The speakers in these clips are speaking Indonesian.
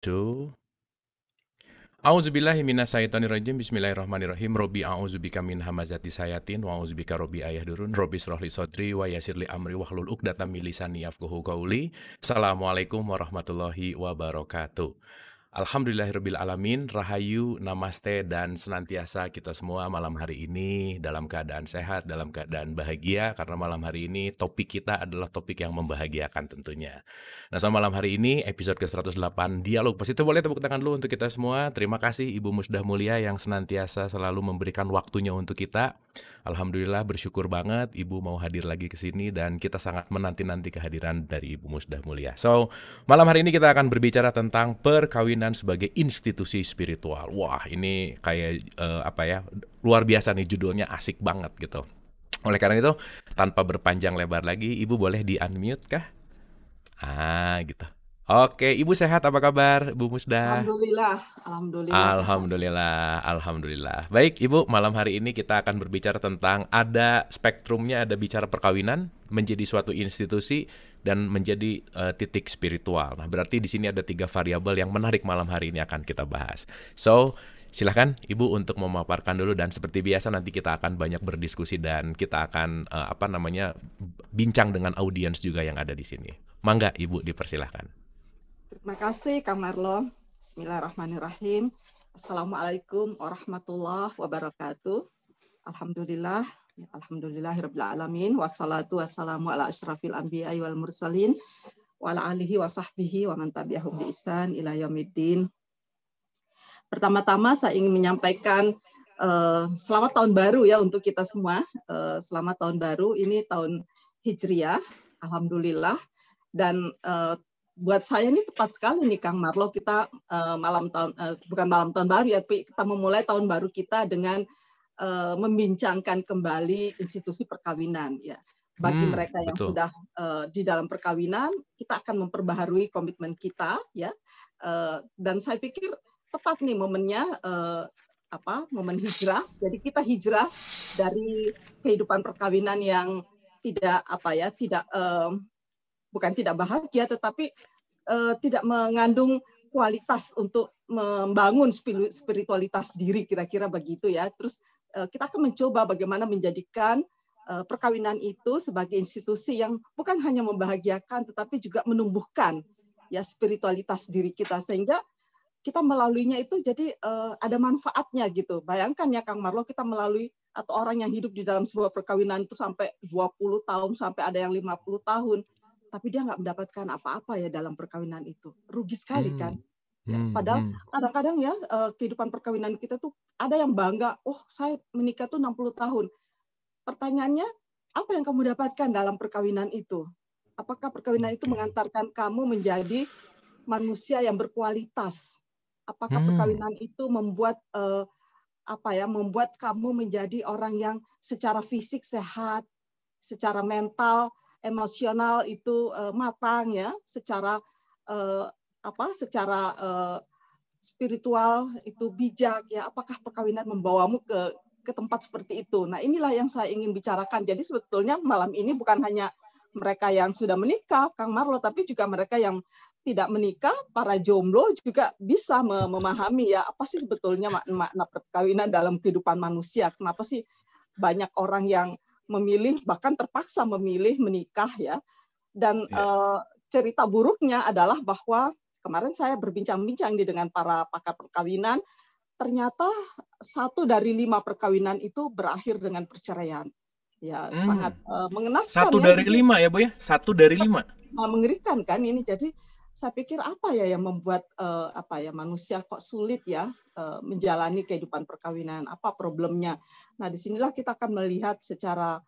Two. Auzubillahi minasyaitonirrajim. Bismillahirrahmanirrahim. Robi a'udzubika min hamazati sayatin wa a'udzubika robi ayah durun. Robi srohli sodri wa yasirli amri wahlul uqdatam min lisani yafqahu qawli. Assalamualaikum warahmatullahi wabarakatuh. Alhamdulillahirabbil alamin, rahayu, namaste dan senantiasa kita semua malam hari ini dalam keadaan sehat, dalam keadaan bahagia karena malam hari ini topik kita adalah topik yang membahagiakan tentunya. Nah, sama malam hari ini episode ke-108 Dialog Positif boleh tepuk tangan dulu untuk kita semua. Terima kasih Ibu Musdah Mulia yang senantiasa selalu memberikan waktunya untuk kita. Alhamdulillah bersyukur banget Ibu mau hadir lagi ke sini dan kita sangat menanti-nanti kehadiran dari Ibu Musdah Mulia. So, malam hari ini kita akan berbicara tentang perkawinan sebagai institusi spiritual. Wah, ini kayak uh, apa ya? Luar biasa nih judulnya asik banget gitu. Oleh karena itu, tanpa berpanjang lebar lagi, Ibu boleh di-unmute kah? Ah, gitu. Oke, Ibu sehat apa kabar, Bu Musda? Alhamdulillah, alhamdulillah. Alhamdulillah, alhamdulillah. Baik, Ibu, malam hari ini kita akan berbicara tentang ada spektrumnya, ada bicara perkawinan menjadi suatu institusi dan menjadi uh, titik spiritual. Nah, berarti di sini ada tiga variabel yang menarik malam hari ini akan kita bahas. So, silahkan Ibu untuk memaparkan dulu dan seperti biasa nanti kita akan banyak berdiskusi dan kita akan uh, apa namanya bincang dengan audiens juga yang ada di sini. Mangga Ibu dipersilahkan. Terima kasih Kang Marlon. Bismillahirrahmanirrahim. Assalamualaikum warahmatullahi wabarakatuh. Alhamdulillah. Alhamdulillahirabbil alamin wassalatu wassalamu ala asyrafil anbiya'i wal mursalin wa ala alihi wa sahbihi wa man tabi'ahum bi ihsan ila yaumiddin. Pertama-tama saya ingin menyampaikan uh, selamat tahun baru ya untuk kita semua. Uh, selamat tahun baru ini tahun Hijriah. Alhamdulillah dan uh, buat saya ini tepat sekali nih Kang Marlo kita uh, malam tahun uh, bukan malam tahun baru ya tapi kita memulai tahun baru kita dengan uh, membincangkan kembali institusi perkawinan ya bagi hmm, mereka yang betul. sudah uh, di dalam perkawinan kita akan memperbaharui komitmen kita ya uh, dan saya pikir tepat nih momennya uh, apa momen hijrah jadi kita hijrah dari kehidupan perkawinan yang tidak apa ya tidak uh, bukan tidak bahagia tetapi uh, tidak mengandung kualitas untuk membangun spiritualitas diri kira-kira begitu ya. Terus kita akan mencoba bagaimana menjadikan uh, perkawinan itu sebagai institusi yang bukan hanya membahagiakan tetapi juga menumbuhkan ya spiritualitas diri kita sehingga kita melaluinya itu jadi uh, ada manfaatnya gitu. Bayangkan ya Kang Marlo kita melalui atau orang yang hidup di dalam sebuah perkawinan itu sampai 20 tahun sampai ada yang 50 tahun tapi dia nggak mendapatkan apa-apa ya dalam perkawinan itu. Rugi sekali kan. Ya, hmm, padahal hmm. kadang-kadang ya uh, kehidupan perkawinan kita tuh ada yang bangga, oh saya menikah tuh 60 tahun. Pertanyaannya, apa yang kamu dapatkan dalam perkawinan itu? Apakah perkawinan itu mengantarkan kamu menjadi manusia yang berkualitas? Apakah hmm. perkawinan itu membuat uh, apa ya, membuat kamu menjadi orang yang secara fisik sehat, secara mental emosional itu uh, matang ya, secara apa? Secara uh, spiritual itu bijak ya. Apakah perkawinan membawamu ke ke tempat seperti itu? Nah, inilah yang saya ingin bicarakan. Jadi sebetulnya malam ini bukan hanya mereka yang sudah menikah, Kang Marlo, tapi juga mereka yang tidak menikah, para jomblo juga bisa memahami ya apa sih sebetulnya makna, makna perkawinan dalam kehidupan manusia. Kenapa sih banyak orang yang memilih bahkan terpaksa memilih menikah ya. Dan ya. Uh, cerita buruknya adalah bahwa kemarin saya berbincang-bincang dengan para pakar perkawinan, ternyata satu dari lima perkawinan itu berakhir dengan perceraian. Ya hmm. sangat uh, mengenaskan. Satu ya. dari lima ya bu ya, satu dari lima. Mengerikan kan ini. Jadi saya pikir apa ya yang membuat uh, apa ya manusia kok sulit ya uh, menjalani kehidupan perkawinan apa problemnya nah di sinilah kita akan melihat secara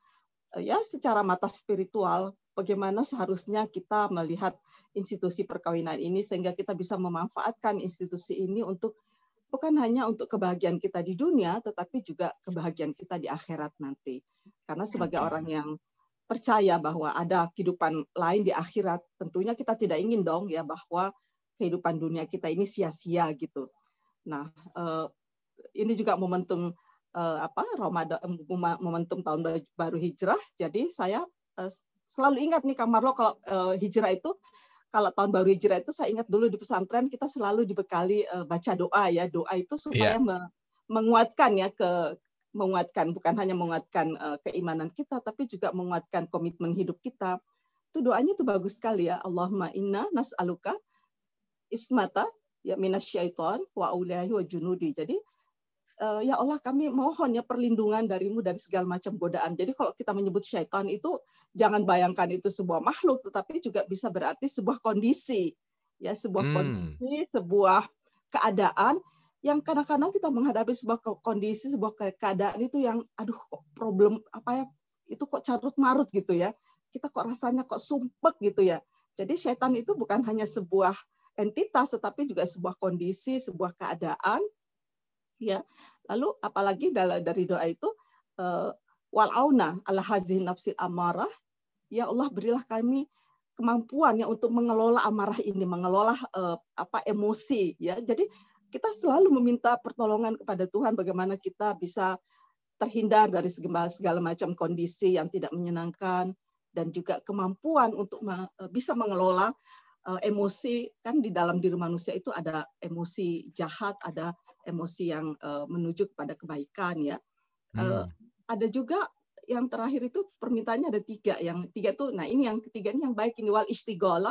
uh, ya secara mata spiritual bagaimana seharusnya kita melihat institusi perkawinan ini sehingga kita bisa memanfaatkan institusi ini untuk bukan hanya untuk kebahagiaan kita di dunia tetapi juga kebahagiaan kita di akhirat nanti karena sebagai orang yang percaya bahwa ada kehidupan lain di akhirat, tentunya kita tidak ingin dong ya bahwa kehidupan dunia kita ini sia-sia gitu. Nah, eh, ini juga momentum eh, apa Ramadan momentum tahun baru hijrah. Jadi saya eh, selalu ingat nih Kang Marlo kalau hijrah itu kalau tahun baru hijrah itu saya ingat dulu di pesantren kita selalu dibekali uh, baca doa ya. Doa itu supaya yeah. menguatkan ya ke menguatkan bukan hanya menguatkan uh, keimanan kita tapi juga menguatkan komitmen hidup kita. Itu doanya itu bagus sekali ya. Allahumma inna nas'aluka ismata ya minasyaiton wa wa junudi jadi uh, ya Allah kami mohon ya perlindungan darimu dari segala macam godaan. Jadi kalau kita menyebut syaitan itu jangan bayangkan itu sebuah makhluk tetapi juga bisa berarti sebuah kondisi ya sebuah hmm. kondisi, sebuah keadaan yang kadang-kadang kita menghadapi sebuah kondisi, sebuah keadaan itu yang aduh kok problem apa ya itu kok carut marut gitu ya. Kita kok rasanya kok sumpek gitu ya. Jadi syaitan itu bukan hanya sebuah entitas tetapi juga sebuah kondisi, sebuah keadaan ya. Lalu apalagi dari doa itu uh, wal auna ala hazin nafsil amarah ya Allah berilah kami kemampuan ya untuk mengelola amarah ini mengelola uh, apa emosi ya. Jadi kita selalu meminta pertolongan kepada Tuhan bagaimana kita bisa terhindar dari segala, segala macam kondisi yang tidak menyenangkan dan juga kemampuan untuk bisa mengelola emosi. Kan di dalam diri manusia itu ada emosi jahat, ada emosi yang uh, menuju kepada kebaikan ya. Uh, Ada juga yang terakhir itu permintaannya ada tiga. Yang tiga itu, nah ini yang ketiga ini yang baik ini wal istigola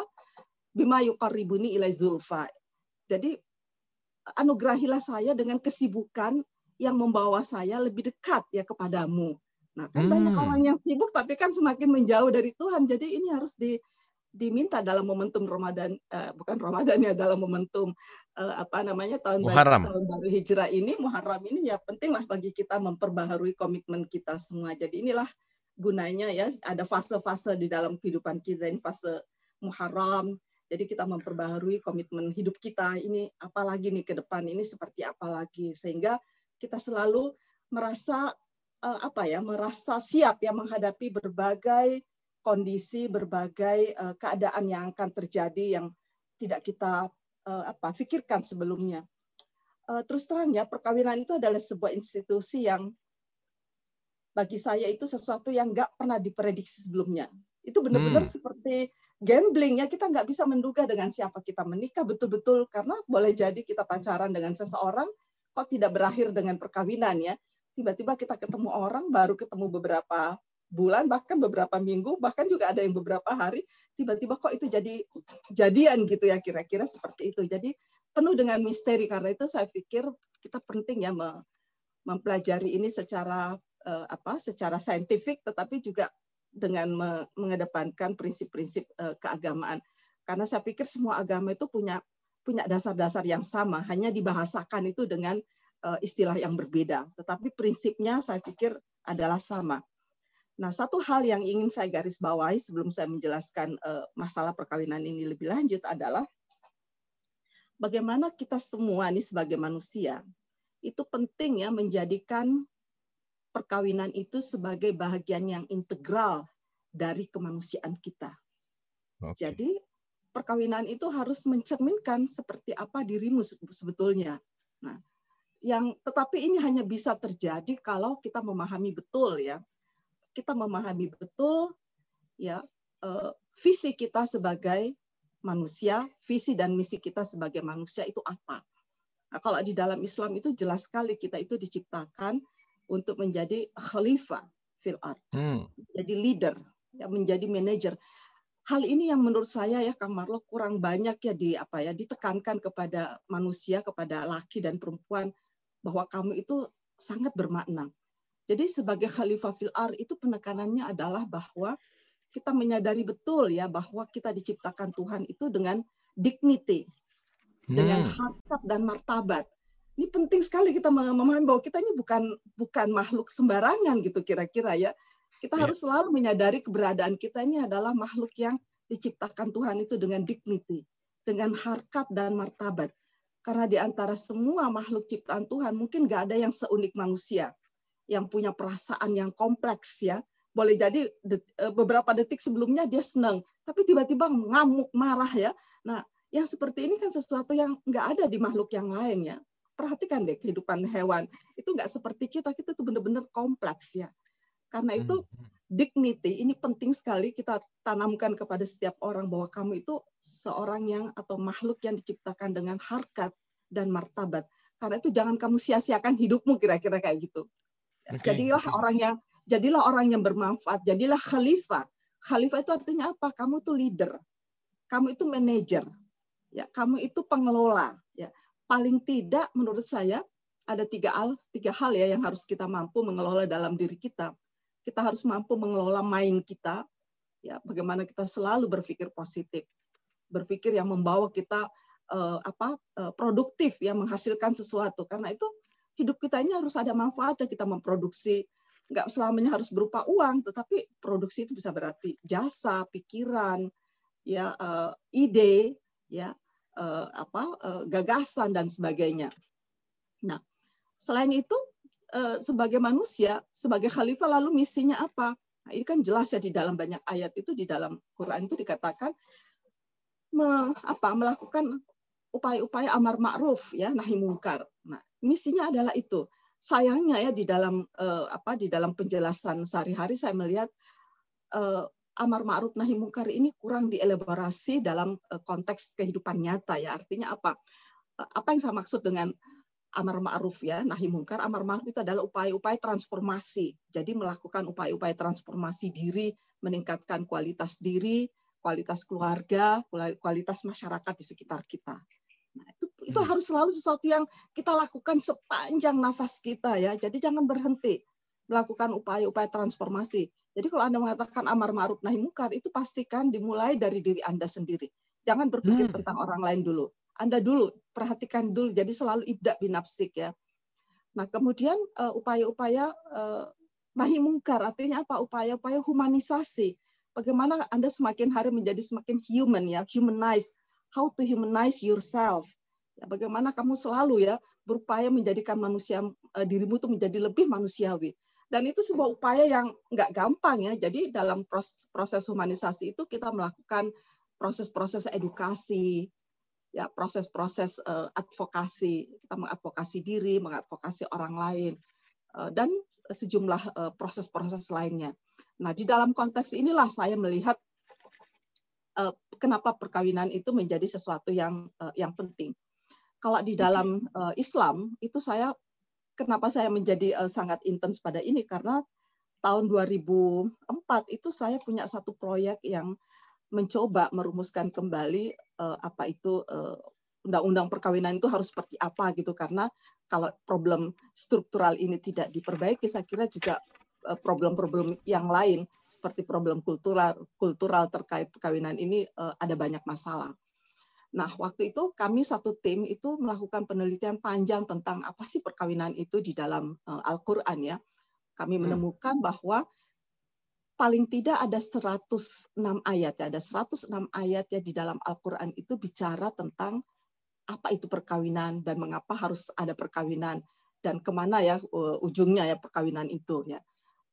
bima yukaribuni ilai zulfa. Jadi anugerahilah saya dengan kesibukan yang membawa saya lebih dekat ya kepadamu. Nah kan hmm. banyak orang yang sibuk tapi kan semakin menjauh dari Tuhan. Jadi ini harus di diminta dalam momentum Ramadan uh, bukan Ramadan ya dalam momentum uh, apa namanya tahun Muharram. baru tahun baru hijrah ini Muharram ini ya pentinglah bagi kita memperbaharui komitmen kita semua. Jadi inilah gunanya ya ada fase-fase di dalam kehidupan kita ini fase Muharram. Jadi kita memperbaharui komitmen hidup kita ini apalagi nih ke depan ini seperti apa lagi sehingga kita selalu merasa uh, apa ya merasa siap ya menghadapi berbagai kondisi berbagai uh, keadaan yang akan terjadi yang tidak kita uh, apa pikirkan sebelumnya. Uh, terus terang ya perkawinan itu adalah sebuah institusi yang bagi saya itu sesuatu yang nggak pernah diprediksi sebelumnya. Itu benar-benar hmm. seperti gambling ya kita nggak bisa menduga dengan siapa kita menikah betul-betul karena boleh jadi kita pacaran dengan seseorang kok tidak berakhir dengan perkawinan ya. Tiba-tiba kita ketemu orang baru ketemu beberapa bulan bahkan beberapa minggu bahkan juga ada yang beberapa hari tiba-tiba kok itu jadi jadian gitu ya kira-kira seperti itu. Jadi penuh dengan misteri karena itu saya pikir kita penting ya mempelajari ini secara uh, apa secara saintifik tetapi juga dengan mengedepankan prinsip-prinsip uh, keagamaan. Karena saya pikir semua agama itu punya punya dasar-dasar yang sama hanya dibahasakan itu dengan uh, istilah yang berbeda. Tetapi prinsipnya saya pikir adalah sama Nah, satu hal yang ingin saya garis bawahi sebelum saya menjelaskan uh, masalah perkawinan ini lebih lanjut adalah bagaimana kita semua nih sebagai manusia itu penting ya menjadikan perkawinan itu sebagai bagian yang integral dari kemanusiaan kita. Okay. Jadi perkawinan itu harus mencerminkan seperti apa dirimu sebetulnya. Nah, yang tetapi ini hanya bisa terjadi kalau kita memahami betul ya kita memahami betul ya uh, visi kita sebagai manusia, visi dan misi kita sebagai manusia itu apa. Nah, kalau di dalam Islam itu jelas sekali kita itu diciptakan untuk menjadi khalifah fil art. Hmm. Jadi leader, ya menjadi manajer. Hal ini yang menurut saya ya Kang Marlo kurang banyak ya di apa ya ditekankan kepada manusia, kepada laki dan perempuan bahwa kamu itu sangat bermakna. Jadi sebagai khalifah fil ar itu penekanannya adalah bahwa kita menyadari betul ya bahwa kita diciptakan Tuhan itu dengan dignity, hmm. dengan harkat dan martabat. Ini penting sekali kita memahami bahwa kita ini bukan bukan makhluk sembarangan gitu kira-kira ya. Kita yeah. harus selalu menyadari keberadaan kita ini adalah makhluk yang diciptakan Tuhan itu dengan dignity, dengan harkat dan martabat. Karena di antara semua makhluk ciptaan Tuhan mungkin gak ada yang seunik manusia yang punya perasaan yang kompleks ya. Boleh jadi eh, beberapa detik sebelumnya dia senang, tapi tiba-tiba ngamuk, marah ya. Nah, yang seperti ini kan sesuatu yang nggak ada di makhluk yang lain ya. Perhatikan deh kehidupan hewan itu nggak seperti kita, kita tuh benar-benar kompleks ya. Karena itu hmm, hmm. dignity ini penting sekali kita tanamkan kepada setiap orang bahwa kamu itu seorang yang atau makhluk yang diciptakan dengan harkat dan martabat. Karena itu jangan kamu sia-siakan hidupmu kira-kira kayak gitu. Okay. Jadilah okay. orang yang jadilah orang yang bermanfaat, jadilah khalifah. Khalifah itu artinya apa? Kamu tuh leader. Kamu itu manajer. Ya, kamu itu pengelola, ya. Paling tidak menurut saya ada tiga hal, tiga hal ya yang harus kita mampu mengelola dalam diri kita kita harus mampu mengelola main kita, ya bagaimana kita selalu berpikir positif, berpikir yang membawa kita uh, apa uh, produktif, yang menghasilkan sesuatu. Karena itu hidup kita ini harus ada manfaatnya kita memproduksi. Nggak selamanya harus berupa uang, tetapi produksi itu bisa berarti jasa, pikiran, ya uh, ide, ya uh, apa uh, gagasan dan sebagainya. Nah, selain itu Eh, sebagai manusia, sebagai khalifah lalu misinya apa? Nah, ini kan jelas ya di dalam banyak ayat itu di dalam Quran itu dikatakan me, apa melakukan upaya-upaya amar ma'ruf ya nahi mungkar. Nah, misinya adalah itu. Sayangnya ya di dalam uh, apa di dalam penjelasan sehari-hari saya melihat uh, amar ma'ruf nahi mungkar ini kurang dielaborasi dalam uh, konteks kehidupan nyata ya. Artinya apa? Uh, apa yang saya maksud dengan amar ma'ruf ya, nahi mungkar. Amar ma'ruf itu adalah upaya-upaya transformasi. Jadi melakukan upaya-upaya transformasi diri, meningkatkan kualitas diri, kualitas keluarga, kualitas masyarakat di sekitar kita. Nah, itu itu hmm. harus selalu sesuatu yang kita lakukan sepanjang nafas kita ya. Jadi jangan berhenti melakukan upaya-upaya transformasi. Jadi kalau Anda mengatakan amar ma'ruf nahi mungkar itu pastikan dimulai dari diri Anda sendiri. Jangan berpikir hmm. tentang orang lain dulu. Anda dulu perhatikan dulu. Jadi selalu ibda binafsik ya. Nah kemudian uh, upaya-upaya uh, nahi mungkar artinya apa? Upaya-upaya humanisasi. Bagaimana Anda semakin hari menjadi semakin human ya, humanize. How to humanize yourself. Bagaimana kamu selalu ya berupaya menjadikan manusia uh, dirimu itu menjadi lebih manusiawi. Dan itu sebuah upaya yang nggak gampang ya. Jadi dalam proses, proses humanisasi itu kita melakukan proses-proses edukasi, ya proses-proses uh, advokasi kita mengadvokasi diri mengadvokasi orang lain uh, dan sejumlah proses-proses lainnya nah di dalam konteks inilah saya melihat kenapa perkawinan itu menjadi sesuatu yang yang penting kalau di dalam uh, Islam itu saya kenapa saya menjadi uh, sangat intens pada ini? Karena tahun 2004 itu saya punya satu proyek yang mencoba merumuskan kembali uh, apa itu eh, undang-undang perkawinan itu harus seperti apa gitu. Karena kalau problem struktural ini tidak diperbaiki saya kira juga problem-problem yang lain seperti problem kultural kultural terkait perkawinan ini uh, ada banyak masalah. Nah, waktu itu kami satu tim itu melakukan penelitian panjang tentang apa sih perkawinan itu di dalam uh, Al-Qur'an ya. Kami hmm. menemukan bahwa paling tidak ada 106 ayat ya, ada 106 ayat ya di dalam Al-Qur'an itu bicara tentang apa itu perkawinan dan mengapa harus ada perkawinan dan ke mana ya ujungnya ya perkawinan itu ya.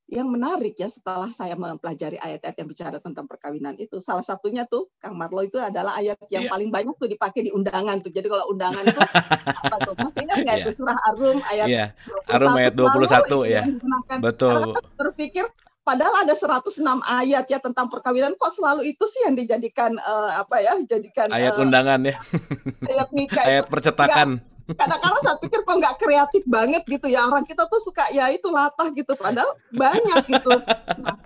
Yang menarik ya setelah saya mempelajari ayat-ayat yang bicara tentang perkawinan itu salah satunya tuh Kang Marlo itu adalah ayat yang yeah. paling banyak tuh dipakai di undangan tuh. Jadi kalau undangan itu apa tuh? Ingat nggak yeah. itu surah Arum ayat yeah. Arum ayat 21 ya. Betul. berpikir Padahal ada 106 ayat ya tentang perkawinan kok selalu itu sih yang dijadikan uh, apa ya? Jadikan ayat uh, undangan ya. Ayat nikah. ayat percetakan. Kadang-kadang saya pikir kok nggak kreatif banget gitu ya orang kita tuh suka ya itu latah gitu padahal banyak gitu. Nah,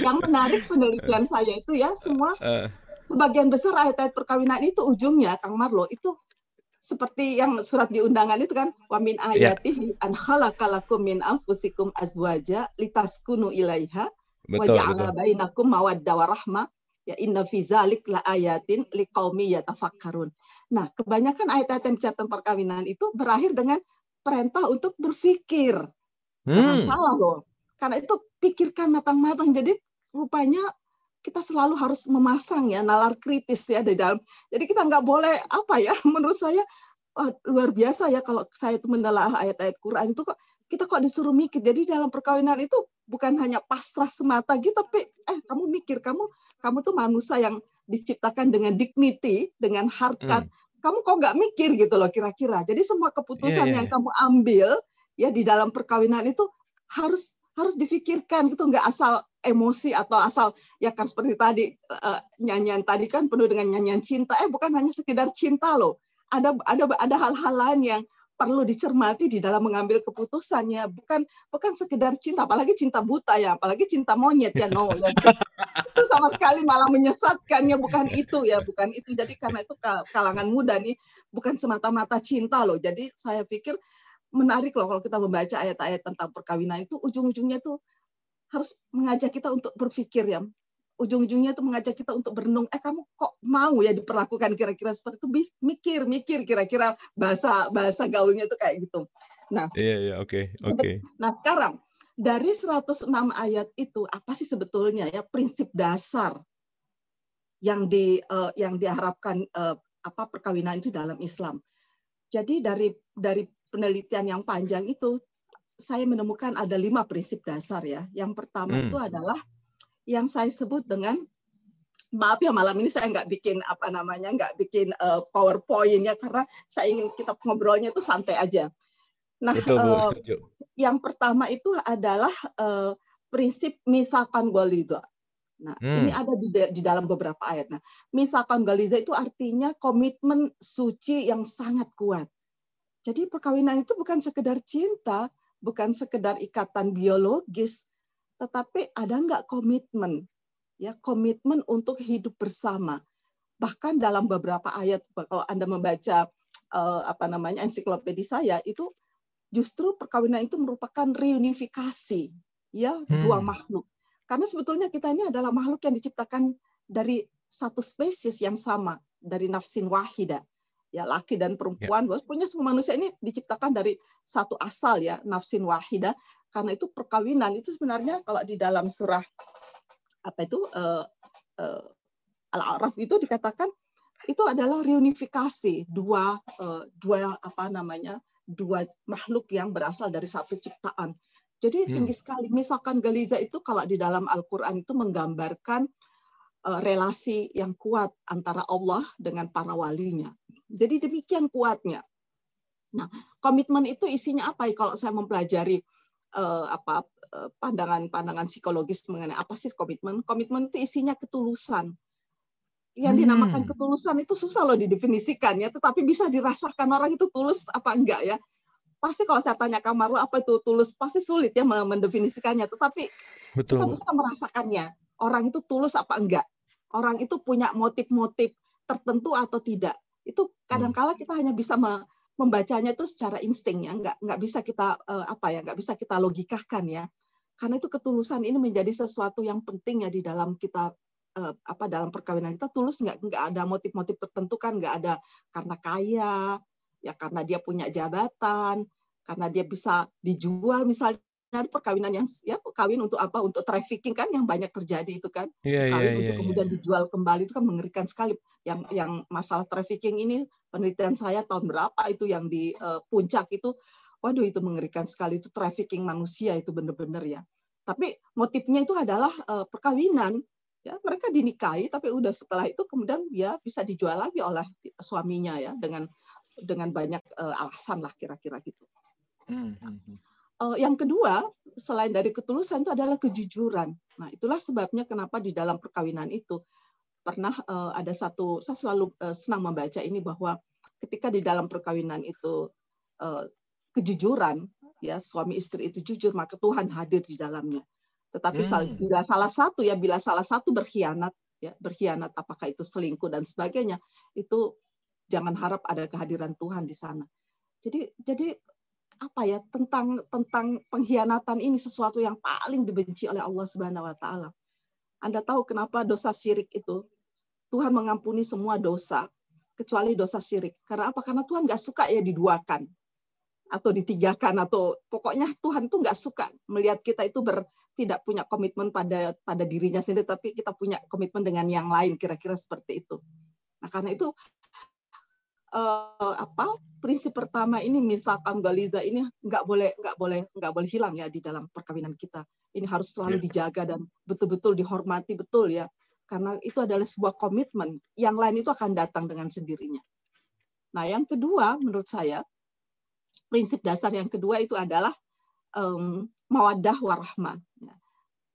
yang menarik penelitian saya itu ya semua uh. sebagian besar ayat-ayat perkawinan itu ujungnya Kang Marlo itu seperti yang surat di undangan itu kan wa min ya. ayatihi yeah. an khalaqalakum min anfusikum azwaja litaskunu ilaiha wa ja'ala bainakum mawadda wa rahma ya inna fi zalik la ayatin liqaumi yatafakkarun. Nah, kebanyakan ayat-ayat yang tentang perkawinan itu berakhir dengan perintah untuk berpikir. Hmm. Jangan salah loh. Karena itu pikirkan matang-matang. Jadi rupanya kita selalu harus memasang ya nalar kritis ya di dalam. Jadi kita nggak boleh apa ya menurut saya oh, luar biasa ya kalau saya itu menelaah ayat-ayat Quran itu kok kita kok disuruh mikir. Jadi dalam perkawinan itu bukan hanya pasrah semata gitu tapi eh kamu mikir kamu kamu tuh manusia yang diciptakan dengan dignity, dengan harkat. Hmm. Kamu kok nggak mikir gitu loh kira-kira. Jadi semua keputusan yeah, yeah, yang yeah. kamu ambil ya di dalam perkawinan itu harus harus difikirkan gitu nggak asal emosi atau asal ya kan seperti tadi uh, nyanyian tadi kan penuh dengan nyanyian cinta eh bukan hanya sekedar cinta loh ada ada ada hal-hal lain yang perlu dicermati di dalam mengambil keputusannya. Bukan bukan sekedar cinta apalagi cinta buta ya apalagi cinta monyet ya no ya. itu sama sekali malah menyesatkannya bukan itu ya bukan itu. Jadi karena itu kalangan muda nih bukan semata-mata cinta loh. Jadi saya pikir menarik loh kalau kita membaca ayat-ayat tentang perkawinan itu ujung-ujungnya tuh harus mengajak kita untuk berpikir ya ujung-ujungnya itu mengajak kita untuk berenung eh kamu kok mau ya diperlakukan kira-kira seperti itu? Mikir mikir kira-kira bahasa bahasa gaulnya itu kayak gitu. Nah iya yeah, iya yeah, oke. Okay, oke. Okay. nah sekarang dari 106 ayat itu apa sih sebetulnya ya prinsip dasar yang di uh, yang diharapkan uh, apa perkawinan itu dalam Islam? Jadi dari dari penelitian yang panjang itu saya menemukan ada lima prinsip dasar ya. Yang pertama hmm. itu adalah yang saya sebut dengan maaf ya malam ini saya nggak bikin apa namanya nggak bikin uh, powerpoint ya karena saya ingin kita ngobrolnya itu santai aja. Nah, Betul, Bu, uh, yang pertama itu adalah uh, prinsip misalkan goliza. Nah, hmm. ini ada di, di dalam beberapa ayat. Nah, misalkan goliza itu artinya komitmen suci yang sangat kuat. Jadi perkawinan itu bukan sekedar cinta, bukan sekedar ikatan biologis, tetapi ada nggak komitmen? Ya komitmen untuk hidup bersama. Bahkan dalam beberapa ayat kalau anda membaca uh, apa namanya ensiklopedi saya itu justru perkawinan itu merupakan reunifikasi ya hmm. dua makhluk. Karena sebetulnya kita ini adalah makhluk yang diciptakan dari satu spesies yang sama dari nafsin wahida ya laki dan perempuan ya. pokoknya semua manusia ini diciptakan dari satu asal ya nafsin wahida karena itu perkawinan itu sebenarnya kalau di dalam surah apa itu uh, uh, Al-A'raf itu dikatakan itu adalah reunifikasi dua uh, dua apa namanya dua makhluk yang berasal dari satu ciptaan. Jadi hmm. tinggi sekali. Misalkan Galiza itu kalau di dalam Al-Qur'an itu menggambarkan uh, relasi yang kuat antara Allah dengan para walinya. Jadi demikian kuatnya. Nah, komitmen itu isinya apa? Kalau saya mempelajari uh, apa eh, pandangan-pandangan psikologis mengenai apa sih komitmen. Komitmen itu isinya ketulusan. Yang hmm. dinamakan ketulusan itu susah loh didefinisikan ya, tetapi bisa dirasakan orang itu tulus apa enggak ya. Pasti kalau saya tanya kamar lo apa itu tulus, pasti sulit ya mendefinisikannya, tetapi Betul. kita bisa merasakannya. Orang itu tulus apa enggak. Orang itu punya motif-motif tertentu atau tidak. Itu kadang-kala kita hanya bisa membacanya itu secara insting ya. Nggak nggak bisa kita uh, apa ya nggak bisa kita logikakan ya. Karena itu ketulusan ini menjadi sesuatu yang penting ya di dalam kita uh, apa dalam perkawinan kita. Tulus nggak? Nggak ada motif-motif tertentu kan? Nggak ada karena kaya ya karena dia punya jabatan karena dia bisa dijual misalnya ada perkawinan yang ya kawin untuk apa untuk trafficking kan yang banyak terjadi itu kan yeah, kawin yeah, untuk yeah, kemudian yeah. dijual kembali itu kan mengerikan sekali yang yang masalah trafficking ini penelitian saya tahun berapa itu yang di uh, puncak itu waduh itu mengerikan sekali itu trafficking manusia itu benar-benar ya tapi motifnya itu adalah uh, perkawinan ya mereka dinikahi tapi udah setelah itu kemudian dia bisa dijual lagi oleh suaminya ya dengan dengan banyak uh, alasan lah kira-kira gitu. Hmm. Uh, yang kedua selain dari ketulusan itu adalah kejujuran. Nah itulah sebabnya kenapa di dalam perkawinan itu pernah uh, ada satu saya selalu uh, senang membaca ini bahwa ketika di dalam perkawinan itu kejujuran ya suami istri itu jujur maka Tuhan hadir di dalamnya. Tetapi hmm. bila salah satu ya bila salah satu berkhianat ya berkhianat apakah itu selingkuh dan sebagainya itu jangan harap ada kehadiran Tuhan di sana. Jadi jadi apa ya tentang tentang pengkhianatan ini sesuatu yang paling dibenci oleh Allah Subhanahu wa taala. Anda tahu kenapa dosa syirik itu Tuhan mengampuni semua dosa kecuali dosa syirik. Karena apa? Karena Tuhan nggak suka ya diduakan atau ditigakan atau pokoknya Tuhan tuh nggak suka melihat kita itu ber, tidak punya komitmen pada pada dirinya sendiri tapi kita punya komitmen dengan yang lain kira-kira seperti itu. Nah karena itu uh, apa prinsip pertama ini misalkan galiza ini nggak boleh nggak boleh nggak boleh hilang ya di dalam perkawinan kita ini harus selalu yeah. dijaga dan betul-betul dihormati betul ya karena itu adalah sebuah komitmen yang lain itu akan datang dengan sendirinya nah yang kedua menurut saya prinsip dasar yang kedua itu adalah um, mawadah warahmah. Ya.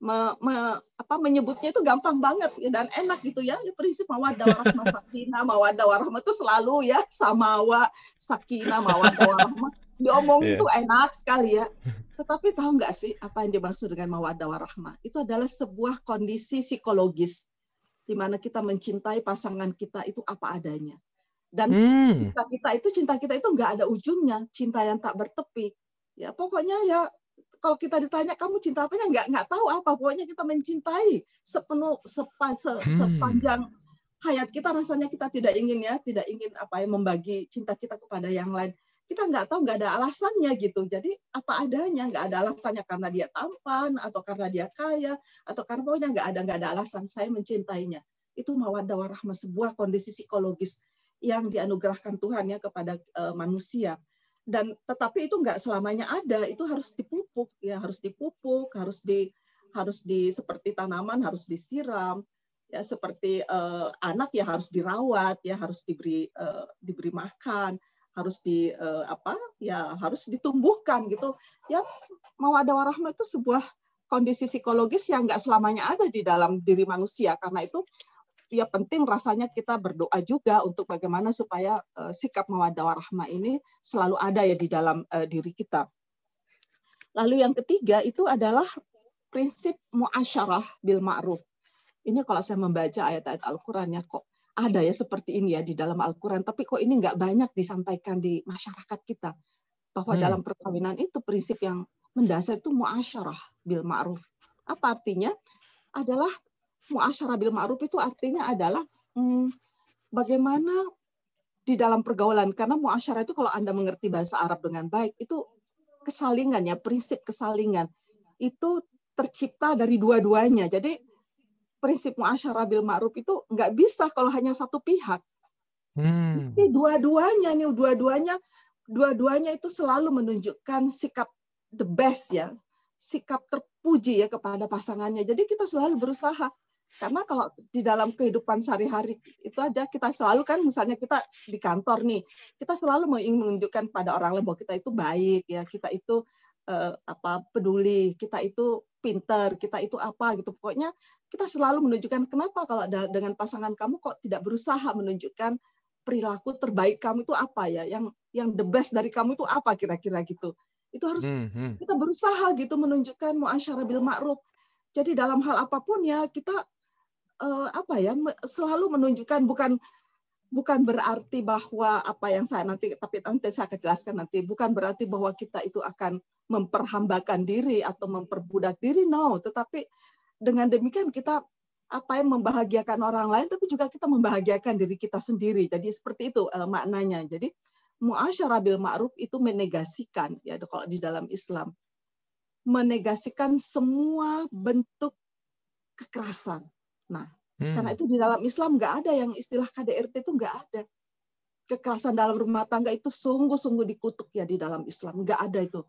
Me, me, apa menyebutnya itu gampang banget ya, dan enak gitu ya. Prinsip mawadah warahmah sakinah, mawadah warahmah itu selalu ya samawa, sakinah, mawadah warahmah diomongin yeah. itu enak sekali ya. Tetapi tahu nggak sih apa yang dimaksud dengan mawadah warahmah? Itu adalah sebuah kondisi psikologis di mana kita mencintai pasangan kita itu apa adanya. Dan hmm. cinta kita itu cinta kita itu nggak ada ujungnya, cinta yang tak bertepi. Ya pokoknya ya kalau kita ditanya kamu cinta apa nggak nggak tahu apa. Pokoknya kita mencintai sepenuh sepa, se, hmm. sepanjang hayat kita. Rasanya kita tidak ingin ya tidak ingin apa ya membagi cinta kita kepada yang lain. Kita nggak tahu nggak ada alasannya gitu. Jadi apa adanya. Nggak ada alasannya karena dia tampan atau karena dia kaya atau karena pokoknya nggak ada nggak ada alasan saya mencintainya. Itu mawaddah warahmah sebuah kondisi psikologis yang dianugerahkan Tuhan ya kepada uh, manusia dan tetapi itu nggak selamanya ada itu harus dipupuk ya harus dipupuk harus di harus di seperti tanaman harus disiram ya seperti uh, anak ya harus dirawat ya harus diberi uh, diberi makan harus di uh, apa ya harus ditumbuhkan gitu. Ya mau ada warahmah itu sebuah kondisi psikologis yang nggak selamanya ada di dalam diri manusia. Karena itu ya penting rasanya kita berdoa juga untuk bagaimana supaya uh, sikap mawaddah warahmah ini selalu ada ya di dalam uh, diri kita. Lalu yang ketiga itu adalah prinsip muasyarah bil ma'ruf. Ini kalau saya membaca ayat-ayat Al-Qur'an ya kok ada ya seperti ini ya di dalam Al-Qur'an, tapi kok ini nggak banyak disampaikan di masyarakat kita. Bahwa hmm. dalam perkawinan itu prinsip yang mendasar itu muasyarah bil ma'ruf. Apa artinya? Adalah muasyarah bil ma'ruf itu artinya adalah hmm, bagaimana di dalam pergaulan karena muasyarah itu kalau Anda mengerti bahasa Arab dengan baik itu kesalingan ya, prinsip kesalingan itu tercipta dari dua-duanya. Jadi prinsip muasyarah bil ma'ruf itu nggak bisa kalau hanya satu pihak. Hmm. Jadi dua-duanya nih, dua-duanya dua-duanya itu selalu menunjukkan sikap the best ya, sikap terpuji ya kepada pasangannya. Jadi kita selalu berusaha karena kalau di dalam kehidupan sehari-hari itu aja kita selalu kan misalnya kita di kantor nih, kita selalu ingin menunjukkan pada orang lain bahwa kita itu baik ya, kita itu uh, apa peduli, kita itu pinter, kita itu apa gitu. Pokoknya kita selalu menunjukkan kenapa kalau dengan pasangan kamu kok tidak berusaha menunjukkan perilaku terbaik kamu itu apa ya, yang yang the best dari kamu itu apa kira-kira gitu. Itu harus hmm, hmm. kita berusaha gitu menunjukkan muasyarah bil ma'ruf. Jadi dalam hal apa pun ya kita uh, apa ya selalu menunjukkan bukan bukan berarti bahwa apa yang saya nanti tapi nanti saya akan jelaskan nanti. Bukan berarti bahwa kita itu akan memperhambakan diri atau memperbudak diri no. Tetapi dengan demikian kita apa yang membahagiakan orang lain tapi juga kita membahagiakan diri kita sendiri. Jadi seperti itu uh, maknanya. Jadi muasyarah bil ma'ruf itu menegasikan ya kalau di dalam Islam. Menegasikan semua bentuk kekerasan Nah, hmm. karena itu di dalam Islam nggak ada yang istilah KDRT itu nggak ada. Kekerasan dalam rumah tangga itu sungguh-sungguh dikutuk ya di dalam Islam. Nggak ada itu.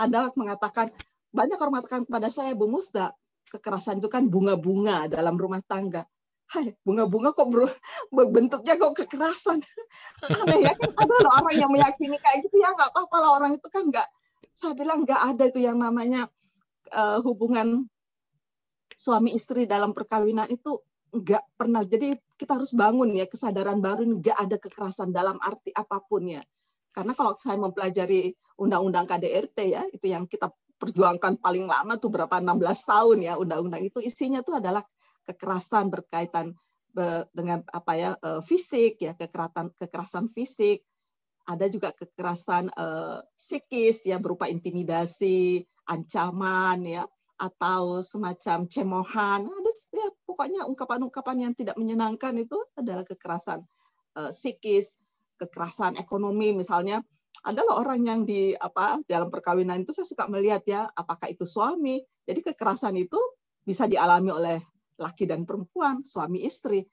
Anda mengatakan, banyak orang mengatakan kepada saya, Bu Musda, kekerasan itu kan bunga-bunga dalam rumah tangga. Hai, bunga-bunga kok bro, bentuknya kok kekerasan. Aneh ya, ada orang yang meyakini kayak gitu, ya nggak apa-apa lah orang itu kan nggak, saya bilang nggak ada itu yang namanya uh, hubungan suami istri dalam perkawinan itu nggak pernah. Jadi kita harus bangun ya kesadaran baru nggak ada kekerasan dalam arti apa pun ya. Karena kalau saya mempelajari undang-undang KDRT ya, itu yang kita perjuangkan paling lama tuh berapa 16 tahun ya undang-undang itu isinya tuh adalah kekerasan berkaitan dengan apa ya eh, fisik ya kekerasan kekerasan fisik ada juga kekerasan uh, psikis ya berupa intimidasi ancaman ya atau semacam cemohan, ada ya, pokoknya ungkapan-ungkapan yang tidak menyenangkan itu adalah kekerasan uh, psikis, kekerasan ekonomi misalnya. Adalah orang yang di apa dalam perkawinan itu saya suka melihat ya, apakah itu suami. Jadi kekerasan itu bisa dialami oleh laki dan perempuan, suami istri.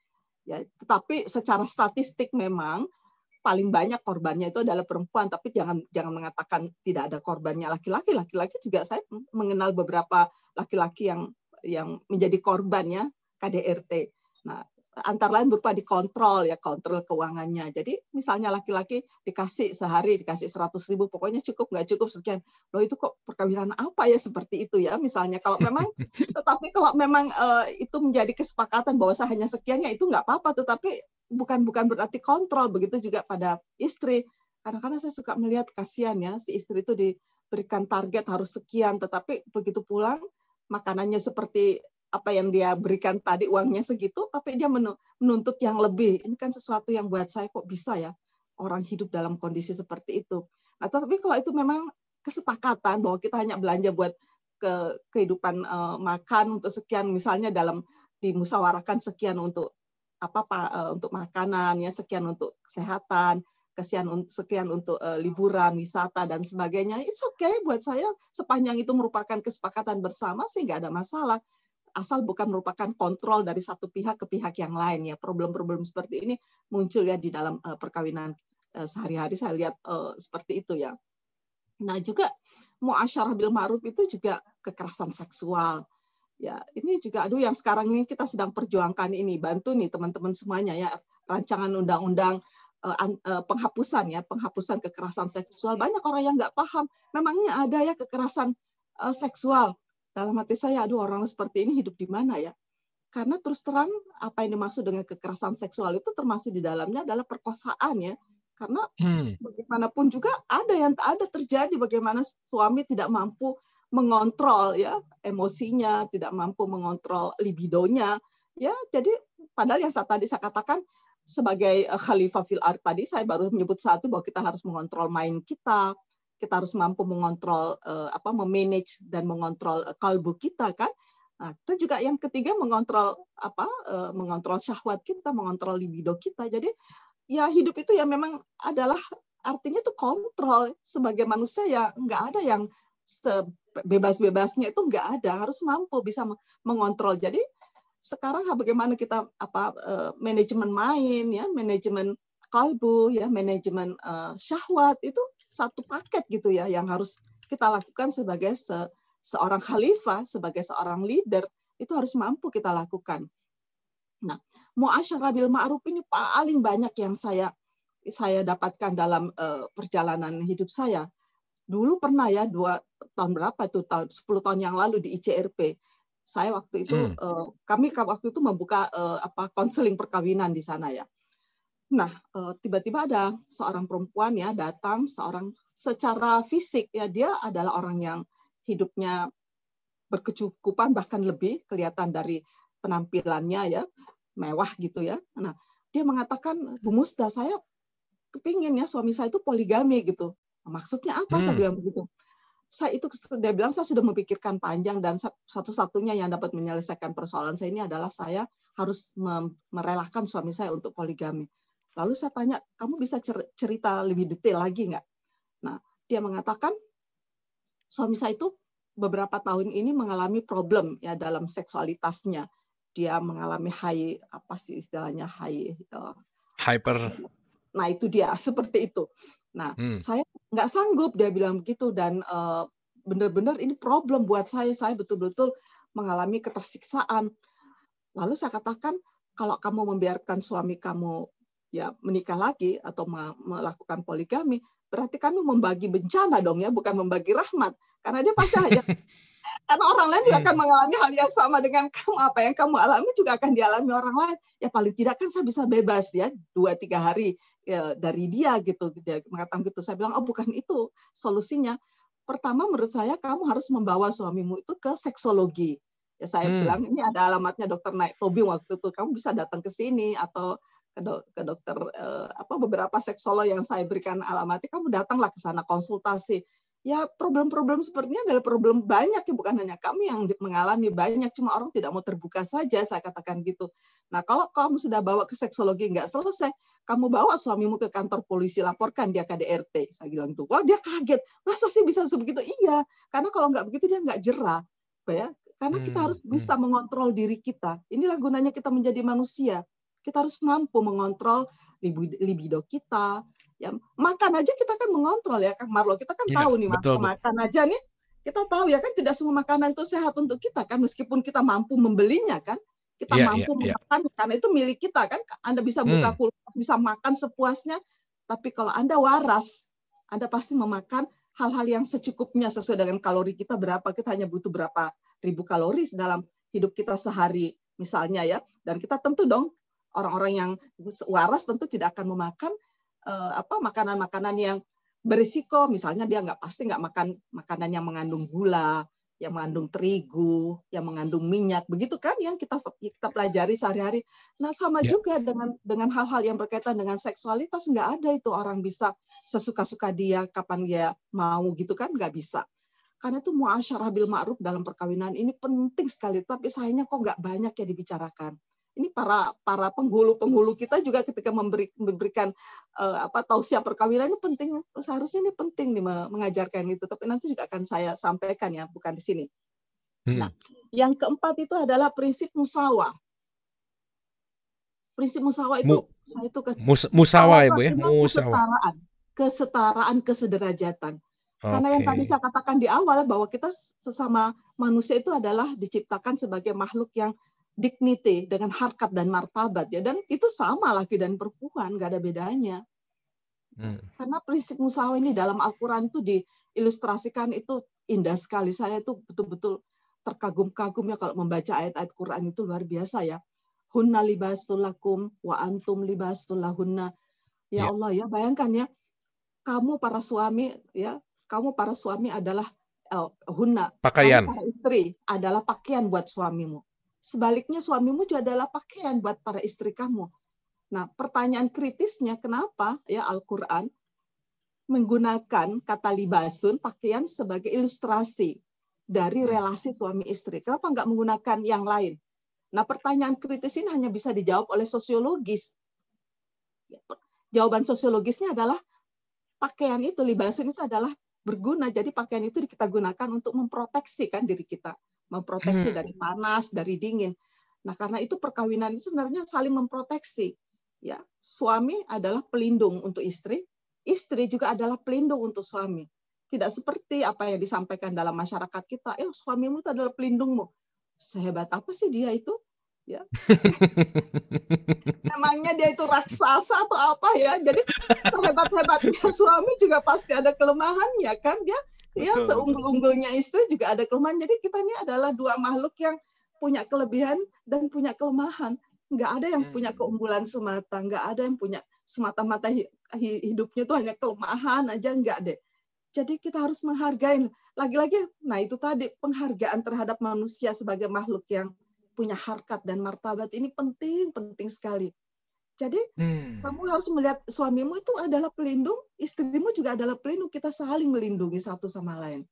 Ya, tetapi secara statistik memang paling banyak korbannya itu adalah perempuan. Tapi jangan jangan mengatakan tidak ada korbannya laki-laki. Laki-laki juga saya mengenal beberapa laki-laki yang yang menjadi korbannya KDRT nah antara lain berupa dikontrol ya kontrol keuangannya. Jadi misalnya laki-laki dikasih sehari dikasih seratus ribu, pokoknya cukup nggak cukup sekian. Loh itu kok perkawinan apa ya seperti itu ya misalnya kalau memang tetapi kalau memang uh, itu menjadi kesepakatan bahwa saya hanya sekian ya itu nggak apa-apa. Tetapi bukan bukan berarti kontrol begitu juga pada istri. Kadang-kadang saya suka melihat kasihan ya si istri itu diberikan target harus sekian, tetapi begitu pulang makanannya seperti apa yang dia berikan tadi uangnya segitu, tapi dia menuntut yang lebih. Ini kan sesuatu yang buat saya kok bisa ya orang hidup dalam kondisi seperti itu. Nah, tapi kalau itu memang kesepakatan bahwa kita hanya belanja buat ke kehidupan uh, makan untuk sekian, misalnya dalam dimusyawarahkan sekian untuk apa pak uh, untuk makanan ya sekian untuk kesehatan sekian sekian untuk uh, liburan wisata dan sebagainya itu oke okay buat saya sepanjang itu merupakan kesepakatan bersama sih nggak ada masalah asal bukan merupakan kontrol dari satu pihak ke pihak yang lain ya. Problem-problem seperti ini muncul ya di dalam uh, perkawinan uh, sehari-hari. Saya lihat uh, seperti itu ya. Nah juga muasyarah bil ma'ruf itu juga kekerasan seksual. Ya ini juga aduh yang sekarang ini kita sedang perjuangkan ini. Bantu nih teman-teman semuanya ya. Rancangan undang-undang penghapusan ya penghapusan kekerasan seksual. Banyak orang yang nggak paham. Memangnya ada ya kekerasan seksual dalam hati saya, aduh orang seperti ini hidup di mana ya? Karena terus terang apa yang dimaksud dengan kekerasan seksual itu termasuk di dalamnya adalah perkosaan ya. Karena hmm. bagaimanapun juga ada yang tak ada terjadi bagaimana suami tidak mampu mengontrol ya emosinya, tidak mampu mengontrol libidonya. Ya, jadi padahal yang saya tadi saya katakan sebagai eh, khalifah fil art tadi saya baru menyebut satu bahwa kita harus mengontrol main kita, kita harus mampu mengontrol uh, apa memanage dan mengontrol uh, kalbu kita kan. Nah, itu juga yang ketiga mengontrol apa uh, mengontrol syahwat kita mengontrol libido kita. Jadi ya hidup itu ya memang adalah artinya itu kontrol. Sebagai manusia ya nggak ada yang sebebas-bebasnya itu nggak ada. Harus mampu bisa mengontrol. Jadi sekarang bagaimana kita apa manajemen main ya manajemen kalbu ya manajemen uh, syahwat itu satu paket gitu ya yang harus kita lakukan sebagai se seorang khalifah, sebagai seorang leader itu harus mampu kita lakukan. Nah, muasyarah bil ma'ruf ini paling banyak yang saya saya dapatkan dalam uh, perjalanan hidup saya. Dulu pernah ya dua tahun berapa itu tahun 10 tahun yang lalu di ICRP. Saya waktu itu hmm. uh, kami waktu itu membuka uh, apa konseling perkawinan di sana ya. Nah, eh, tiba-tiba ada seorang perempuan ya datang, seorang secara fisik ya dia adalah orang yang hidupnya berkecukupan bahkan lebih kelihatan dari penampilannya ya mewah gitu ya. Nah, dia mengatakan Bu Musda saya kepingin ya suami saya itu poligami gitu. Maksudnya apa? Hmm. Saya bilang begitu. Saya itu dia bilang saya sudah memikirkan panjang dan satu-satunya yang dapat menyelesaikan persoalan saya ini adalah saya harus merelakan suami saya untuk poligami. Lalu saya tanya, kamu bisa cerita lebih detail lagi nggak? Nah, dia mengatakan suami saya itu beberapa tahun ini mengalami problem ya dalam seksualitasnya. Dia mengalami high apa sih istilahnya high uh, hyper. Nah itu dia seperti itu. Nah hmm. saya nggak sanggup dia bilang begitu dan uh, benar-benar ini problem buat saya. Saya betul-betul mengalami ketersiksaan. Lalu saya katakan kalau kamu membiarkan suami kamu ya menikah lagi atau melakukan poligami, berarti kami membagi bencana dong ya, bukan membagi rahmat. Karena dia pasti hanya karena orang lain juga akan mengalami hal yang sama dengan kamu. Apa yang kamu alami juga akan dialami orang lain. Ya paling tidak kan saya bisa bebas ya dua tiga hari ya, dari dia gitu. Dia mengatakan gitu. Saya bilang oh bukan itu solusinya. Pertama menurut saya kamu harus membawa suamimu itu ke seksologi. Ya saya hmm. bilang ini ada alamatnya dokter Naik Tobi waktu itu. Kamu bisa datang ke sini atau ke, do, ke dokter uh, apa beberapa seksolog yang saya berikan alamatnya kamu datanglah ke sana konsultasi. Ya problem-problem sepertinya adalah problem banyak ya bukan hanya kami yang mengalami banyak cuma orang tidak mau terbuka saja saya katakan gitu. Nah kalau kamu sudah bawa ke seksologi nggak selesai kamu bawa suamimu ke kantor polisi laporkan dia KDRT saya bilang tuh wah dia kaget? Masa sih bisa sebegitu? Iya karena kalau nggak begitu dia nggak jerah ya. Karena kita hmm, harus bisa hmm. mengontrol diri kita. Inilah gunanya kita menjadi manusia kita harus mampu mengontrol libido kita. Ya, makan aja kita kan mengontrol ya, Kang Marlo. Kita kan ya, tahu nih betul, makan aja nih kita tahu ya kan tidak semua makanan itu sehat untuk kita kan meskipun kita mampu membelinya kan kita yeah, mampu yeah, yeah. makan karena itu milik kita kan Anda bisa buka hmm. kulkas bisa makan sepuasnya tapi kalau Anda waras Anda pasti memakan hal-hal yang secukupnya sesuai dengan kalori kita berapa kita hanya butuh berapa ribu kalori dalam hidup kita sehari misalnya ya dan kita tentu dong orang-orang yang waras tentu tidak akan memakan uh, apa makanan-makanan yang berisiko misalnya dia nggak pasti nggak makan makanan yang mengandung gula yang mengandung terigu, yang mengandung minyak, begitu kan yang kita kita pelajari sehari-hari. Nah sama ya. juga dengan dengan hal-hal yang berkaitan dengan seksualitas nggak ada itu orang bisa sesuka-suka dia kapan dia mau gitu kan nggak bisa. Karena itu muasyarah bil ma'ruf dalam perkawinan ini penting sekali, tapi sayangnya kok nggak banyak ya dibicarakan ini para para penghulu-penghulu kita juga ketika memberi, memberikan uh, apa tausiah perkawinan ini penting seharusnya ini penting nih mengajarkan itu tapi nanti juga akan saya sampaikan ya bukan di sini. Hmm. Nah, yang keempat itu adalah prinsip musawa. Prinsip musawa itu Mu, itu ke, mus, musawa ya Bu ya, musawa. Kesetaraan, kesetaraan kesederajatan. Okay. Karena yang tadi saya katakan di awal bahwa kita sesama manusia itu adalah diciptakan sebagai makhluk yang dignity dengan harkat dan martabat ya. Dan itu sama laki dan perempuan nggak ada bedanya. Hmm. karena prinsip musawa ini dalam Al-Quran itu diilustrasikan itu indah sekali. Saya itu betul-betul terkagum-kagum ya kalau membaca ayat-ayat Quran itu luar biasa ya. Hunna libasul lakum wa antum libasul lahunna. Ya, ya. Allah ya bayangkan ya. Kamu para suami ya kamu para suami adalah uh, hunna. Pakaian. Para istri adalah pakaian buat suamimu Sebaliknya suamimu juga adalah pakaian buat para istri kamu. Nah, pertanyaan kritisnya kenapa ya Al-Qur'an menggunakan kata libasun pakaian sebagai ilustrasi dari relasi suami istri. Kenapa nggak menggunakan yang lain? Nah, pertanyaan kritis ini hanya bisa dijawab oleh sosiologis. Jawaban sosiologisnya adalah pakaian itu, libasun itu adalah berguna. Jadi pakaian itu kita gunakan untuk memproteksi kan diri kita memproteksi hmm. dari panas, dari dingin. Nah, karena itu perkawinan itu sebenarnya saling memproteksi. Ya, suami adalah pelindung untuk istri, istri juga adalah pelindung untuk suami. Tidak seperti apa yang disampaikan dalam masyarakat kita, eh suamimu itu adalah pelindungmu. Sehebat apa sih dia itu? Ya. Emangnya dia itu raksasa atau apa ya? Jadi sehebat-hebatnya suami juga pasti ada kelemahannya kan? Dia ya seunggul-unggulnya istri juga ada kelemahan. Jadi kita ini adalah dua makhluk yang punya kelebihan dan punya kelemahan. Nggak ada yang punya hmm. keunggulan semata, nggak ada yang punya semata-mata hidupnya itu hanya kelemahan aja, nggak deh. Jadi kita harus menghargai. Lagi-lagi, nah itu tadi penghargaan terhadap manusia sebagai makhluk yang punya harkat dan martabat ini penting, penting sekali. Jadi hmm. kamu harus melihat suamimu itu adalah pelindung, istrimu juga adalah pelindung. Kita saling melindungi satu sama lain.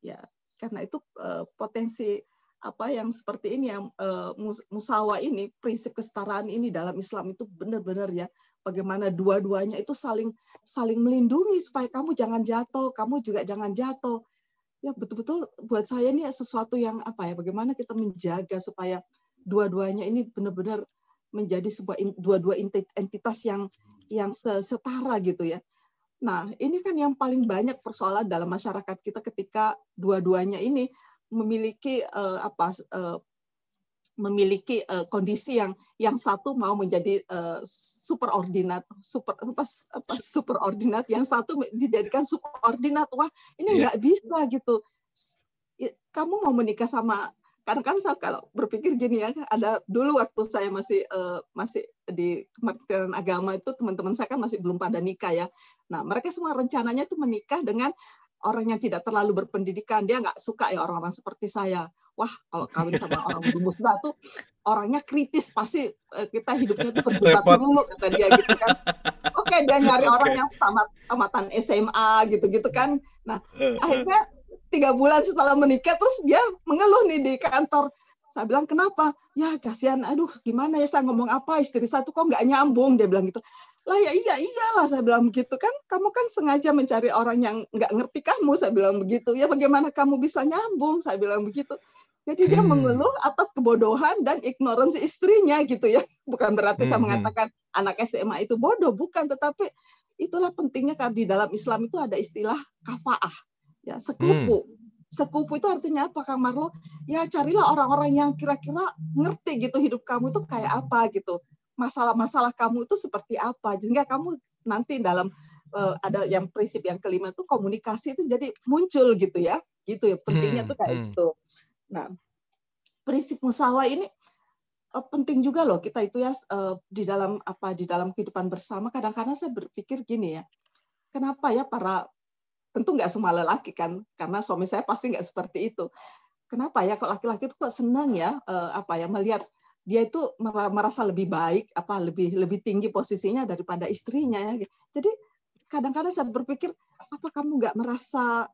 Ya, karena itu uh, potensi apa yang seperti ini yang uh, musawa ini, prinsip kesetaraan ini dalam Islam itu benar-benar ya bagaimana dua-duanya itu saling saling melindungi supaya kamu jangan jatuh, kamu juga jangan jatuh. Ya betul-betul buat saya ini sesuatu yang apa ya bagaimana kita menjaga supaya dua-duanya ini benar-benar menjadi sebuah dua-dua entitas yang yang setara gitu ya. Nah, ini kan yang paling banyak persoalan dalam masyarakat kita ketika dua-duanya ini memiliki uh, apa uh, memiliki uh, kondisi yang yang satu mau menjadi uh, superordinat super apa, apa superordinat yang satu dijadikan subordinat wah ini iya. nggak yeah. bisa gitu kamu mau menikah sama karena kan saya kalau berpikir gini ya ada dulu waktu saya masih uh, masih di Kementerian Agama itu teman-teman saya kan masih belum pada nikah ya nah mereka semua rencananya itu menikah dengan orang yang tidak terlalu berpendidikan dia nggak suka ya orang-orang seperti saya. Wah kalau kawin sama orang musda tuh orangnya kritis pasti uh, kita hidupnya tuh berdebat dulu kata dia gitu kan. Oke dia nyari okay. orang yang tamat tamatan SMA gitu-gitu kan. Nah uh, akhirnya tiga bulan setelah menikah terus dia mengeluh nih di kantor. Saya bilang kenapa? Ya kasihan. Aduh gimana ya saya ngomong apa? Istri satu kok nggak nyambung dia bilang gitu lah ya iya iyalah saya bilang begitu kan kamu kan sengaja mencari orang yang nggak ngerti kamu saya bilang begitu ya bagaimana kamu bisa nyambung saya bilang begitu jadi dia hmm. mengeluh atas kebodohan dan ignorance istrinya gitu ya bukan berarti hmm. saya mengatakan anak SMA itu bodoh bukan tetapi itulah pentingnya karena di dalam Islam itu ada istilah kafaah ya sekufu. Hmm. sekufu itu artinya apa Kang Marlo? Ya carilah orang-orang yang kira-kira ngerti gitu hidup kamu itu kayak apa gitu. Masalah-masalah kamu itu seperti apa. Sehingga kamu nanti dalam uh, ada yang prinsip yang kelima itu komunikasi itu jadi muncul gitu ya. Gitu ya. Pentingnya hmm, tuh kayak hmm. gitu. Nah, prinsip musyawarah ini uh, penting juga loh kita itu ya uh, di dalam apa di dalam kehidupan bersama kadang-kadang saya berpikir gini ya. Kenapa ya para tentu nggak semua lelaki kan karena suami saya pasti nggak seperti itu kenapa ya kok laki-laki itu kok senang ya uh, apa ya melihat dia itu merasa lebih baik apa lebih lebih tinggi posisinya daripada istrinya ya jadi kadang-kadang saya berpikir apa kamu nggak merasa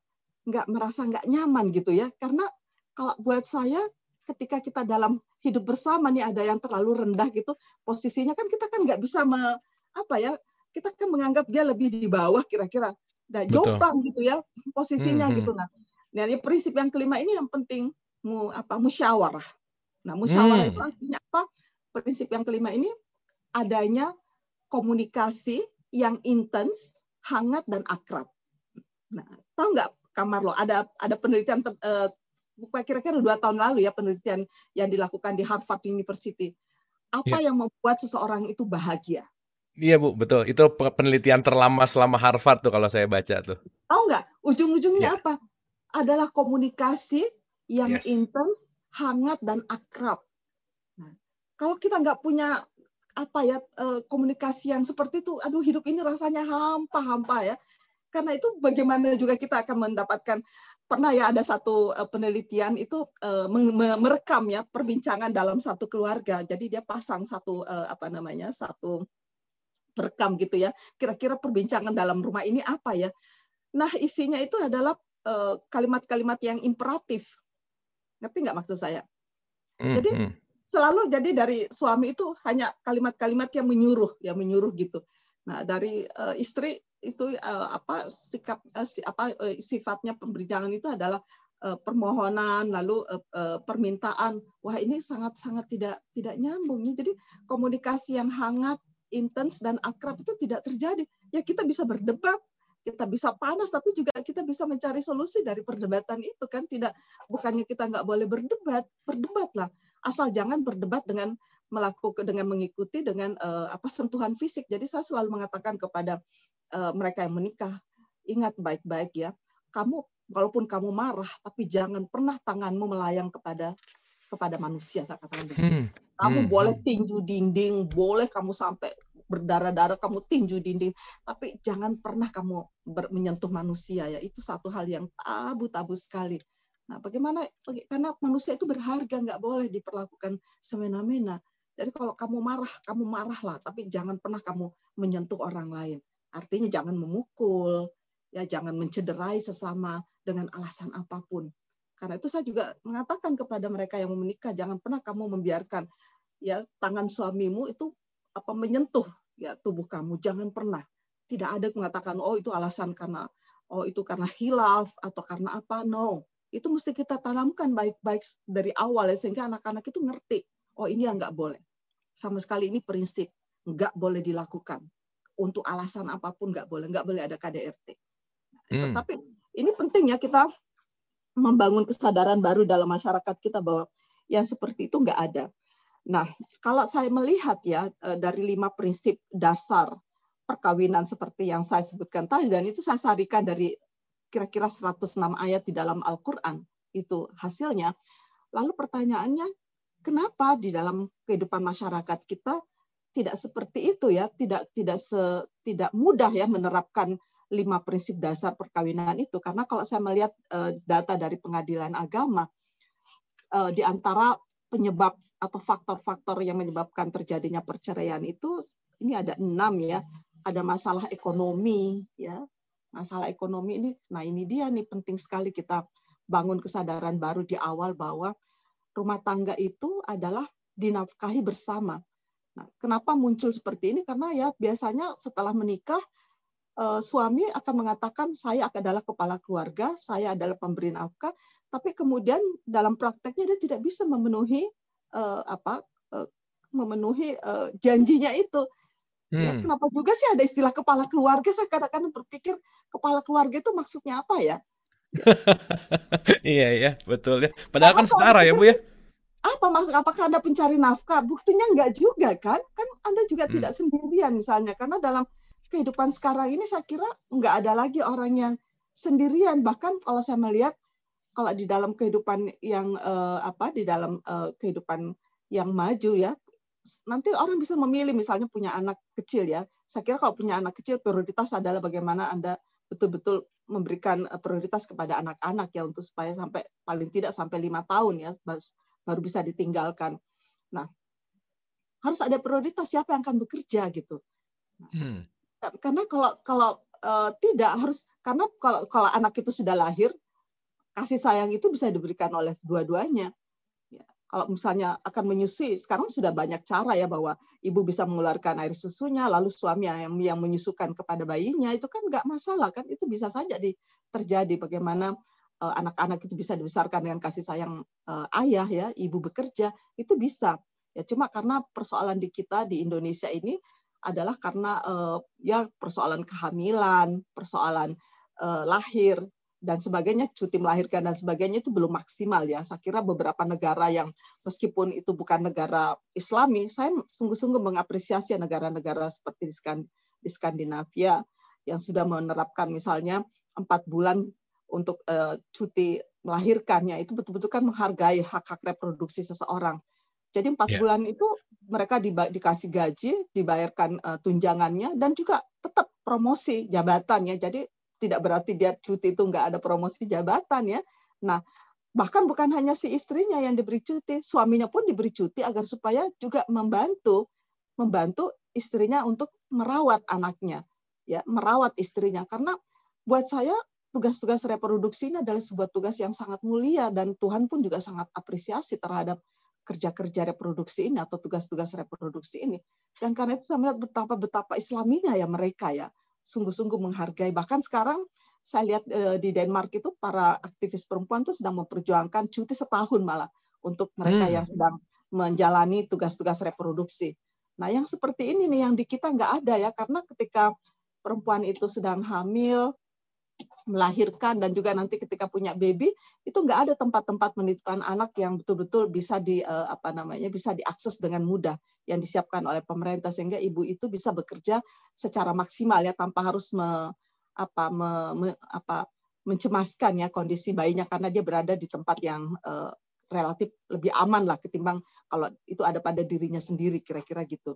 nggak merasa nggak nyaman gitu ya? Karena kalau buat saya ketika kita dalam hidup bersama nih ada yang terlalu rendah gitu posisinya kan kita kan nggak bisa me, apa ya kita kan menganggap dia lebih di bawah kira-kira. Nah, jomplang gitu ya posisinya hmm, gitu. Nah, dari prinsip yang kelima ini yang penting mu, apa musyawarah. Nah, musyawarah hmm. itu artinya apa? Prinsip yang kelima ini adanya komunikasi yang intens, hangat dan akrab. Nah, tahu nggak kamar lo ada ada penelitian uh, kira-kira dua tahun lalu ya penelitian yang dilakukan di Harvard University. Apa yeah. yang membuat seseorang itu bahagia? Iya Bu, betul. Itu penelitian terlama selama Harvard tuh kalau saya baca tuh. Tahu nggak? Ujung-ujungnya yeah. apa? Adalah komunikasi yang yes. intens, hangat dan akrab. Nah, kalau kita nggak punya apa ya eh, komunikasi yang seperti itu, aduh hidup ini rasanya hampa-hampa ya. Karena itu bagaimana juga kita akan mendapatkan pernah ya ada satu eh, penelitian itu eh, merekam ya perbincangan dalam satu keluarga. Jadi dia pasang satu apa namanya satu berekam gitu ya. Kira-kira perbincangan dalam rumah ini apa ya? Nah, isinya itu adalah kalimat-kalimat yang imperatif. Ngerti nggak maksud saya? Jadi mm -hmm. selalu jadi dari suami itu hanya kalimat-kalimat yang menyuruh, yang menyuruh gitu. Nah, dari uh, istri itu uh, apa sikap uh, si, apa uh, sifatnya pemberitaan itu adalah uh, permohonan lalu uh, uh, permintaan. Wah, ini sangat-sangat tidak tidak nyambung. Jadi komunikasi yang hangat intens dan akrab itu tidak terjadi. Ya kita bisa berdebat, kita bisa panas, tapi juga kita bisa mencari solusi dari perdebatan itu kan tidak bukannya kita nggak boleh berdebat, berdebatlah asal jangan berdebat dengan melakukan dengan mengikuti dengan uh, apa sentuhan fisik. Jadi saya selalu mengatakan kepada uh, mereka yang menikah, ingat baik-baik ya, kamu walaupun kamu marah, tapi jangan pernah tanganmu melayang kepada kepada manusia saya katakan begitu. Hmm. Kamu hmm. boleh hmm. tinju dinding, boleh kamu sampai berdarah-darah kamu tinju dinding, tapi jangan pernah kamu menyentuh manusia ya. Itu satu hal yang tabu-tabu sekali. Nah, bagaimana? Karena manusia itu berharga, nggak boleh diperlakukan semena-mena. Jadi kalau kamu marah, kamu marahlah, tapi jangan pernah kamu menyentuh orang lain. Artinya jangan memukul, ya jangan mencederai sesama dengan alasan apa pun. Karena itu saya juga mengatakan kepada mereka yang mau menikah, jangan pernah kamu membiarkan ya tangan suamimu itu apa menyentuh ya tubuh kamu. Jangan pernah. Tidak ada mengatakan oh itu alasan karena oh itu karena hilaf atau karena apa. No. Itu mesti kita tanamkan baik-baik dari awal ya sehingga anak-anak itu ngerti. Oh ini yang nggak boleh. Sama sekali ini prinsip nggak boleh dilakukan. Untuk alasan apa pun nggak boleh, nggak boleh ada KDRT. Hmm. Tapi ini penting ya kita membangun kesadaran baru dalam masyarakat kita bahwa yang seperti itu nggak ada. Nah, kalau saya melihat ya eh, dari lima prinsip dasar perkawinan seperti yang saya sebutkan tadi dan itu saya sarikan dari kira-kira 106 ayat di dalam Al-Qur'an itu hasilnya. Lalu pertanyaannya, kenapa di dalam kehidupan masyarakat kita tidak seperti itu ya, tidak tidak se, tidak mudah ya menerapkan lima prinsip dasar perkawinan itu karena kalau saya melihat uh, data dari pengadilan agama uh, di antara penyebab atau faktor-faktor yang menyebabkan terjadinya perceraian itu ini ada enam ya ada masalah ekonomi ya masalah ekonomi ini nah ini dia nih penting sekali kita bangun kesadaran baru di awal bahwa rumah tangga itu adalah dinafkahi bersama. Nah, kenapa muncul seperti ini? Karena ya biasanya setelah menikah uh, suami akan mengatakan saya adalah kepala keluarga, saya adalah pemberi nafkah, tapi kemudian dalam prakteknya dia tidak bisa memenuhi uh, apa uh, memenuhi uh, janjinya itu. Ya, hmm. Ya, kenapa juga sih ada istilah kepala keluarga? Saya kadang-kadang berpikir kepala keluarga itu maksudnya apa ya? iya iya betul ya. Padahal kan setara ya Bu ya. Apa maksud apakah Anda pencari nafkah? Buktinya enggak juga kan? Kan Anda juga hmm. tidak sendirian misalnya karena dalam kehidupan sekarang ini saya kira enggak ada lagi orang yang sendirian bahkan kalau saya melihat kalau di dalam kehidupan yang uh, apa di dalam uh, kehidupan yang maju ya nanti orang bisa memilih misalnya punya anak kecil ya. Saya kira kalau punya anak kecil prioritas adalah bagaimana anda betul-betul memberikan eh, prioritas kepada anak-anak ya untuk supaya sampai paling tidak sampai lima tahun ya baru bisa ditinggalkan. Nah harus ada prioritas siapa yang akan bekerja gitu. Hmm. karena kalau kalau uh, tidak harus karena kalau kalau anak itu sudah lahir kasih sayang itu bisa diberikan oleh dua-duanya. Ya, kalau misalnya akan menyusui, sekarang sudah banyak cara ya bahwa ibu bisa mengeluarkan air susunya, lalu suami yang yang menyusukan kepada bayinya itu kan nggak masalah kan, itu bisa saja di, terjadi bagaimana uh, anak-anak itu bisa dibesarkan dengan kasih sayang uh, ayah ya, ibu bekerja itu bisa. Ya cuma karena persoalan di kita di Indonesia ini adalah karena uh, ya persoalan kehamilan, persoalan lahir dan sebagainya, cuti melahirkan dan sebagainya itu belum maksimal ya. Saya kira beberapa negara yang meskipun itu bukan negara Islami, saya sungguh-sungguh mengapresiasi negara-negara seperti di Skandinavia yang sudah menerapkan misalnya empat bulan untuk uh, cuti melahirkannya itu betul-betul kan menghargai hak-hak reproduksi seseorang. Jadi empat yeah. bulan itu mereka di, dikasih gaji, dibayarkan uh, tunjangannya, dan juga tetap promosi jabatan ya. Jadi tidak berarti dia cuti itu nggak ada promosi jabatan ya. Nah, bahkan bukan hanya si istrinya yang diberi cuti, suaminya pun diberi cuti agar supaya juga membantu membantu istrinya untuk merawat anaknya, ya, merawat istrinya. Karena buat saya tugas-tugas reproduksi ini adalah sebuah tugas yang sangat mulia dan Tuhan pun juga sangat apresiasi terhadap kerja-kerja reproduksi ini atau tugas-tugas reproduksi ini. Dan karena itu saya melihat betapa betapa islaminya ya mereka ya sungguh-sungguh menghargai. Bahkan sekarang saya lihat eh, di Denmark itu para aktivis perempuan itu sedang memperjuangkan cuti setahun malah untuk mereka hmm. yang sedang menjalani tugas-tugas reproduksi. Nah, yang seperti ini nih yang di kita nggak ada ya, karena ketika perempuan itu sedang hamil, melahirkan dan juga nanti ketika punya baby itu nggak ada tempat-tempat menitipkan anak yang betul-betul bisa di uh, apa namanya bisa diakses dengan mudah yang disiapkan oleh pemerintah sehingga ibu itu bisa bekerja secara maksimal ya tanpa harus me, apa me, me, apa mencemaskan ya kondisi bayinya karena dia berada di tempat yang uh, relatif lebih aman lah ketimbang kalau itu ada pada dirinya sendiri kira-kira gitu.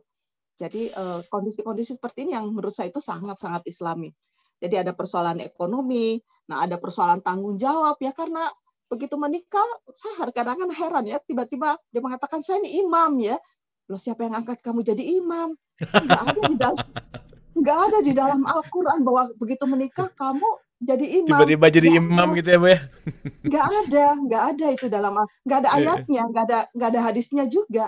Jadi eh, kondisi-kondisi seperti ini yang menurut saya itu sangat-sangat islami. Jadi ada persoalan ekonomi, nah ada persoalan tanggung jawab ya karena begitu menikah saya kadang-kadang heran ya tiba-tiba dia mengatakan saya ini imam ya. Loh siapa yang angkat kamu jadi imam? Enggak ada di dalam enggak ada di dalam Al-Qur'an bahwa begitu menikah kamu jadi imam. Tiba-tiba jadi gak imam ada. gitu ya, Bu ya. Enggak ada, enggak ada itu dalam enggak ada iya. ayatnya, enggak ada enggak ada hadisnya juga.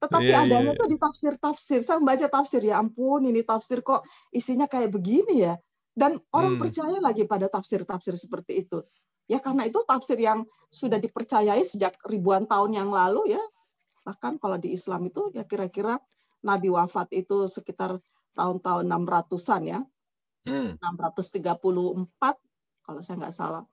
Tetapi yeah, adanya yeah. tuh di tafsir-tafsir. Saya membaca tafsir, ya ampun ini tafsir kok isinya kayak begini ya. Dan orang hmm. percaya lagi pada tafsir-tafsir seperti itu. Ya karena itu tafsir yang sudah dipercayai sejak ribuan tahun yang lalu ya. Bahkan kalau di Islam itu ya kira-kira Nabi wafat itu sekitar tahun-tahun 600-an ya. Hmm. 634 kalau saya nggak salah.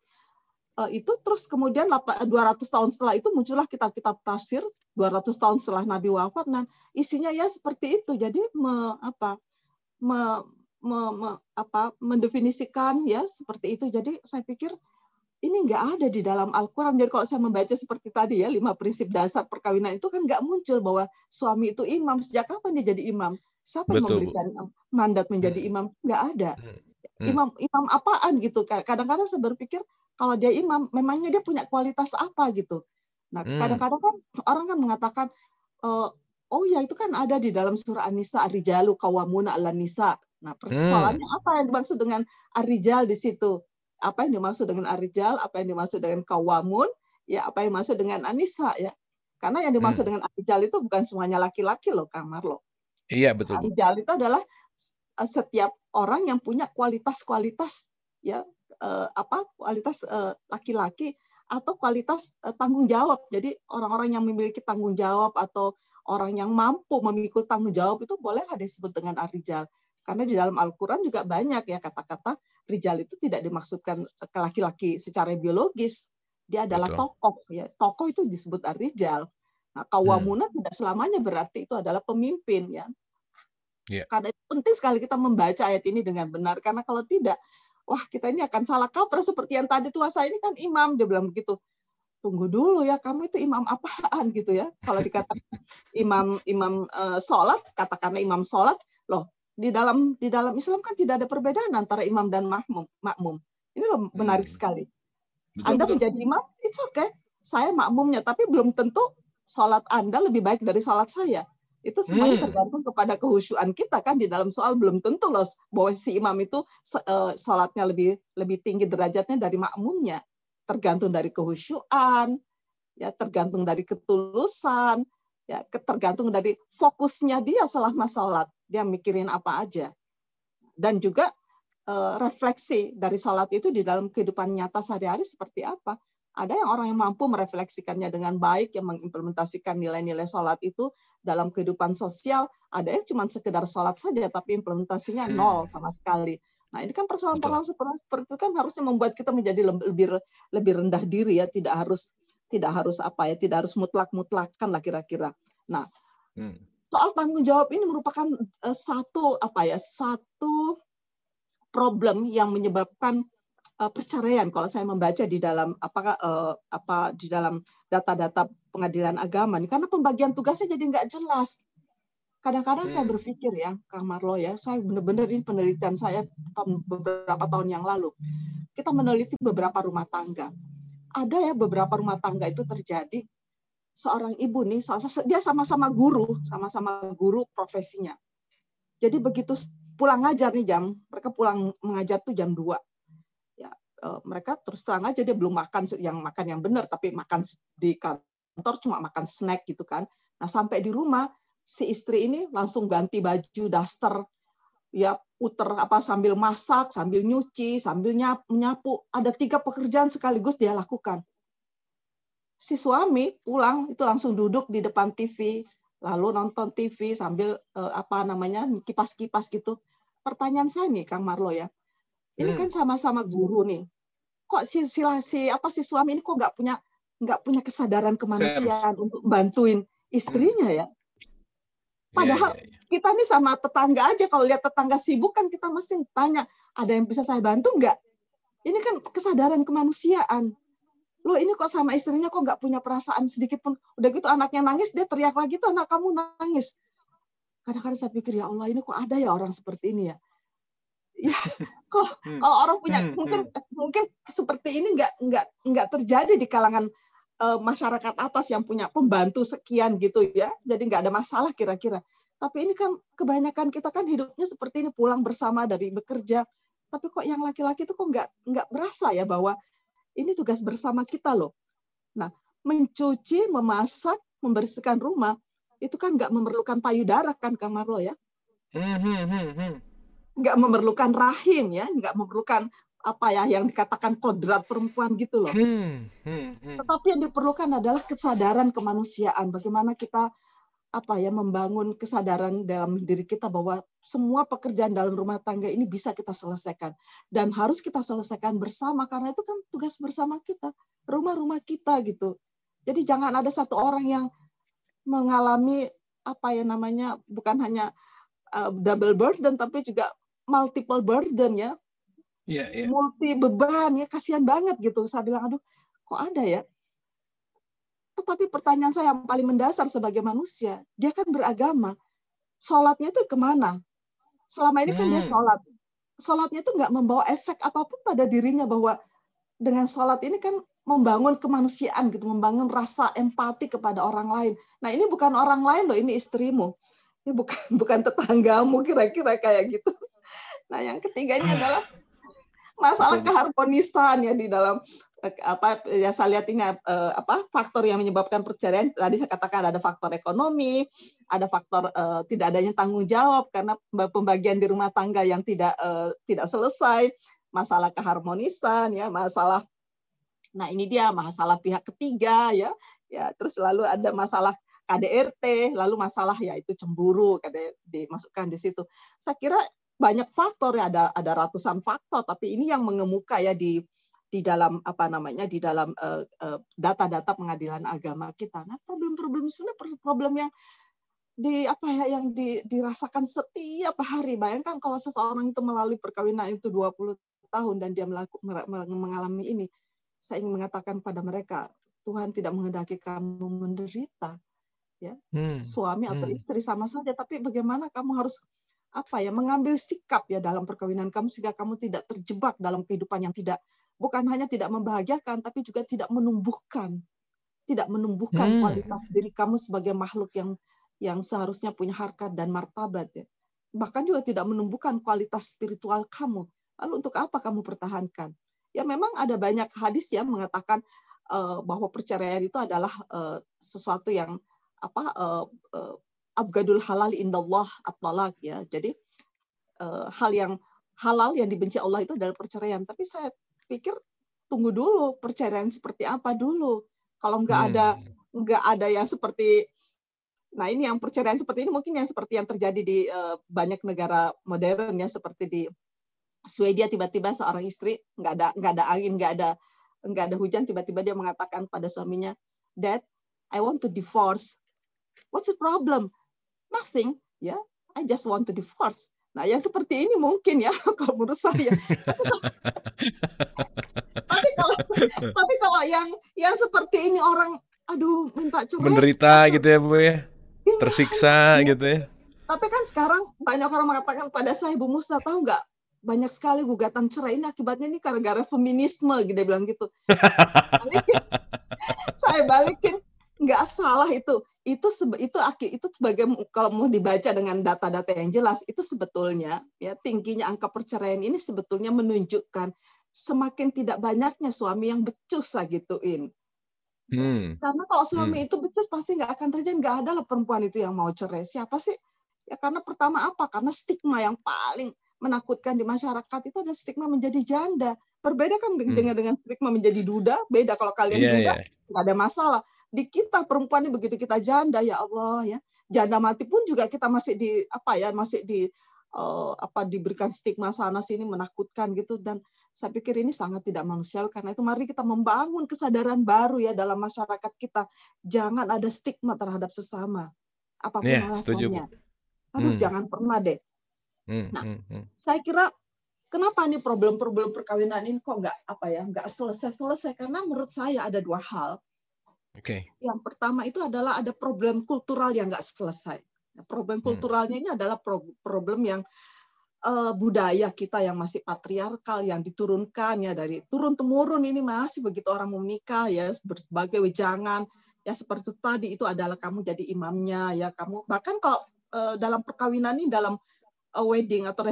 Uh, itu terus kemudian 200 tahun setelah itu muncullah kitab-kitab tafsir 200 tahun setelah Nabi wafat. Nah, isinya ya seperti itu. Jadi me, apa me, me, me, apa, mendefinisikan ya seperti itu. Jadi saya pikir ini nggak ada di dalam Al-Quran. Jadi kalau saya membaca seperti tadi ya, lima prinsip dasar perkawinan itu kan nggak muncul bahwa suami itu imam. Sejak kapan dia jadi imam? Siapa yang memberikan mandat menjadi hmm. imam? Nggak ada. Hmm. Hmm. Imam imam apaan gitu? Kadang-kadang saya berpikir kalau dia imam, memangnya dia punya kualitas apa gitu. Nah, kadang-kadang kan orang kan mengatakan, eh, oh ya itu kan ada di dalam surah An-Nisa, Ar-Rijalu Kawamuna ala Nisa. Nah, persoalannya hmm. apa yang dimaksud dengan arijal di situ? Apa yang dimaksud dengan arijal? Apa yang dimaksud dengan kawamun? Ya, apa yang dimaksud dengan anisa ya? Karena yang dimaksud hmm. dengan arijal itu bukan semuanya laki-laki loh, Kang Marlo. Iya, betul. Arijal itu adalah eh, setiap orang yang punya kualitas-kualitas ya eh, apa kualitas eh, laki-laki atau kualitas tanggung jawab. Jadi orang-orang yang memiliki tanggung jawab atau orang yang mampu memikul tanggung jawab itu bolehlah disebut dengan arijal. Karena di dalam Al-Quran juga banyak ya kata-kata rijal itu tidak dimaksudkan ke laki-laki secara biologis. Dia adalah Betul. tokoh. Ya. Tokoh itu disebut ar-rijal. Nah, kawamuna hmm. tidak selamanya berarti itu adalah pemimpin. ya. Yeah. Karena itu penting sekali kita membaca ayat ini dengan benar. Karena kalau tidak, wah kita ini akan salah kaprah seperti yang tadi tua saya ini kan imam. Dia bilang begitu tunggu dulu ya kamu itu imam apaan gitu ya kalau dikatakan imam imam uh, sholat katakanlah imam sholat loh di dalam di dalam Islam kan tidak ada perbedaan antara imam dan makmum. makmum. Ini loh menarik hmm. sekali. Betul, Anda betul. menjadi imam, it's okay. Saya makmumnya, tapi belum tentu sholat Anda lebih baik dari sholat saya. Itu semuanya hmm. tergantung kepada kehusuan kita kan di dalam soal belum tentu loh bahwa si imam itu uh, sholatnya lebih lebih tinggi derajatnya dari makmumnya. Tergantung dari kehusuan, ya tergantung dari ketulusan, ya tergantung dari fokusnya dia selama sholat dia mikirin apa aja dan juga uh, refleksi dari sholat itu di dalam kehidupan nyata sehari-hari seperti apa ada yang orang yang mampu merefleksikannya dengan baik yang mengimplementasikan nilai-nilai sholat itu dalam kehidupan sosial ada yang cuma sekedar sholat saja tapi implementasinya hmm. nol sama sekali nah ini kan persoalan-persoalan seperti itu kan harusnya membuat kita menjadi lebih lebih rendah diri ya tidak harus tidak harus apa ya, tidak harus mutlak-mutlakan lah kira-kira. Nah, hmm. Soal tanggung jawab ini merupakan uh, satu apa ya, satu problem yang menyebabkan uh, perceraian. Kalau saya membaca di dalam apakah uh, apa di dalam data-data pengadilan agama, ini karena pembagian tugasnya jadi nggak jelas. Kadang-kadang hmm. saya berpikir ya, Kang Marlo ya, saya benar-benar ini penelitian saya beberapa tahun yang lalu. Kita meneliti beberapa rumah tangga ada ya beberapa rumah tangga itu terjadi seorang ibu nih dia sama-sama guru sama-sama guru profesinya jadi begitu pulang ngajar nih jam mereka pulang mengajar tuh jam 2 ya eh, mereka terus terang aja dia belum makan yang makan yang benar tapi makan di kantor cuma makan snack gitu kan nah sampai di rumah si istri ini langsung ganti baju daster ya puter apa sambil masak, sambil nyuci, sambil nyapu. Ada tiga pekerjaan sekaligus dia lakukan. Si suami pulang itu langsung duduk di depan TV, lalu nonton TV sambil eh, apa namanya kipas-kipas gitu. Pertanyaan saya nih Kang Marlo ya, ini hmm. kan sama-sama guru nih. Kok si, si, si apa si suami ini kok nggak punya nggak punya kesadaran kemanusiaan Sense. untuk bantuin istrinya ya? Padahal yeah, yeah, yeah. kita nih sama tetangga aja kalau lihat tetangga sibuk kan kita mesti tanya, ada yang bisa saya bantu nggak? Ini kan kesadaran kemanusiaan. Lo ini kok sama istrinya kok nggak punya perasaan sedikit pun. Udah gitu anaknya nangis, dia teriak lagi tuh anak kamu nangis. Kadang-kadang saya pikir ya Allah ini kok ada ya orang seperti ini ya. Ya, kok hmm. kalau orang punya hmm, mungkin hmm. mungkin seperti ini nggak nggak nggak terjadi di kalangan uh, masyarakat atas yang punya pembantu sekian gitu ya. Jadi nggak ada masalah kira-kira. Tapi ini kan kebanyakan kita kan hidupnya seperti ini pulang bersama dari bekerja. Tapi kok yang laki-laki itu kok nggak nggak berasa ya bahwa ini tugas bersama kita loh. Nah, mencuci, memasak, membersihkan rumah itu kan nggak memerlukan payudara kan Kang Marlo ya? Hmm, hmm, hmm, nggak memerlukan rahim ya, nggak memerlukan apa ya yang dikatakan kodrat perempuan gitu loh. Tetapi yang diperlukan adalah kesadaran kemanusiaan. Bagaimana kita apa ya membangun kesadaran dalam diri kita bahwa semua pekerjaan dalam rumah tangga ini bisa kita selesaikan dan harus kita selesaikan bersama karena itu kan tugas bersama kita, rumah-rumah kita gitu. Jadi jangan ada satu orang yang mengalami apa ya namanya bukan hanya uh, double burden tapi juga multiple burden ya yeah, yeah. multi beban ya kasihan banget gitu saya bilang aduh kok ada ya tetapi pertanyaan saya yang paling mendasar sebagai manusia dia kan beragama. Sholatnya itu ke mana? Selama ini kan hmm. dia sholat. Sholatnya itu nggak membawa efek apa pun pada dirinya bahwa dengan sholat ini kan membangun kemanusiaan gitu membangun rasa empati kepada orang lain. Nah ini bukan orang lain loh ini istrimu. Ini bukan bukan tetanggamu kira-kira kayak gitu. Nah yang ketiganya adalah masalah keharmonisan ya di dalam eh, apa ya saya lihat ini uh, apa faktor yang menyebabkan perceraian. Tadi saya katakan ada faktor ekonomi ada faktor uh, tidak adanya tanggung jawab karena pembagian di rumah tangga yang tidak uh, tidak selesai. Masalah keharmonisan ya masalah nah ini dia masalah pihak ketiga ya. Ya terus lalu ada masalah KDRT lalu masalah ya itu cemburu kata dimasukkan di situ. Saya kira banyak faktor ya ada ada ratusan faktor tapi ini yang mengemuka ya di di dalam apa namanya di dalam data-data uh, uh, pengadilan agama kita. Nah problem-problem sebenarnya problem yang di apa ya yang di, dirasakan setiap hari. Bayangkan kalau seseorang itu melalui perkawinan itu 20 tahun dan dia melaku, mengalami ini, saya ingin mengatakan pada mereka, Tuhan tidak menghendaki kamu menderita, ya hmm. suami atau hmm. istri sama saja. Tapi bagaimana kamu harus apa ya mengambil sikap ya dalam perkawinan kamu sehingga kamu tidak terjebak dalam kehidupan yang tidak bukan hanya tidak membahagiakan, tapi juga tidak menumbuhkan, tidak menumbuhkan hmm. kualitas diri kamu sebagai makhluk yang yang seharusnya punya harkat dan martabat ya. Bahkan juga tidak menumbuhkan kualitas spiritual kamu. Lalu untuk apa kamu pertahankan? Ya memang ada banyak hadis yang mengatakan uh, bahwa perceraian itu adalah uh, sesuatu yang apa uh, uh, abgadul halal indallah at-talak ya. Jadi uh, hal yang halal yang dibenci Allah itu adalah perceraian. Tapi saya pikir tunggu dulu perceraian seperti apa dulu. Kalau nggak hmm. ada nggak ada yang seperti Nah, ini yang perceraian seperti ini mungkin yang seperti yang terjadi di uh, banyak negara modern ya seperti di Swedia tiba-tiba seorang istri nggak ada nggak ada angin, nggak ada nggak ada hujan tiba-tiba dia mengatakan pada suaminya, "Dad, I want to divorce." What's the problem? Nothing, ya. Yeah? I just want to divorce. Nah, yang seperti ini mungkin ya kalau menurut saya. tapi kalau tapi kalau yang yang seperti ini orang aduh minta cerai menderita gitu ya Bu ya. Iya. Tersiksa gitu ya. Tapi kan sekarang banyak orang mengatakan pada saya Bu Musta tahu nggak banyak sekali gugatan cerai ini akibatnya ini gara-gara feminisme gitu dia bilang gitu. saya balikin nggak salah itu itu itu itu sebagai kalau mau dibaca dengan data-data yang jelas itu sebetulnya ya tingginya angka perceraian ini sebetulnya menunjukkan semakin tidak banyaknya suami yang becus lah gituin. Hmm. Karena kalau suami hmm. itu becus pasti nggak akan terjadi nggak ada lah perempuan itu yang mau cerai. Siapa sih? Ya karena pertama apa? Karena stigma yang paling menakutkan di masyarakat itu ada stigma menjadi janda. Berbeda kan hmm. dengan dengan stigma menjadi duda. Beda kalau kalian yeah, duda yeah. nggak ada masalah di kita perempuan ini begitu kita janda ya Allah ya. Janda mati pun juga kita masih di apa ya masih di uh, apa diberikan stigma sana sini menakutkan gitu. Dan saya pikir ini sangat tidak manusiawi. Karena itu mari kita membangun kesadaran baru ya dalam masyarakat kita. Jangan ada stigma terhadap sesama apa pun yeah, alasannya. harus hmm. jangan pernah deh. Hmm, nah hmm, hmm. saya kira kenapa nih problem-problem perkawinan ini kok nggak apa ya nggak selesai-selesai? Karena menurut saya ada dua hal Okay. Yang pertama itu adalah ada problem kultural yang nggak selesai. Problem hmm. kulturalnya ini adalah problem yang uh, budaya kita yang masih patriarkal yang diturunkan ya dari turun temurun ini masih begitu orang mau menikah ya berbagai wejangan ya seperti tadi itu adalah kamu jadi imamnya ya kamu bahkan kalau uh, dalam perkawinan ini dalam wedding atau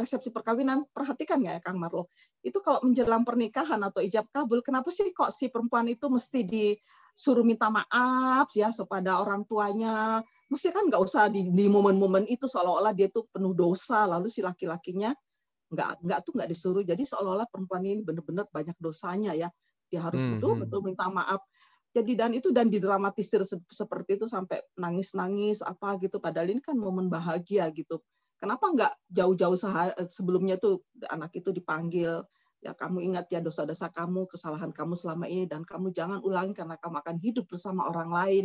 resepsi perkawinan perhatikan ya Kang Marlo itu kalau menjelang pernikahan atau ijab kabul kenapa sih kok si perempuan itu mesti di suruh minta maaf ya kepada orang tuanya. Mesti kan nggak usah di, di momen-momen itu seolah-olah dia tuh penuh dosa, lalu si laki-lakinya nggak nggak tuh nggak disuruh. Jadi seolah-olah perempuan ini benar-benar banyak dosanya ya. Dia harus hmm, betul-betul hmm. minta maaf. Jadi dan itu dan didramatisir seperti itu sampai nangis-nangis apa gitu. Padahal ini kan momen bahagia gitu. Kenapa nggak jauh-jauh sebelumnya tuh anak itu dipanggil Ya, kamu ingat ya dosa-dosa kamu, kesalahan kamu selama ini dan kamu jangan ulangi karena kamu akan hidup bersama orang lain.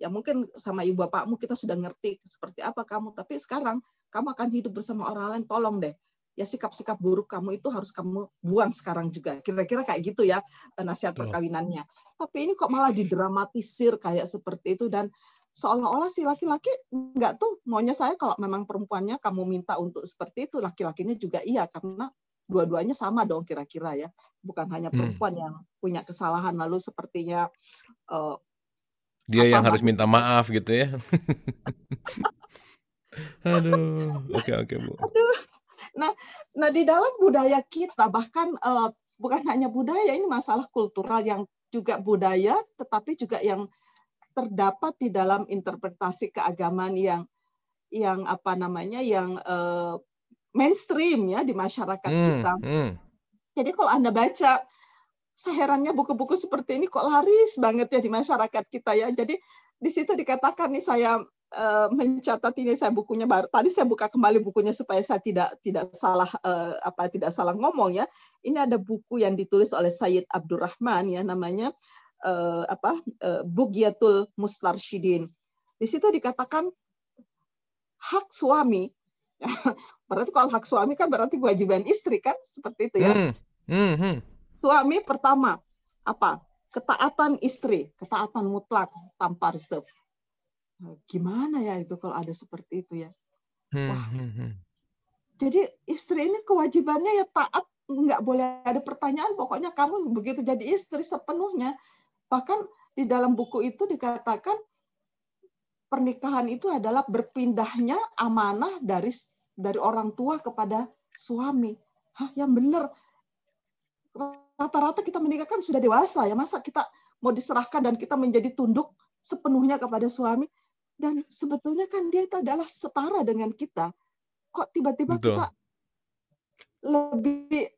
Ya mungkin sama ibu bapakmu kita sudah ngerti seperti apa kamu, tapi sekarang kamu akan hidup bersama orang lain. Tolong deh, ya sikap-sikap buruk kamu itu harus kamu buang sekarang juga. Kira-kira kayak gitu ya eh, nasihat perkawinannya. Tapi ini kok malah didramatisir kayak seperti itu dan seolah-olah si laki-laki nggak tuh maunya saya kalau memang perempuannya kamu minta untuk seperti itu laki-lakinya juga iya karena dua-duanya sama dong kira-kira ya bukan hanya hmm. perempuan hmm. yang punya kesalahan lalu sepertinya uh, dia yang harus minta maaf gitu ya aduh oke oke bu aduh. nah nah di dalam budaya kita bahkan uh, bukan hanya budaya ini masalah kultural yang juga budaya tetapi juga yang terdapat di dalam interpretasi keagamaan yang yang apa namanya yang uh, mainstream ya di masyarakat hmm, kita. Hmm. Jadi kalau Anda baca, seherannya buku-buku seperti ini kok laris banget ya di masyarakat kita ya. Jadi di situ dikatakan nih saya uh, mencatat ini saya bukunya baru tadi saya buka kembali bukunya supaya saya tidak tidak salah uh, apa tidak salah ngomong ya. Ini ada buku yang ditulis oleh Sayyid Abdurrahman ya namanya uh, apa uh, Bugiatul Mustarsyidin. Di situ dikatakan hak suami berarti kalau hak suami kan berarti kewajiban istri kan seperti itu ya. Hmm. Hmm. hmm. Suami pertama apa? Ketaatan istri, ketaatan mutlak tanpa reserve gimana ya itu kalau ada seperti itu ya. Hmm, Wah. Hmm. Jadi istri ini kewajibannya ya taat, nggak boleh ada pertanyaan. Pokoknya kamu begitu jadi istri sepenuhnya. Bahkan di dalam buku itu dikatakan pernikahan itu adalah berpindahnya amanah dari dari orang tua kepada suami. Hah, yang benar. Rata-rata kita menikah kan sudah dewasa ya. Masa kita mau diserahkan dan kita menjadi tunduk sepenuhnya kepada suami? dan sebetulnya kan dia itu adalah setara dengan kita kok tiba-tiba kita lebih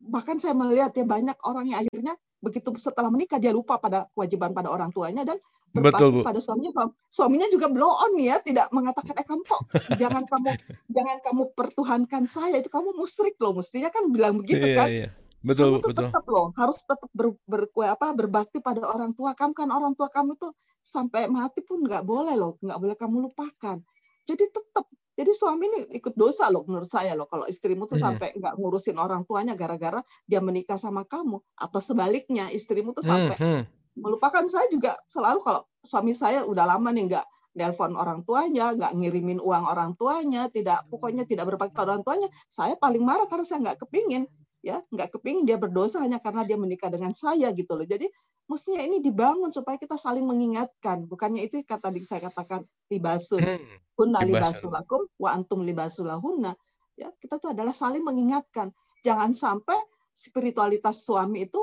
bahkan saya melihat ya banyak orang yang akhirnya begitu setelah menikah dia lupa pada kewajiban pada orang tuanya dan berbakti pada suaminya suaminya juga blow on ya tidak mengatakan eh kamu kok jangan kamu jangan kamu pertuhankan saya itu kamu musrik loh mestinya kan bilang begitu iya, kan iya. Betul, kamu betul. tetap loh harus tetap ber, ber, apa berbakti pada orang tua kamu kan orang tua kamu tuh sampai mati pun nggak boleh loh, nggak boleh kamu lupakan. Jadi tetap, jadi suami ini ikut dosa loh menurut saya loh kalau istrimu tuh hmm. sampai nggak ngurusin orang tuanya gara-gara dia menikah sama kamu atau sebaliknya istrimu tuh sampai hmm. melupakan saya juga selalu kalau suami saya udah lama nih nggak nelpon orang tuanya, nggak ngirimin uang orang tuanya, tidak pokoknya tidak berbakti pada orang tuanya, saya paling marah karena saya nggak kepingin ya nggak kepingin dia berdosa hanya karena dia menikah dengan saya gitu loh. Jadi mestinya ini dibangun supaya kita saling mengingatkan. Bukannya itu kata tadi saya katakan libasun hmm, hunna libasulakum wa antum libasulahunna. Ya kita tuh adalah saling mengingatkan. Jangan sampai spiritualitas suami itu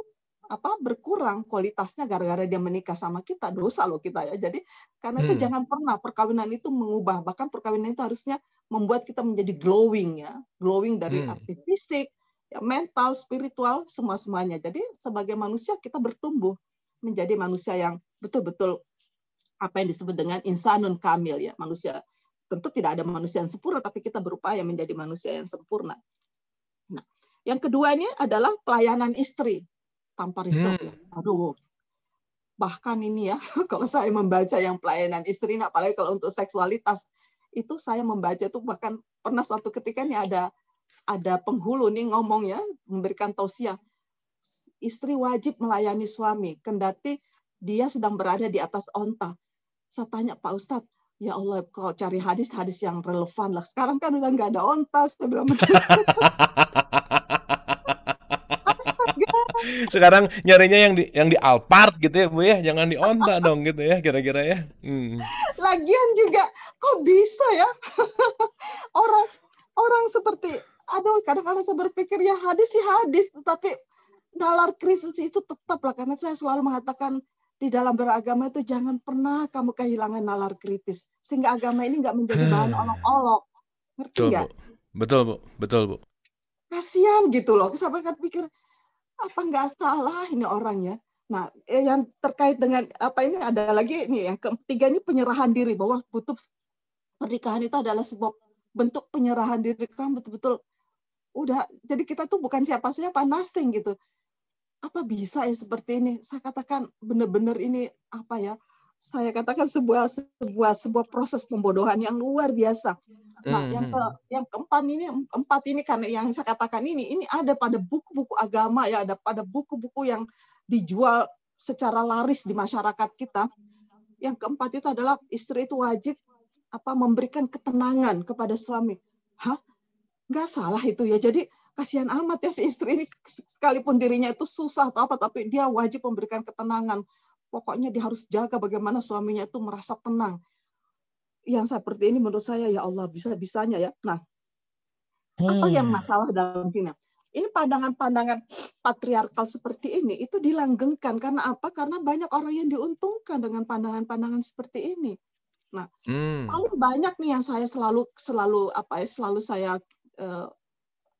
apa berkurang kualitasnya gara-gara dia menikah sama kita. Dosa loh kita ya. Jadi karena itu hmm. jangan pernah perkawinan itu mengubah. Bahkan perkawinan itu harusnya membuat kita menjadi glowing ya. Glowing dari hmm. arti fisik ya, mental, spiritual, semua-semuanya. Jadi sebagai manusia kita bertumbuh menjadi manusia yang betul-betul apa yang disebut dengan insanun kamil ya, manusia. Tentu tidak ada manusia yang sempurna, tapi kita berupaya menjadi manusia yang sempurna. Nah, yang kedua ini adalah pelayanan istri tanpa riset. Hmm. Ya. Aduh, bahkan ini ya, kalau saya membaca yang pelayanan istri, apalagi kalau untuk seksualitas, itu saya membaca itu bahkan pernah suatu ketika ini ada ada penghulu nih ngomong ya, memberikan tausiah. Istri wajib melayani suami, kendati dia sedang berada di atas onta. Saya tanya Pak Ustadz, ya Allah, kalau cari hadis-hadis yang relevan lah. Sekarang kan udah nggak ada onta, saya bilang Sekarang nyarinya yang di yang di Alphard gitu ya Bu ya, jangan di onta dong gitu ya kira-kira ya. Hmm. Lagian juga kok bisa ya orang orang seperti aduh kadang-kadang saya berpikir ya hadis sih hadis. Tetapi nalar krisis itu tetap lah karena saya selalu mengatakan di dalam beragama itu jangan pernah kamu kehilangan nalar kritis. Sehingga agama ini nggak menjadi bahan hmm. olok-olok. Ngerti nggak? Betul bu. Betul bu. Kasihan gitu loh. Sampai kan pikir apa nggak salah ini orangnya nah eh, yang terkait dengan apa ini ada lagi nih yang ketiga ini penyerahan diri bahwa butuh pernikahan itu adalah sebuah bentuk penyerahan diri kamu. Betul-betul udah jadi kita tuh bukan siapa-siapa nothing gitu. Apa bisa ya seperti ini? Saya katakan benar-benar ini apa ya? Saya katakan sebuah sebuah sebuah proses pembodohan yang luar biasa. Nah yang ke hmm. yang keempat ini empat ini karena yang saya katakan ini ini ada pada buku-buku agama ya ada pada buku-buku yang dijual secara laris di masyarakat kita. Yang keempat itu adalah istri itu wajib apa memberikan ketenangan kepada suami. Hah nggak salah itu ya. Jadi kasihan amat ya si istri ini sekalipun dirinya itu susah atau apa tapi dia wajib memberikan ketenangan. Pokoknya dia harus jaga bagaimana suaminya itu merasa tenang. Yang seperti ini menurut saya ya Allah bisa-bisanya ya. Nah, apa yang hmm. masalah dalam sini? Ini pandangan-pandangan patriarkal seperti ini itu dilanggengkan karena apa? Karena banyak orang yang diuntungkan dengan pandangan-pandangan seperti ini. Nah, hmm. paling banyak nih yang saya selalu selalu apa ya selalu saya uh,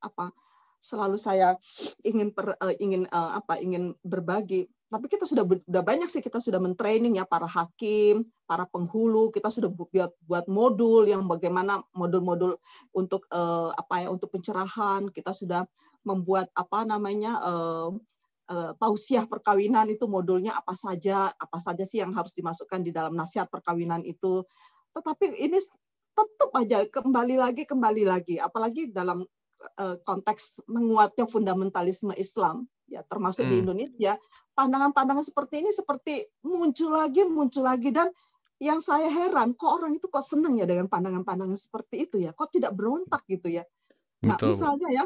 apa selalu saya ingin per, uh, ingin uh, apa ingin berbagi tapi kita sudah sudah banyak sih kita sudah mentraining ya para hakim, para penghulu, kita sudah buat buat modul yang bagaimana modul-modul untuk uh, apa ya untuk pencerahan, kita sudah membuat apa namanya uh, tausiah perkawinan itu modulnya apa saja, apa saja sih yang harus dimasukkan di dalam nasihat perkawinan itu. Tetapi ini tetap aja kembali lagi kembali lagi apalagi dalam konteks menguatnya fundamentalisme Islam ya termasuk hmm. di Indonesia pandangan-pandangan seperti ini seperti muncul lagi muncul lagi dan yang saya heran kok orang itu kok senang ya dengan pandangan-pandangan seperti itu ya kok tidak berontak gitu ya nah Betul. misalnya ya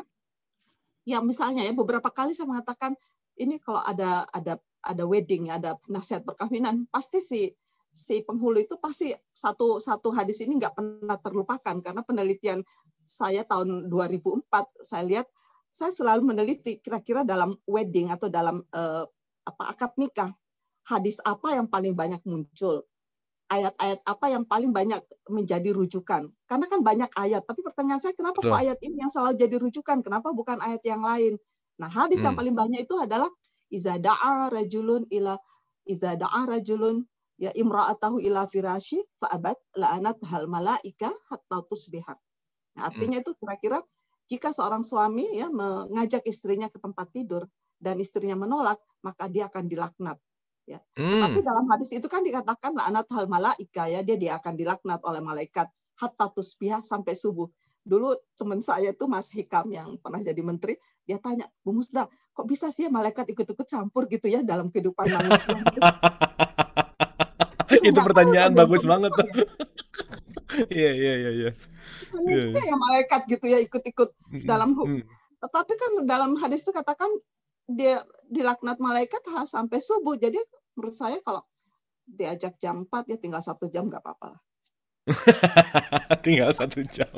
ya misalnya ya beberapa kali saya mengatakan ini kalau ada ada ada wedding ada nasihat perkawinan pasti si si penghulu itu pasti satu satu hadis ini nggak pernah terlupakan. Karena penelitian saya tahun 2004 saya lihat saya selalu meneliti kira-kira dalam wedding atau dalam uh, apa akad nikah hadis apa yang paling banyak muncul? Ayat-ayat apa yang paling banyak menjadi rujukan? Karena kan banyak ayat tapi pertanyaan saya kenapa Betul. kok ayat ini yang selalu jadi rujukan? Kenapa bukan ayat yang lain? Nah hadis hmm. yang paling banyak itu adalah izada'a rajulun ila izada'a rajulun ya imra'atahu ila firashi fa'abat la'anat hal malaika hatta tusbihat nah, artinya hmm. itu kira-kira jika seorang suami ya mengajak istrinya ke tempat tidur dan istrinya menolak, maka dia akan dilaknat. Ya. Hmm. Tapi dalam hadis itu kan dikatakan laknat hal malaika ya, dia dia akan dilaknat oleh malaikat hatta tusbihah sampai subuh. Dulu teman saya itu Mas Hikam yang pernah jadi menteri, dia tanya, Bu Musda, kok bisa sih malaikat ikut-ikut campur gitu ya dalam kehidupan manusia? itu pertanyaan bagus banget tuh. Iya iya iya iya. Ya malaikat gitu ya ikut-ikut dalam hukum. Tetapi kan dalam hadis itu katakan dia dilaknat malaikat sampai subuh. Jadi menurut saya kalau diajak jam 4 ya tinggal satu jam nggak apa-apa lah. tinggal satu jam.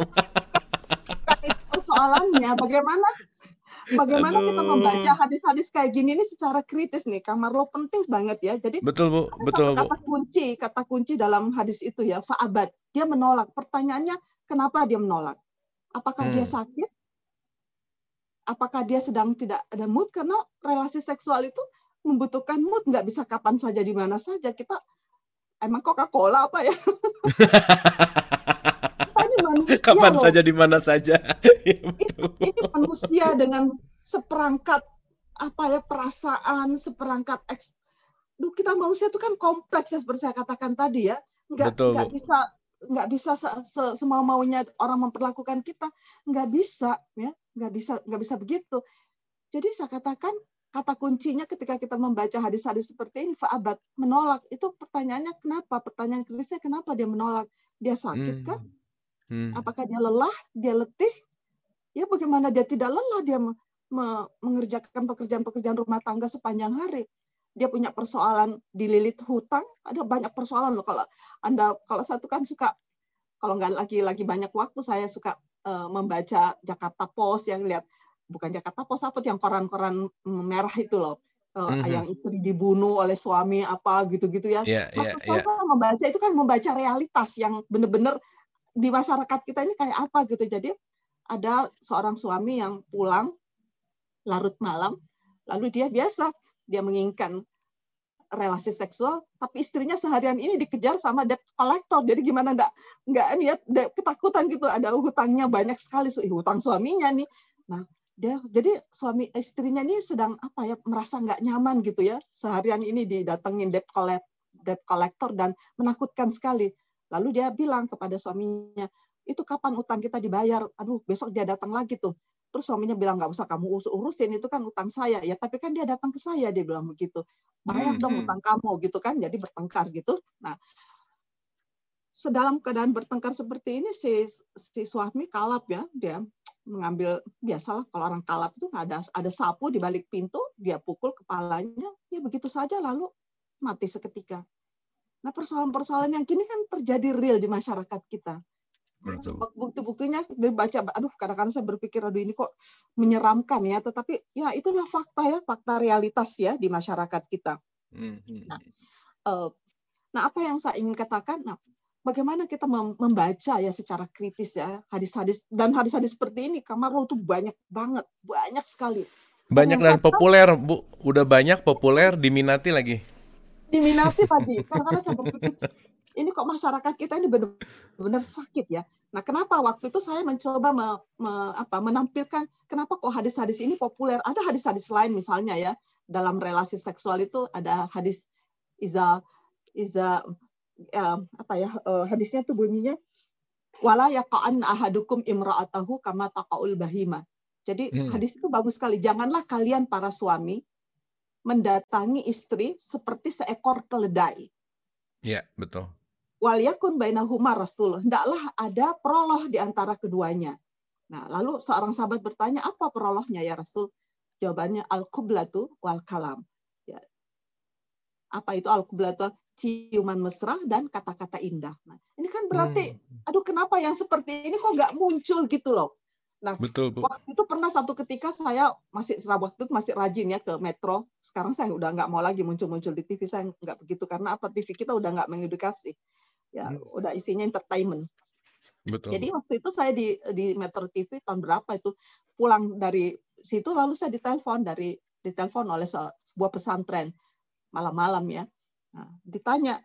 Kan itu persoalannya bagaimana bagaimana Aduh. kita membaca hadis-hadis kayak gini ini secara kritis nih kamar lo penting banget ya. Jadi betul bu. betul kata, kata kunci kata kunci dalam hadis itu ya fa'abad. Dia menolak. Pertanyaannya kenapa dia menolak? Apakah hmm. dia sakit? Apakah dia sedang tidak ada mood? Karena relasi seksual itu membutuhkan mood. Nggak bisa kapan saja di mana saja. Kita emang Coca-Cola apa ya manusia kapan loh. saja di mana saja. Ini, ini manusia dengan seperangkat apa ya perasaan, seperangkat eks. Duh, kita manusia itu kan kompleks ya seperti saya katakan tadi ya. Nggak Betul. nggak bisa nggak bisa se, se, semau maunya orang memperlakukan kita nggak bisa ya nggak bisa nggak bisa begitu jadi saya katakan kata kuncinya ketika kita membaca hadis-hadis seperti ini fa'abat menolak itu pertanyaannya kenapa pertanyaan kritisnya kenapa dia menolak dia sakit hmm. kan Hmm. Apakah dia lelah, dia letih? Ya bagaimana dia tidak lelah dia mengerjakan pekerjaan-pekerjaan rumah tangga sepanjang hari. Dia punya persoalan dililit hutang, ada banyak persoalan loh kalau Anda kalau satu kan suka kalau nggak lagi lagi banyak waktu saya suka uh, membaca Jakarta Post yang lihat bukan Jakarta Post apa yang koran-koran merah itu loh. Uh, mm -hmm. yang istri dibunuh oleh suami apa gitu-gitu ya. Yeah, yeah, yeah. membaca itu kan membaca realitas yang benar-benar di masyarakat kita ini kayak apa gitu. Jadi ada seorang suami yang pulang larut malam, lalu dia biasa dia menginginkan relasi seksual, tapi istrinya seharian ini dikejar sama debt collector. Jadi gimana enggak enggak niat ketakutan gitu, ada hutangnya banyak sekali, hutang suaminya nih. Nah, dia jadi suami istrinya ini sedang apa ya merasa nggak nyaman gitu ya seharian ini didatengin debt collect debt collector dan menakutkan sekali Lalu dia bilang kepada suaminya, itu kapan utang kita dibayar? Aduh, besok dia datang lagi tuh. Terus suaminya bilang, nggak usah kamu urusin, itu kan utang saya. Ya, tapi kan dia datang ke saya, dia bilang begitu. Bayar dong utang kamu, gitu kan. Jadi bertengkar gitu. Nah, sedalam keadaan bertengkar seperti ini, si, si suami kalap ya. Dia mengambil, biasalah kalau orang kalap itu ada, ada sapu di balik pintu, dia pukul kepalanya, ya begitu saja lalu mati seketika. Nah persoalan-persoalan yang kini kan terjadi real di masyarakat kita. Bukti-buktinya dibaca, aduh kadang-kadang saya berpikir, aduh ini kok menyeramkan ya. Tetapi ya itulah fakta ya, fakta realitas ya di masyarakat kita. Hmm, hmm, nah, uh, nah apa yang saya ingin katakan, nah, bagaimana kita membaca ya secara kritis ya hadis-hadis dan hadis-hadis seperti ini kamar lo tuh banyak banget banyak sekali Banyak dan populer, Bu. Udah banyak populer diminati lagi. Diminati tadi. Karena saya berpikir ini kok masyarakat kita ini benar-benar sakit ya. Nah, kenapa waktu itu saya mencoba me, me, apa, menampilkan kenapa kok hadis-hadis ini populer? Ada hadis-hadis lain misalnya ya dalam relasi seksual itu ada hadis iza iza ya, apa ya uh, hadisnya tuh bunyinya wala yaqan ahadukum imra'atahu kama taqaul bahima. Jadi hmm. hadis itu bagus sekali. Janganlah kalian para suami mendatangi istri seperti seekor keledai. Iya, betul wal yakun bainahuma rasul. Hendaklah ada peroloh di antara keduanya. Nah, lalu seorang sahabat bertanya, apa perolohnya ya Rasul? Jawabannya al-kublatu wal kalam. Ya. Apa itu al-kublatu? Ciuman mesra dan kata-kata indah. Nah, ini kan berarti, hmm. aduh kenapa yang seperti ini kok nggak muncul gitu loh. Nah, Betul, Bu. waktu itu pernah satu ketika saya masih waktu itu masih rajin ya ke metro. Sekarang saya udah nggak mau lagi muncul-muncul di TV. Saya nggak begitu karena apa TV kita udah nggak mengedukasi ya hmm. udah isinya entertainment. Betul. Jadi waktu itu saya di di Metro TV tahun berapa itu pulang dari situ lalu saya ditelepon dari ditelepon oleh sebuah pesantren malam-malam ya. Nah, ditanya,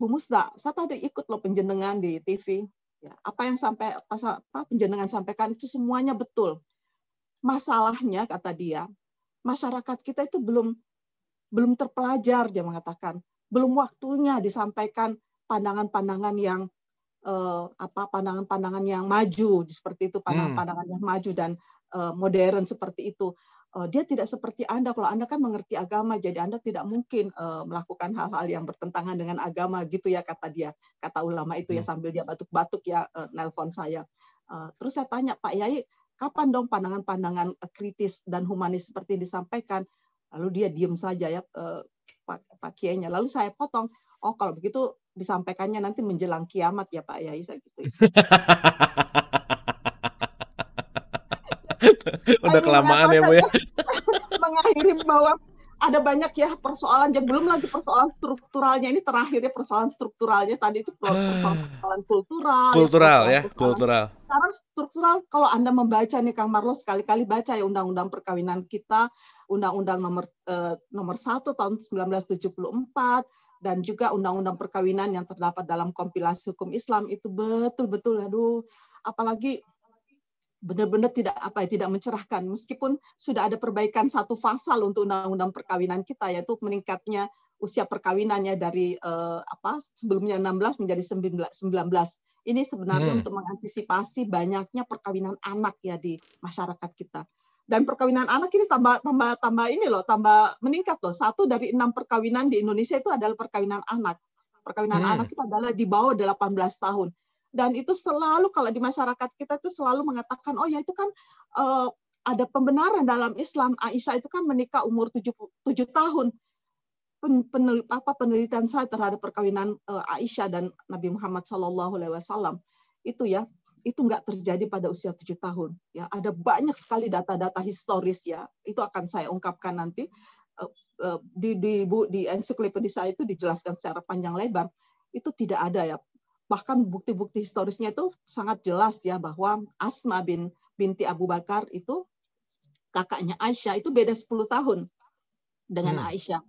Bu Musda, saya tadi ikut loh penjenengan di TV. Ya, apa yang sampai apa, apa penjenengan sampaikan itu semuanya betul. Masalahnya kata dia, masyarakat kita itu belum belum terpelajar dia mengatakan, belum waktunya disampaikan pandangan-pandangan yang uh, apa pandangan-pandangan yang maju seperti itu pandangan-pandangan yang maju dan uh, modern seperti itu dia tidak seperti anda kalau anda kan mengerti agama jadi anda tidak mungkin uh, melakukan hal-hal yang bertentangan dengan agama gitu ya kata dia kata ulama itu ya hmm. sambil dia batuk-batuk ya uh, nelpon saya uh, terus saya tanya Pak Yai kapan dong pandangan-pandangan kritis dan humanis seperti disampaikan lalu dia diem saja ya uh, Pak, Pak Kiainya lalu saya potong oh kalau begitu disampaikannya nanti menjelang kiamat ya Pak Yai saya gitu. Udah kelamaan ya Bu ya. Mengakhiri bahwa ada banyak ya persoalan yang belum lagi persoalan strukturalnya. Ini terakhir ya persoalan strukturalnya. Tadi itu persoalan, persoalan kultural kultural ya, ya kultural. sekarang struktural kalau anda membaca nih Kang Marlo sekali-kali baca ya undang-undang perkawinan kita undang-undang nomor eh, nomor satu tahun 1974 dan juga undang-undang perkawinan yang terdapat dalam kompilasi hukum Islam. Itu betul-betul aduh apalagi benar-benar tidak apa ya tidak mencerahkan. Meskipun sudah ada perbaikan satu pasal untuk undang-undang perkawinan kita yaitu meningkatnya usia perkawinannya dari eh, apa sebelumnya 16 menjadi 19 ini sebenarnya hmm. untuk mengantisipasi banyaknya perkawinan anak ya di masyarakat kita. Dan perkawinan anak ini tambah tambah tambah ini loh tambah meningkat loh. Satu dari enam perkawinan di Indonesia itu adalah perkawinan anak. Perkawinan hmm. anak itu adalah di bawah 18 tahun dan itu selalu kalau di masyarakat kita itu selalu mengatakan oh ya itu kan uh, ada pembenaran dalam Islam Aisyah itu kan menikah umur 7, 7 tahun pen, penel, apa penelitian saya terhadap perkawinan uh, Aisyah dan Nabi Muhammad Shallallahu Alaihi Wasallam itu ya itu nggak terjadi pada usia tujuh tahun. Ya, ada banyak sekali data-data historis ya. Itu akan saya ungkapkan nanti eh, eh, di di bu di ensiklopedia itu dijelaskan secara panjang lebar. Itu tidak ada ya. Bahkan bukti-bukti historisnya itu sangat jelas ya bahwa Asma bin binti Abu Bakar itu kakaknya Aisyah itu beda 10 tahun dengan hmm. Aisyah.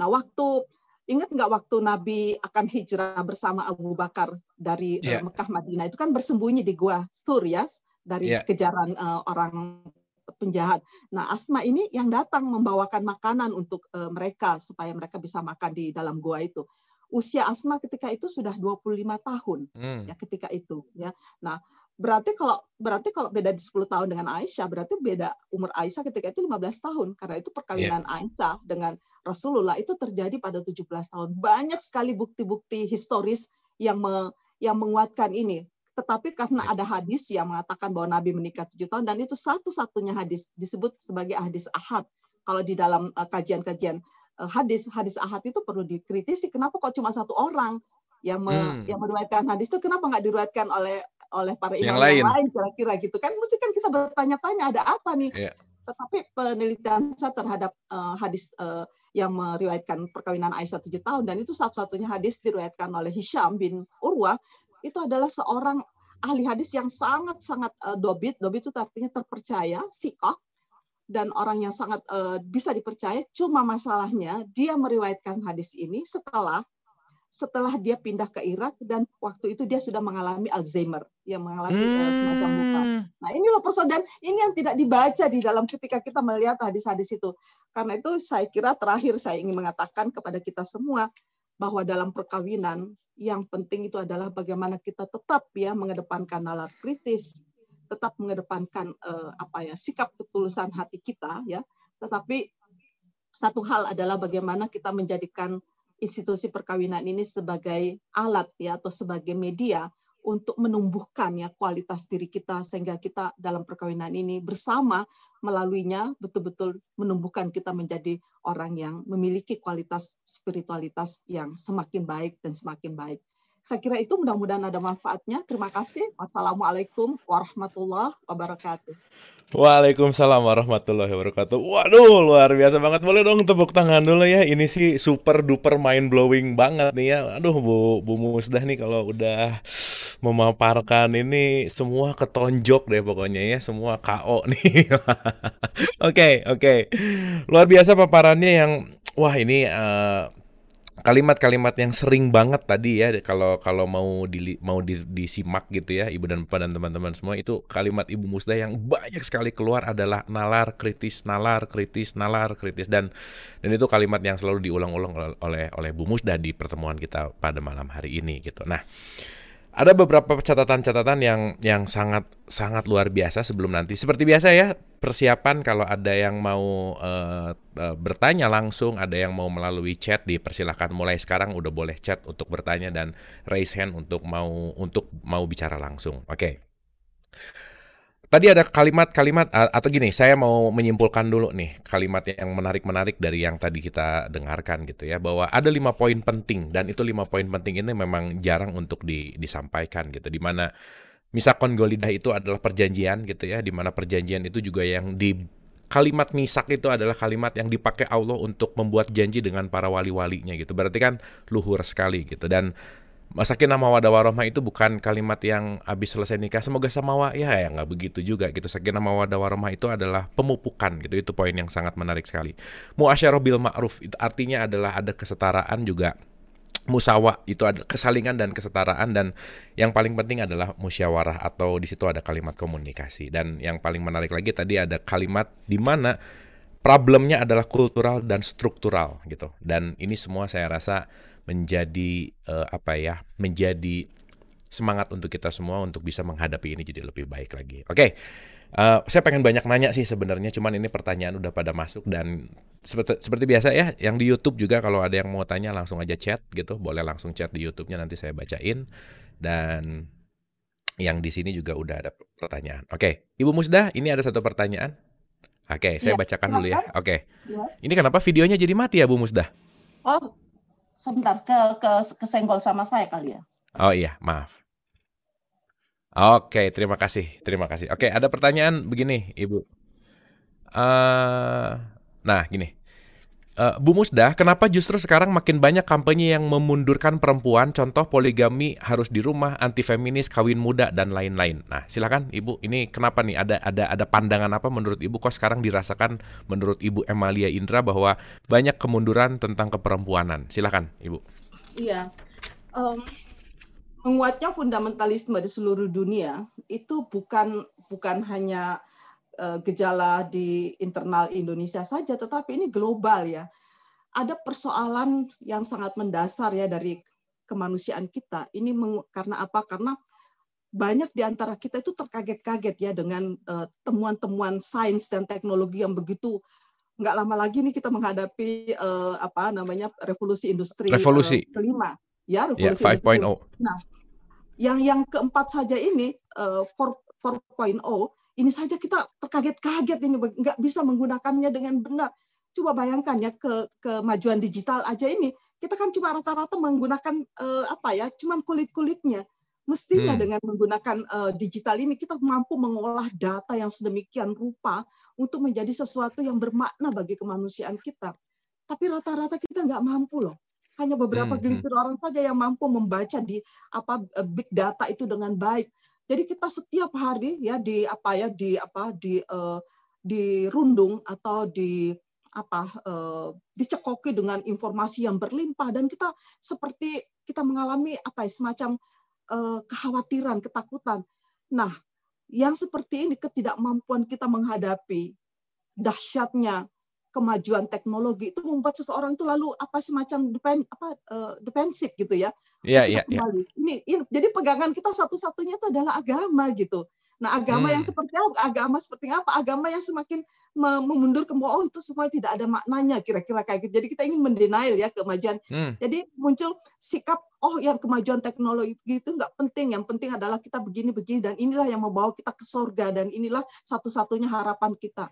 Nah, waktu Ingat nggak waktu Nabi akan hijrah bersama Abu Bakar dari yeah. Iya. Mekah Madinah itu kan bersembunyi di gua Sur ya dari yeah. kejaran uh, orang penjahat. Nah, Asma ini yang datang membawakan makanan untuk uh, mereka supaya mereka bisa makan di dalam gua itu. Usia Asma ketika itu sudah 25 tahun hmm. ya ketika itu ya. Nah, berarti kalau berarti kalau beda di 10 tahun dengan Aisyah berarti beda umur Aisyah ketika itu 15 tahun karena itu perkawinan yeah. Aisyah dengan Rasulullah itu terjadi pada 17 tahun banyak sekali bukti-bukti historis yang me, yang menguatkan ini tetapi karena yeah. ada hadis yang mengatakan bahwa Nabi menikah tujuh tahun dan itu satu-satunya hadis disebut sebagai hadis ahad kalau di dalam uh, kajian-kajian uh, hadis hadis ahad itu perlu dikritisi. Kenapa kok cuma satu orang yang me, hmm. yang meriwayatkan hadis itu? Kenapa nggak diriwayatkan oleh oleh para imam yang lain, lain kira-kira gitu kan? Mesti kan kita bertanya-tanya ada apa nih? Yeah. tetapi penelitian saya terhadap uh, hadis uh, yang meriwayatkan perkawinan Aisyah tujuh tahun dan itu satu-satunya hadis diriwayatkan oleh Hisham bin Urwa itu adalah seorang ahli hadis yang sangat-sangat uh, dobit. Dobit itu artinya terpercaya sikoh dan orang yang sangat uh, bisa dipercaya. Cuma masalahnya dia meriwayatkan hadis ini setelah setelah dia pindah ke Irak dan waktu itu dia sudah mengalami Alzheimer yang mengalami hmm. uh, lupa. Nah ini loh persoalan dan ini yang tidak dibaca di dalam ketika kita melihat hadis-hadis itu. Karena itu saya kira terakhir saya ingin mengatakan kepada kita semua bahwa dalam perkawinan yang penting itu adalah bagaimana kita tetap ya mengedepankan nalar kritis, tetap mengedepankan uh, apa ya sikap ketulusan hati kita ya. Tetapi satu hal adalah bagaimana kita menjadikan institusi perkawinan ini sebagai alat ya atau sebagai media untuk menumbuhkan ya kualitas diri kita sehingga kita dalam perkawinan ini bersama melaluinya betul-betul menumbuhkan kita menjadi orang yang memiliki kualitas spiritualitas yang semakin baik dan semakin baik. Saya kira itu mudah-mudahan ada manfaatnya. Terima kasih. Wassalamualaikum warahmatullahi wabarakatuh. Waalaikumsalam warahmatullahi wabarakatuh. Waduh, luar biasa banget. Boleh dong tepuk tangan dulu ya. Ini sih super duper mind blowing banget nih ya. Aduh, Bu Bu Musdah nih kalau udah memaparkan ini semua ketonjok deh pokoknya ya, semua KO nih. Oke, oke. Okay, okay. Luar biasa paparannya yang wah ini uh, kalimat-kalimat yang sering banget tadi ya kalau kalau mau di, mau di, disimak gitu ya ibu dan bapak dan teman-teman semua itu kalimat ibu musda yang banyak sekali keluar adalah nalar kritis nalar kritis nalar kritis dan dan itu kalimat yang selalu diulang-ulang oleh oleh Bu Musda di pertemuan kita pada malam hari ini gitu. Nah, ada beberapa catatan-catatan yang yang sangat sangat luar biasa sebelum nanti. Seperti biasa ya, persiapan kalau ada yang mau uh, uh, bertanya langsung, ada yang mau melalui chat dipersilahkan mulai sekarang udah boleh chat untuk bertanya dan raise hand untuk mau untuk mau bicara langsung. Oke. Okay. Tadi ada kalimat-kalimat atau gini, saya mau menyimpulkan dulu nih kalimat yang menarik-menarik dari yang tadi kita dengarkan gitu ya, bahwa ada lima poin penting dan itu lima poin penting ini memang jarang untuk di, disampaikan gitu, di mana misak golidah itu adalah perjanjian gitu ya, di mana perjanjian itu juga yang di kalimat misak itu adalah kalimat yang dipakai Allah untuk membuat janji dengan para wali-walinya gitu, berarti kan luhur sekali gitu. Dan Masakin nama wadah warohmah itu bukan kalimat yang habis selesai nikah semoga samawa ya ya nggak begitu juga gitu. Sakin nama wadah warohmah itu adalah pemupukan gitu. Itu poin yang sangat menarik sekali. Muasyarah bil ma'ruf itu artinya adalah ada kesetaraan juga musawa itu ada kesalingan dan kesetaraan dan yang paling penting adalah musyawarah atau di situ ada kalimat komunikasi dan yang paling menarik lagi tadi ada kalimat di mana problemnya adalah kultural dan struktural gitu dan ini semua saya rasa menjadi uh, apa ya menjadi semangat untuk kita semua untuk bisa menghadapi ini jadi lebih baik lagi. Oke, okay. uh, eh, saya pengen banyak nanya sih sebenarnya, cuman ini pertanyaan udah pada masuk dan seperti seperti biasa ya, yang di YouTube juga kalau ada yang mau tanya langsung aja chat gitu, boleh langsung chat di YouTube-nya nanti saya bacain dan yang di sini juga udah ada pertanyaan. Oke, okay. Ibu Musda, ini ada satu pertanyaan. Oke, okay, saya ya, bacakan dulu ya. Oke, okay. ya. ini kenapa videonya jadi mati ya Bu Musda? Oh, sebentar ke ke kesenggol sama saya kali ya. Oh iya, maaf. Oke, terima kasih, terima kasih. Oke, ada pertanyaan begini, Ibu. Uh, nah, gini. Uh, Bu Musda, kenapa justru sekarang makin banyak kampanye yang memundurkan perempuan, contoh poligami harus di rumah, anti feminis, kawin muda dan lain-lain. Nah, silakan Ibu, ini kenapa nih ada ada ada pandangan apa menurut Ibu kok sekarang dirasakan menurut Ibu Emalia Indra bahwa banyak kemunduran tentang keperempuanan. Silakan Ibu. Iya. Um, menguatnya fundamentalisme di seluruh dunia itu bukan bukan hanya gejala di internal Indonesia saja, tetapi ini global ya. Ada persoalan yang sangat mendasar ya dari kemanusiaan kita. Ini karena apa? Karena banyak di antara kita itu terkaget-kaget ya dengan eh, temuan-temuan sains dan teknologi yang begitu nggak lama lagi nih kita menghadapi uh, apa namanya revolusi industri revolusi uh, kelima ya revolusi yeah, 5.0. Nah, yang yang keempat saja ini uh, 4.0 ini saja kita terkaget-kaget ini nggak bisa menggunakannya dengan benar. Coba bayangkan ya ke kemajuan digital aja ini kita kan cuma rata-rata menggunakan uh, apa ya, cuman kulit-kulitnya. Mestinya hmm. dengan menggunakan uh, digital ini kita mampu mengolah data yang sedemikian rupa untuk menjadi sesuatu yang bermakna bagi kemanusiaan kita. Tapi rata-rata kita nggak mampu loh. Hanya beberapa hmm. hmm. gelintir orang saja yang mampu membaca di apa eh, big data itu dengan baik. Jadi kita setiap hari ya di apa ya di apa di uh, dirundung atau di apa uh, dicekoki dengan informasi yang berlimpah dan kita seperti kita mengalami apa ya semacam uh, kekhawatiran, ketakutan. Nah, yang seperti ini ketidakmampuan kita menghadapi dahsyatnya kemajuan teknologi itu membuat seseorang itu lalu apa semacam depen, apa uh, defensif gitu ya. Iya, iya, iya. Ini, ini jadi pegangan kita satu-satunya itu adalah agama gitu. Nah, agama hmm. yang seperti apa? Agama seperti apa? Agama yang semakin memundur ke oh itu semua tidak ada maknanya kira-kira kayak gitu. Jadi kita ingin mendenial ya kemajuan. Hmm. Jadi muncul sikap oh yang kemajuan teknologi itu nggak penting. Yang penting adalah kita begini-begini dan inilah yang membawa kita ke surga dan inilah satu-satunya harapan kita.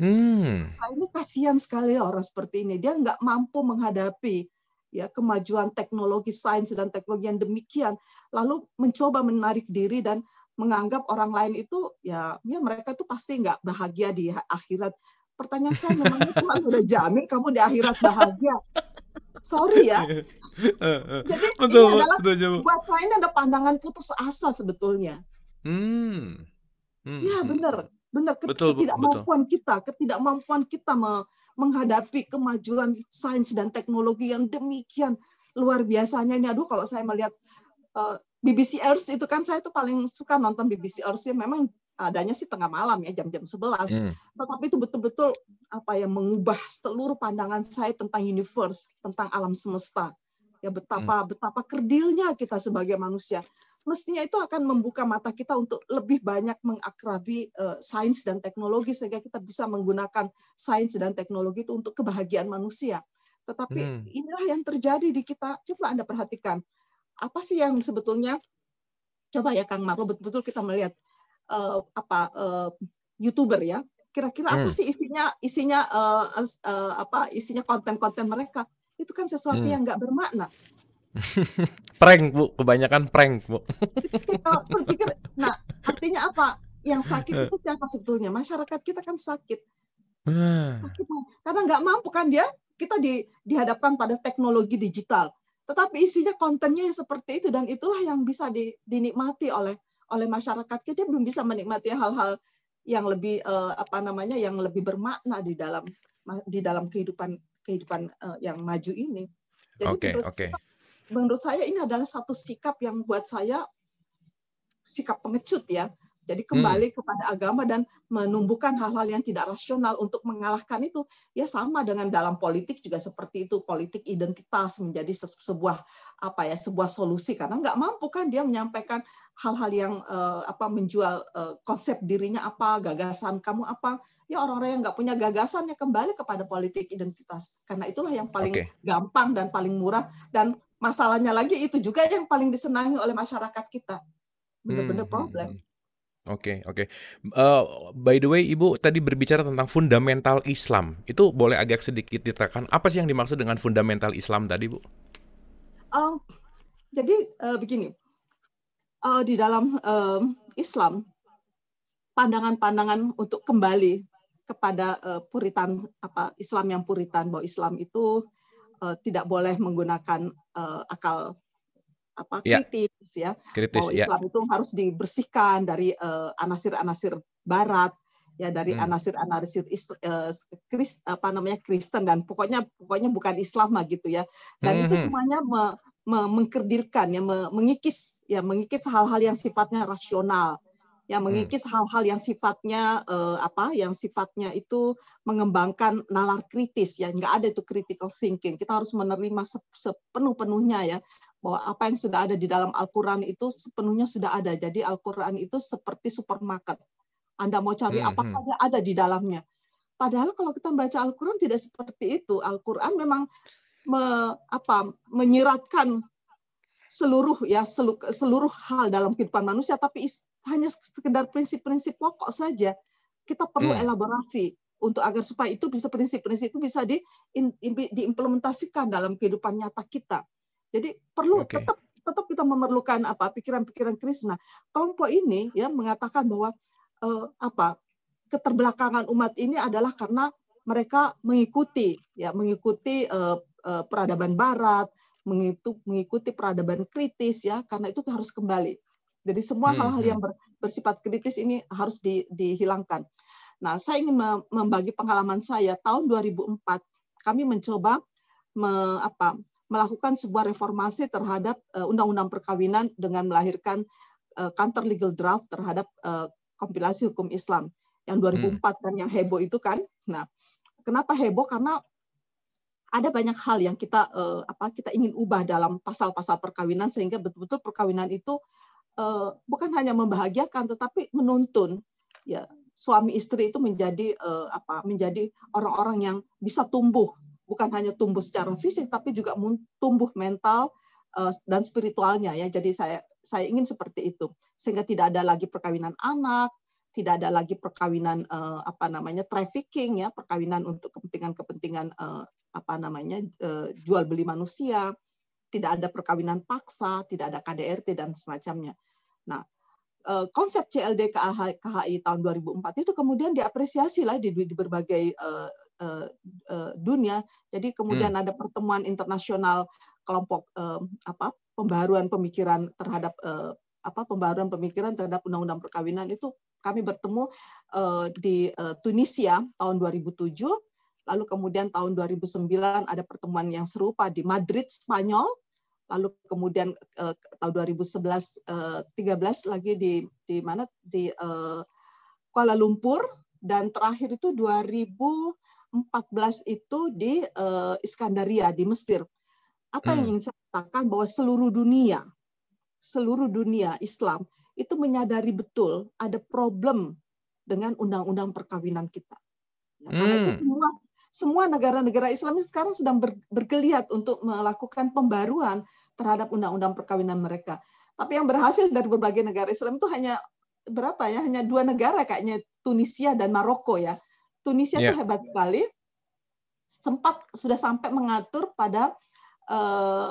Hmm. Nah, ini kasihan sekali orang seperti ini. Dia nggak mampu menghadapi ya kemajuan teknologi sains dan teknologi yang demikian lalu mencoba menarik diri dan menganggap orang lain itu ya ya mereka itu pasti nggak bahagia di akhirat pertanyaan saya memang Tuhan udah jamin kamu di akhirat bahagia sorry ya jadi betul, ini adalah betul, buat saya ini ada pandangan putus asa sebetulnya hmm. Hmm. ya hmm. benar benar ketidakmampuan kita ketidakmampuan kita menghadapi kemajuan sains dan teknologi yang demikian luar biasanya ini. Aduh kalau saya melihat uh, BBC Earth itu kan saya tuh paling suka nonton BBC Earth ya memang adanya sih tengah malam ya jam-jam 11 hmm. tetapi itu betul-betul apa ya mengubah seluruh pandangan saya tentang universe tentang alam semesta. Ya betapa hmm. betapa kerdilnya kita sebagai manusia mestinya itu akan membuka mata kita untuk lebih banyak mengakrabi uh, sains dan teknologi sehingga kita bisa menggunakan sains dan teknologi itu untuk kebahagiaan manusia tetapi hmm. inilah yang terjadi di kita coba anda perhatikan apa sih yang sebetulnya coba ya Kang Marlo betul-betul kita melihat uh, apa uh, youtuber ya kira-kira hmm. apa sih isinya isinya uh, uh, apa isinya konten-konten mereka itu kan sesuatu hmm. yang nggak bermakna prank bu. Kebanyakan prank bu. Berpikir nah artinya apa? Yang sakit itu siapa sebetulnya? Masyarakat kita kan sakit. Sakit karena nggak mampu kan dia? Kita di, dihadapkan pada teknologi digital. Tetapi isinya kontennya yang seperti itu dan itulah yang bisa di, dinikmati oleh oleh masyarakat kita. Belum bisa menikmati hal-hal yang lebih uh, apa namanya yang lebih bermakna di dalam di dalam kehidupan kehidupan uh, yang maju ini. Okay, menurut, okay. Menurut saya ini adalah satu sikap yang buat saya sikap pengecut ya. Jadi kembali hmm. kepada agama dan menumbuhkan hal-hal yang tidak rasional untuk mengalahkan itu. Ya sama dengan dalam politik juga seperti itu. Politik identitas menjadi sebuah apa ya sebuah solusi. Karena nggak mampu kan dia menyampaikan hal-hal yang uh, apa menjual uh, konsep dirinya apa gagasan kamu apa. Ya orang-orang yang nggak punya gagasan ya kembali kepada politik identitas. Karena itulah yang paling okay. gampang dan paling murah dan masalahnya lagi itu juga yang paling disenangi oleh masyarakat kita benar-benar hmm. problem. Oke oke. Uh, by the way, Ibu tadi berbicara tentang fundamental Islam. Itu boleh agak sedikit diterangkan apa sih yang dimaksud dengan fundamental Islam tadi, Bu? Uh, jadi uh, begini, uh, di dalam uh, Islam pandangan-pandangan untuk kembali kepada uh, puritan apa Islam yang puritan bahwa Islam itu uh, tidak boleh menggunakan uh, akal apa ya. kritis ya. Kritis bahwa ya. Islam itu harus dibersihkan dari uh, anasir-anasir barat ya dari hmm. anasir-anasir uh, Krist, apa namanya Kristen dan pokoknya pokoknya bukan Islam lah gitu ya. Dan hmm. itu hmm. semuanya me, me, mengkerdilkan ya me, mengikis ya mengikis hal-hal yang sifatnya rasional yang hmm. mengikis hal-hal yang sifatnya uh, apa yang sifatnya itu mengembangkan nalar kritis ya nggak ada itu critical thinking kita harus menerima sepenuh-penuhnya ya bahwa apa yang sudah ada di dalam Al-Quran itu sepenuhnya sudah ada jadi Al-Quran itu seperti supermarket Anda mau cari hmm. apa hmm. saja ada di dalamnya padahal kalau kita baca Al-Quran tidak seperti itu Al-Quran memang me, apa menyiratkan seluruh ya seluruh, seluruh hal dalam kehidupan manusia tapi hanya sekedar prinsip-prinsip pokok saja kita perlu hmm. elaborasi untuk agar supaya itu bisa prinsip-prinsip itu bisa di, in, diimplementasikan dalam kehidupan nyata kita jadi perlu okay. tetap tetap kita memerlukan apa pikiran-pikiran Krishna kelompok ini ya mengatakan bahwa eh, apa keterbelakangan umat ini adalah karena mereka mengikuti ya mengikuti eh, eh, peradaban Barat mengikuti peradaban kritis ya karena itu harus kembali. Jadi semua hmm, hal-hal hmm. yang bersifat kritis ini harus di, dihilangkan. Nah, saya ingin membagi pengalaman saya tahun 2004 kami mencoba me, apa, melakukan sebuah reformasi terhadap uh, undang-undang perkawinan dengan melahirkan uh, counter legal draft terhadap uh, kompilasi hukum Islam yang 2004 hmm. dan yang heboh itu kan. Nah, kenapa heboh? Karena ada banyak hal yang kita uh, apa kita ingin ubah dalam pasal-pasal perkawinan sehingga betul-betul perkawinan itu uh, bukan hanya membahagiakan tetapi menuntun. Ya suami istri itu menjadi uh, apa menjadi orang-orang yang bisa tumbuh. Bukan hanya tumbuh secara fisik tapi juga tumbuh mental uh, dan spiritualnya ya. Jadi saya saya ingin seperti itu. Sehingga tidak ada lagi perkawinan anak tidak ada lagi perkawinan uh, apa namanya trafficking ya perkawinan untuk kepentingan-kepentingan uh, apa namanya uh, jual beli manusia tidak ada perkawinan paksa tidak ada KDRT dan semacamnya nah Eh, konsep CLD KHI, tahun 2004 itu kemudian diapresiasi lah di, di berbagai uh, dunia. Jadi kemudian hmm. ada pertemuan internasional kelompok apa pembaruan pemikiran terhadap apa pembaruan pemikiran terhadap undang-undang perkawinan itu kami bertemu di Tunisia tahun 2007 lalu kemudian tahun 2009 ada pertemuan yang serupa di Madrid Spanyol lalu kemudian uh, tahun 2011 uh, 13 lagi di di mana di uh, Kuala Lumpur dan terakhir itu 2014 itu di uh, Iskandaria di Mesir. Apa yang hmm. ingin saya katakan bahwa seluruh dunia seluruh dunia Islam itu menyadari betul ada problem dengan undang-undang perkawinan kita. Ya, karena itu hmm. semua semua negara-negara Islam sekarang sedang bergeliat untuk melakukan pembaruan terhadap undang-undang perkawinan mereka. Tapi yang berhasil dari berbagai negara Islam itu hanya berapa ya? Hanya dua negara kayaknya Tunisia dan Maroko ya. Tunisia yeah. itu ya. hebat sekali. Sempat sudah sampai mengatur pada eh,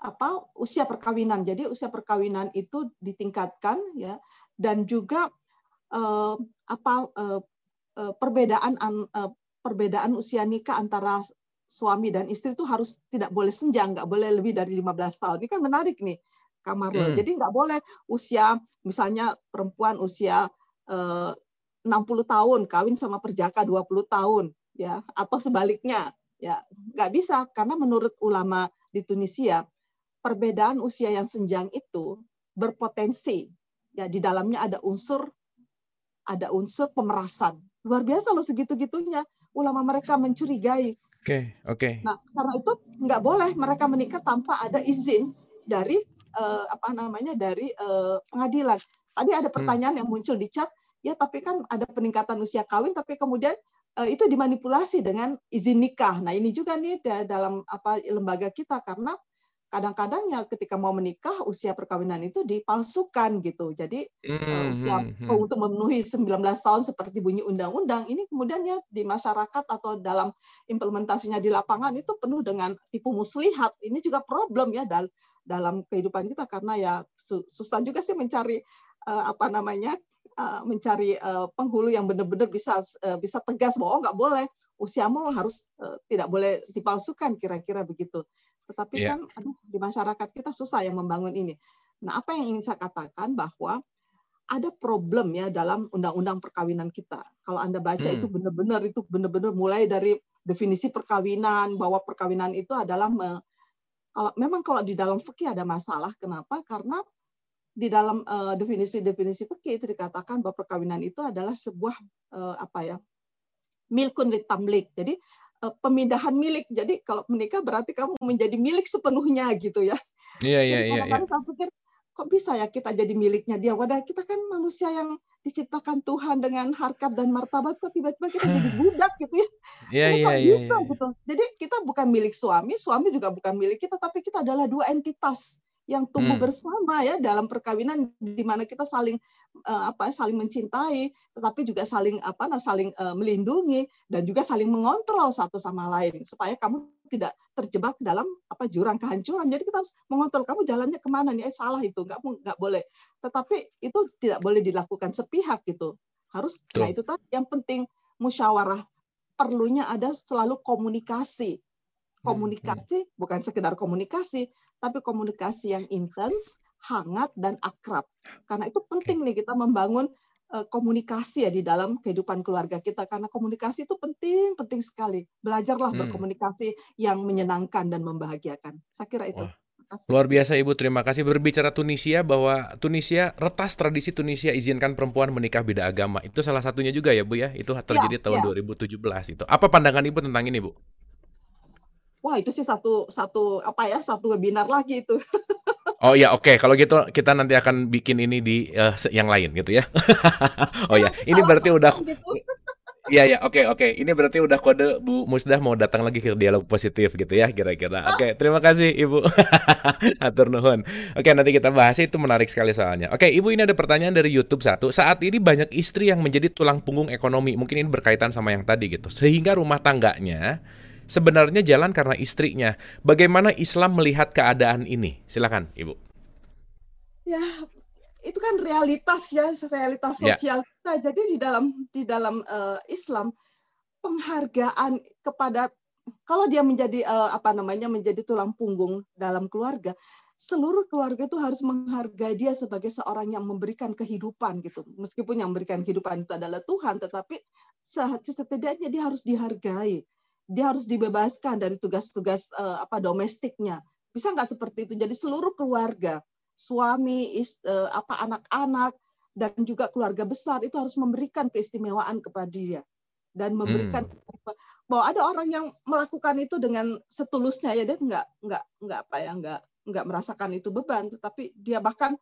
apa usia perkawinan. Jadi usia perkawinan itu ditingkatkan ya dan juga eh, apa eh, eh perbedaan eh, perbedaan usia nikah antara suami dan istri itu harus tidak boleh senjang, nggak boleh lebih dari 15 tahun. Ini kan menarik nih, kamar Hmm. Jadi nggak boleh usia, misalnya perempuan usia eh, 60 tahun kawin sama perjaka 20 tahun, ya atau sebaliknya, ya nggak bisa karena menurut ulama di Tunisia perbedaan usia yang senjang itu berpotensi, ya di dalamnya ada unsur ada unsur pemerasan. Luar biasa loh segitu-gitunya ulama mereka mencurigai Oke, okay, oke. Okay. Nah, karena itu nggak boleh mereka menikah tanpa ada izin dari uh, apa namanya dari uh, pengadilan. Tadi ada hmm. pertanyaan hmm. yang muncul di chat, ya tapi kan ada peningkatan usia kawin, tapi kemudian uh, itu dimanipulasi dengan izin nikah. Nah ini juga nih dalam apa lembaga kita karena kadang-kadang ya ketika mau menikah usia perkawinan itu dipalsukan gitu. Jadi mm, ya, mm, untuk memenuhi 19 tahun seperti bunyi undang-undang ini kemudian ya di masyarakat atau dalam implementasinya di lapangan itu penuh dengan tipu muslihat. Ini juga problem ya dal dalam kehidupan kita karena ya susah juga sih mencari uh, apa namanya uh, mencari uh, penghulu yang benar-benar bisa uh, bisa tegas bahwa oh nggak boleh usiamu harus uh, tidak boleh dipalsukan kira-kira begitu. Tetapi yeah. kan aduh, di masyarakat kita susah yang membangun ini. Nah, apa yang ingin saya katakan bahwa ada problem ya dalam undang-undang perkawinan kita. Kalau Anda baca hmm. itu benar-benar itu benar-benar mulai dari definisi perkawinan bahwa perkawinan itu adalah me, kalau memang kalau di dalam fikih ada masalah kenapa? Karena di dalam uh, definisi-definisi fikih itu dikatakan bahwa perkawinan itu adalah sebuah uh, apa ya? milkun litamlik. Jadi pemindahan milik. Jadi kalau menikah berarti kamu menjadi milik sepenuhnya gitu ya. Iya iya iya. Kadang-kadang saya pikir kok bisa ya kita jadi miliknya dia. Wadah kita kan manusia yang diciptakan Tuhan dengan harkat dan martabat kok tiba-tiba kita jadi budak gitu ya. Iya iya iya. Gitu. Jadi kita bukan milik suami, suami juga bukan milik kita, tapi kita adalah dua entitas yang tumbuh hmm. bersama ya dalam perkawinan di mana kita saling uh, apa saling mencintai tetapi juga saling apa nah saling uh, melindungi dan juga saling mengontrol satu sama lain supaya kamu tidak terjebak dalam apa jurang kehancuran jadi kita harus mengontrol kamu jalannya ke mana nih eh salah itu nggak nggak boleh tetapi itu tidak boleh dilakukan sepihak gitu harus Tuh. nah itu tadi yang penting musyawarah perlunya ada selalu komunikasi Hmm, komunikasi hmm. bukan sekedar komunikasi, tapi komunikasi yang intens, hangat dan akrab. Karena itu penting nih kita membangun uh, komunikasi ya di dalam kehidupan keluarga kita karena komunikasi itu penting penting sekali. Belajarlah hmm. berkomunikasi yang menyenangkan dan membahagiakan. Saya kira itu. Wah. Luar biasa Ibu, terima kasih. Berbicara Tunisia bahwa Tunisia retas tradisi Tunisia izinkan perempuan menikah beda agama. Itu salah satunya juga ya Bu ya. Itu terjadi ya, tahun ya. 2017 itu. Apa pandangan Ibu tentang ini Bu? Wah itu sih satu satu apa ya satu webinar lagi itu. Oh ya oke okay. kalau gitu kita nanti akan bikin ini di uh, yang lain gitu ya. oh ya ini berarti udah gitu. Iya ya, oke oke. Ini berarti udah kode Bu Musdah mau datang lagi ke dialog positif gitu ya kira-kira. Oke, terima kasih Ibu. Atur nuhun. Oke, nanti kita bahas itu menarik sekali soalnya. Oke, Ibu ini ada pertanyaan dari YouTube satu. Saat ini banyak istri yang menjadi tulang punggung ekonomi. Mungkin ini berkaitan sama yang tadi gitu. Sehingga rumah tangganya sebenarnya jalan karena istrinya. Bagaimana Islam melihat keadaan ini? Silakan, Ibu. Ya, itu kan realitas ya, realitas ya. sosial ya. kita. Jadi di dalam di dalam uh, Islam penghargaan kepada kalau dia menjadi uh, apa namanya menjadi tulang punggung dalam keluarga, seluruh keluarga itu harus menghargai dia sebagai seorang yang memberikan kehidupan gitu. Meskipun yang memberikan kehidupan itu adalah Tuhan, tetapi setidaknya dia harus dihargai dia harus dibebaskan dari tugas-tugas uh, apa domestiknya. Bisa nggak seperti itu? Jadi seluruh keluarga, suami, is, uh, apa anak-anak dan juga keluarga besar itu harus memberikan keistimewaan kepada dia dan memberikan hmm. bahwa ada orang yang melakukan itu dengan setulusnya ya dia nggak nggak nggak apa ya nggak nggak merasakan itu beban tetapi dia bahkan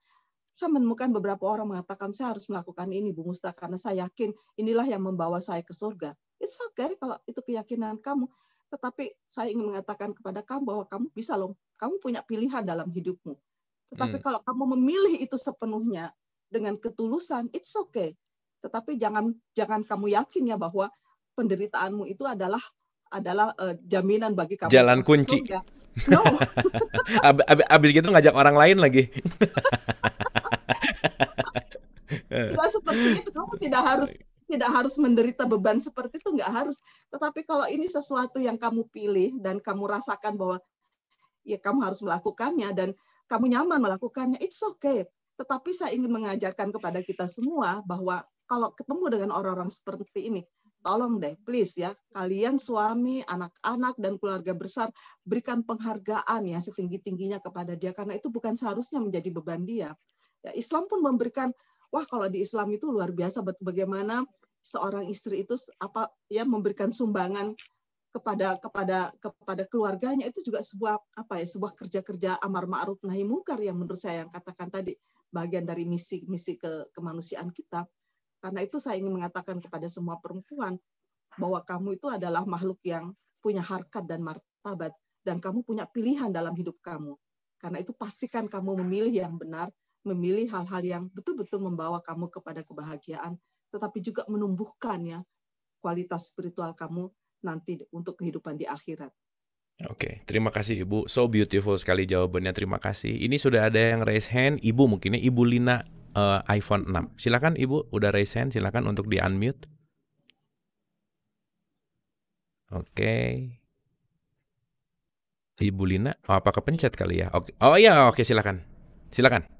saya menemukan beberapa orang mengatakan saya harus melakukan ini Bu Musta karena saya yakin inilah yang membawa saya ke surga It's okay kalau itu keyakinan kamu. Tetapi saya ingin mengatakan kepada kamu bahwa kamu bisa loh, kamu punya pilihan dalam hidupmu. Tetapi hmm. kalau kamu memilih itu sepenuhnya dengan ketulusan, it's okay. Tetapi jangan jangan kamu yakin ya bahwa penderitaanmu itu adalah adalah uh, jaminan bagi kamu. Jalan kunci. No. ab, ab, abis gitu ngajak orang lain lagi. tidak seperti itu. Kamu tidak harus tidak harus menderita beban seperti itu nggak harus. Tetapi kalau ini sesuatu yang kamu pilih dan kamu rasakan bahwa ya kamu harus melakukannya dan kamu nyaman melakukannya it's okay. Tetapi saya ingin mengajarkan kepada kita semua bahwa kalau ketemu dengan orang-orang seperti ini tolong deh please ya kalian suami anak-anak dan keluarga besar berikan penghargaan ya setinggi tingginya kepada dia. Karena itu bukan seharusnya menjadi beban dia. Ya Islam pun memberikan wah kalau di Islam itu luar biasa bagaimana seorang istri itu apa ya memberikan sumbangan kepada kepada kepada keluarganya itu juga sebuah apa ya sebuah kerja-kerja amar ma'ruf nahi mungkar yang menurut saya yang katakan tadi bagian dari misi misi ke kemanusiaan kita. Karena itu saya ingin mengatakan kepada semua perempuan bahwa kamu itu adalah makhluk yang punya harkat dan martabat dan kamu punya pilihan dalam hidup kamu. Karena itu pastikan kamu memilih yang benar, memilih hal-hal yang betul-betul membawa kamu kepada kebahagiaan tetapi juga menumbuhkan ya kualitas spiritual kamu nanti untuk kehidupan di akhirat. Oke, okay. terima kasih Ibu. So beautiful sekali jawabannya. Terima kasih. Ini sudah ada yang raise hand. Ibu mungkinnya Ibu Lina uh, iPhone 6. Silakan Ibu, udah raise hand. Silakan untuk di unmute. Oke. Okay. Ibu Lina, oh, apa kepencet kali ya? Oke. Okay. Oh iya, oke okay, silakan. Silakan.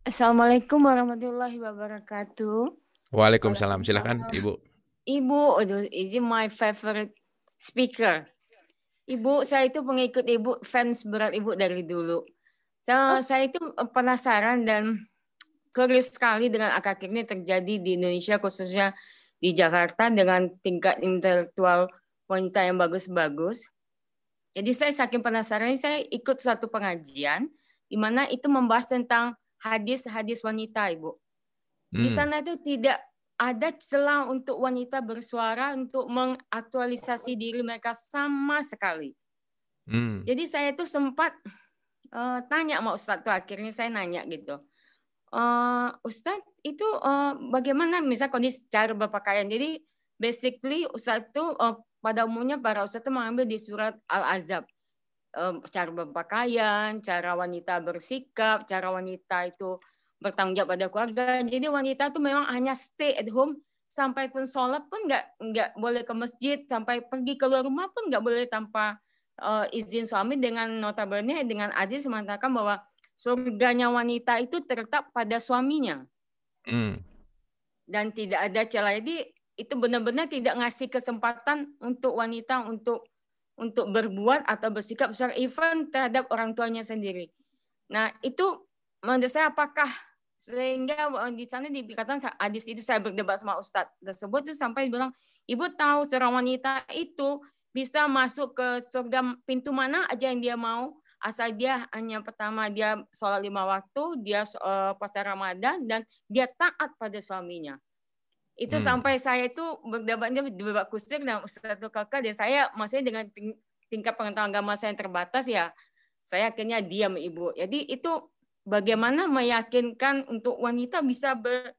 Assalamualaikum warahmatullahi wabarakatuh. Waalaikumsalam. Silakan Ibu. Ibu, aduh, ini my favorite speaker. Ibu, saya itu pengikut Ibu, fans berat Ibu dari dulu. So, oh. Saya itu penasaran dan curious sekali dengan akak ini terjadi di Indonesia, khususnya di Jakarta dengan tingkat intelektual wanita yang bagus-bagus. Jadi saya saking penasaran, saya ikut satu pengajian di mana itu membahas tentang hadis-hadis wanita, Ibu. Di hmm. sana itu tidak ada celah untuk wanita bersuara untuk mengaktualisasi diri mereka sama sekali. Hmm. Jadi saya itu sempat uh, tanya sama Ustadz tuh akhirnya saya nanya gitu. Uh, Ustadz itu uh, bagaimana misal kondisi cara berpakaian. Jadi basically Ustadz itu uh, pada umumnya para Ustadz itu mengambil di surat Al-Azab. Cara berpakaian, cara wanita bersikap, cara wanita itu bertanggung jawab pada keluarga. Jadi wanita tuh memang hanya stay at home sampai pun sholat pun nggak nggak boleh ke masjid sampai pergi keluar rumah pun nggak boleh tanpa uh, izin suami dengan notabene dengan adil mengatakan bahwa surganya wanita itu terletak pada suaminya. Hmm. dan tidak ada celah. Jadi itu benar-benar tidak ngasih kesempatan untuk wanita untuk untuk berbuat atau bersikap besar even terhadap orang tuanya sendiri. Nah, itu menurut saya apakah sehingga di sana dikatakan hadis itu saya berdebat sama ustadz tersebut itu sampai bilang ibu tahu seorang wanita itu bisa masuk ke surga pintu mana aja yang dia mau asal dia hanya pertama dia sholat lima waktu dia uh, puasa Ramadan dan dia taat pada suaminya itu hmm. sampai saya itu berdebatnya di babak kusir dan Ustaz Kakak dan saya maksudnya dengan ting tingkat pengetahuan agama saya yang terbatas ya saya akhirnya diam ibu jadi itu bagaimana meyakinkan untuk wanita bisa ber,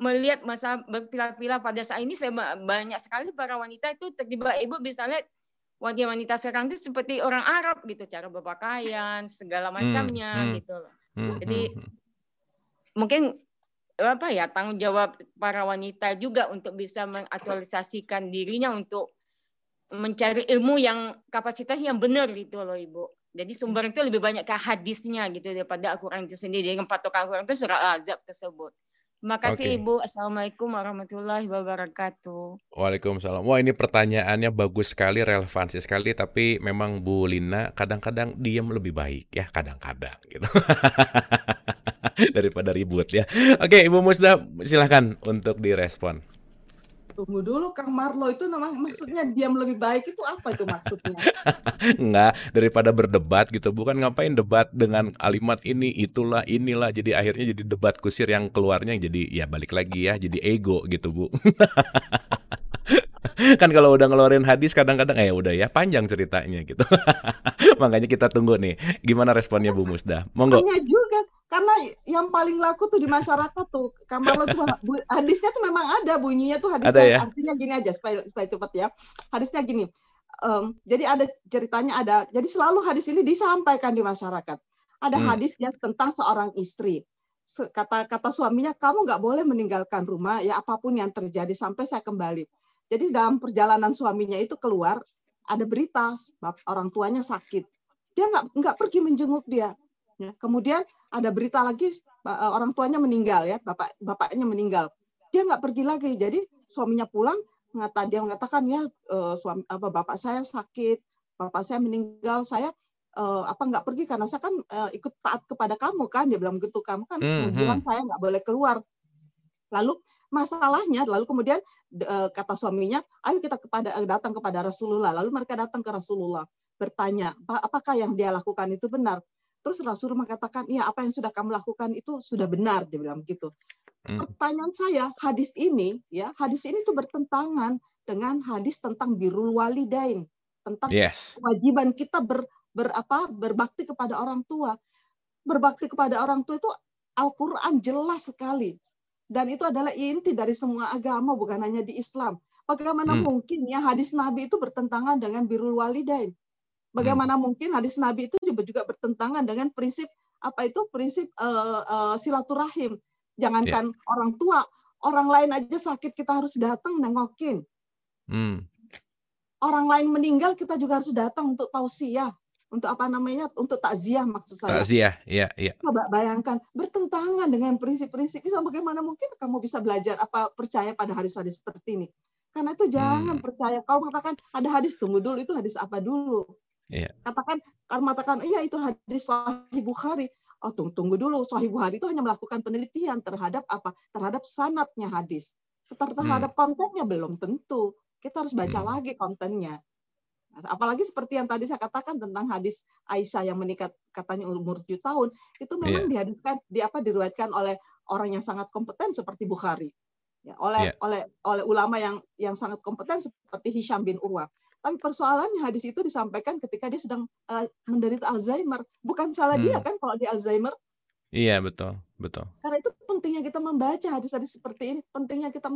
melihat masa berpilah-pilah pada saat ini saya banyak sekali para wanita itu terjebak ibu bisa lihat wanita-wanita sekarang itu seperti orang Arab gitu cara berpakaian segala hmm, macamnya hmm, hmm. gitu loh hmm, jadi hmm. mungkin apa ya tanggung jawab para wanita juga untuk bisa mengaktualisasikan dirinya untuk mencari ilmu yang kapasitas yang benar gitu loh ibu. Jadi sumber itu lebih banyak ke hadisnya gitu daripada Al-Quran itu sendiri. Yang patokan Al-Quran itu surat Azab tersebut. Terima kasih okay. Ibu. Assalamualaikum warahmatullahi wabarakatuh. Waalaikumsalam. Wah ini pertanyaannya bagus sekali, relevansi sekali. Tapi memang Bu Lina kadang-kadang diam lebih baik ya, kadang-kadang gitu. daripada ribut ya. Oke, Ibu Musda silahkan untuk direspon. Tunggu dulu Kang Marlo itu nama maksudnya diam lebih baik itu apa itu maksudnya? Enggak, daripada berdebat gitu. Bukan ngapain debat dengan kalimat ini, itulah, inilah. Jadi akhirnya jadi debat kusir yang keluarnya jadi ya balik lagi ya, jadi ego gitu, Bu. kan kalau udah ngeluarin hadis kadang-kadang eh udah ya panjang ceritanya gitu. Makanya kita tunggu nih gimana responnya Bu Musda. Monggo. Juga karena yang paling laku tuh di masyarakat tuh kamar lo tuh hadisnya tuh memang ada bunyinya tuh hadisnya ada ya? artinya gini aja supaya supaya cepat ya. Hadisnya gini. Um, jadi ada ceritanya ada. Jadi selalu hadis ini disampaikan di masyarakat. Ada hmm. hadisnya tentang seorang istri kata kata suaminya kamu nggak boleh meninggalkan rumah ya apa pun yang terjadi sampai saya kembali jadi dalam perjalanan suaminya itu keluar ada berita orang tuanya sakit. Dia nggak nggak pergi menjenguk dia. Ya, kemudian ada berita lagi eh, orang tuanya meninggal ya, bapak bapaknya meninggal. Dia nggak pergi lagi. Jadi suaminya pulang mengata dia mengatakan ya uh, suami apa bapak saya sakit, bapak saya meninggal, saya uh, apa nggak pergi karena saya kan uh, ikut taat kepada kamu kan dia bilang gitu kamu kan mm -hmm. saya nggak boleh keluar. Lalu Masalahnya lalu kemudian uh, kata suaminya, ayo kita kepada uh, datang kepada Rasulullah. Lalu mereka datang ke Rasulullah bertanya, apakah yang dia lakukan itu benar? Terus Rasulullah mengatakan, iya apa yang sudah kamu lakukan itu sudah benar, dia bilang begitu. Hmm. Pertanyaan saya, hadis ini ya, hadis ini tuh bertentangan dengan hadis tentang birrul walidain, tentang yes. kewajiban kita ber, ber apa berbakti kepada orang tua. Berbakti kepada orang tua itu Al-Qur'an jelas sekali dan itu adalah inti dari semua agama, bukan hanya di Islam. Bagaimana hmm. mungkin ya hadis Nabi itu bertentangan dengan birrul walidain? Bagaimana hmm. mungkin hadis Nabi itu juga, juga bertentangan dengan prinsip apa itu prinsip uh, uh, silaturahim? Jangankan yeah. orang tua, orang lain aja sakit kita harus datang nengokin. Hmm. Orang lain meninggal kita juga harus datang untuk tausiah untuk apa namanya untuk takziah maksud saya. Takziah, iya, iya. Coba bayangkan bertentangan dengan prinsip-prinsip Islam bagaimana mungkin kamu bisa belajar apa percaya pada hadis-hadis seperti ini? Karena itu jangan hmm. percaya. Kau mengatakan ada hadis tunggu dulu itu hadis apa dulu? Iya. Katakan kalau mengatakan iya itu hadis Sahih Bukhari. Oh tunggu, tunggu dulu Sahih Bukhari itu hanya melakukan penelitian terhadap apa? Terhadap sanatnya hadis. Terhadap hmm. kontennya belum tentu. Kita harus baca hmm. lagi kontennya. Apalagi seperti yang tadi saya katakan tentang hadis Aisyah yang menikah katanya umur 7 tahun, itu memang yeah. dihadiskan di apa diriwayatkan oleh orang yang sangat kompeten seperti Bukhari. Ya, oleh yeah. oleh oleh ulama yang yang sangat kompeten seperti Hisham bin Urwa. Tapi persoalannya hadis itu disampaikan ketika dia sedang uh, menderita Alzheimer. Bukan salah hmm. dia kan kalau di Alzheimer. Iya, betul, betul. Karena itu pentingnya kita membaca hadis-hadis seperti ini, pentingnya kita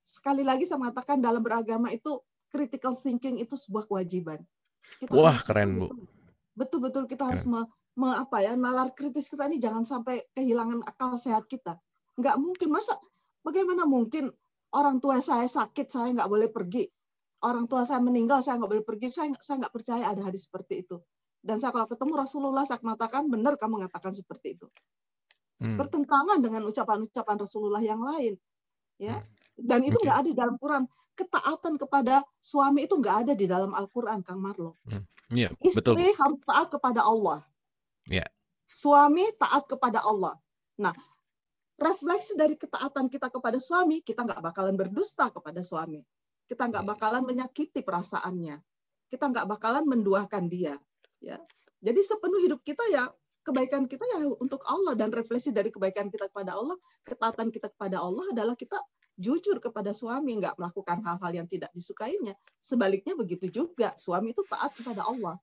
sekali lagi saya mengatakan dalam beragama itu critical thinking itu sebuah kewajiban. Kita Wah, keren, Bu. Betul-betul kita harus me, me, apa ya, nalar kritis kita ini jangan sampai kehilangan akal sehat kita. Nggak mungkin masa bagaimana mungkin orang tua saya sakit saya nggak boleh pergi. Orang tua saya meninggal saya nggak boleh pergi. Saya saya nggak percaya ada hadis seperti itu. Dan saya kalau ketemu Rasulullah saya mengatakan benar kamu mengatakan seperti itu. Hmm. Bertentangan dengan ucapan-ucapan Rasulullah yang lain. ya. Dan itu nggak okay. ada di dalam Quran. Ketaatan kepada suami itu nggak ada di dalam Al-Quran, Kang Marlo. Hmm. Yeah, Istri betul. harus taat kepada Allah. Yeah. Suami taat kepada Allah. Nah, refleksi dari ketaatan kita kepada suami, kita nggak bakalan berdusta kepada suami. Kita nggak iya. bakalan menyakiti perasaannya. Kita nggak bakalan menduakan dia. Ya. Jadi sepenuh hidup kita ya kebaikan kita ya untuk Allah dan refleksi dari kebaikan kita kepada Allah, ketaatan kita kepada Allah adalah kita jujur kepada suami, nggak melakukan hal-hal yang tidak disukainya. Sebaliknya begitu juga, suami itu taat kepada Allah.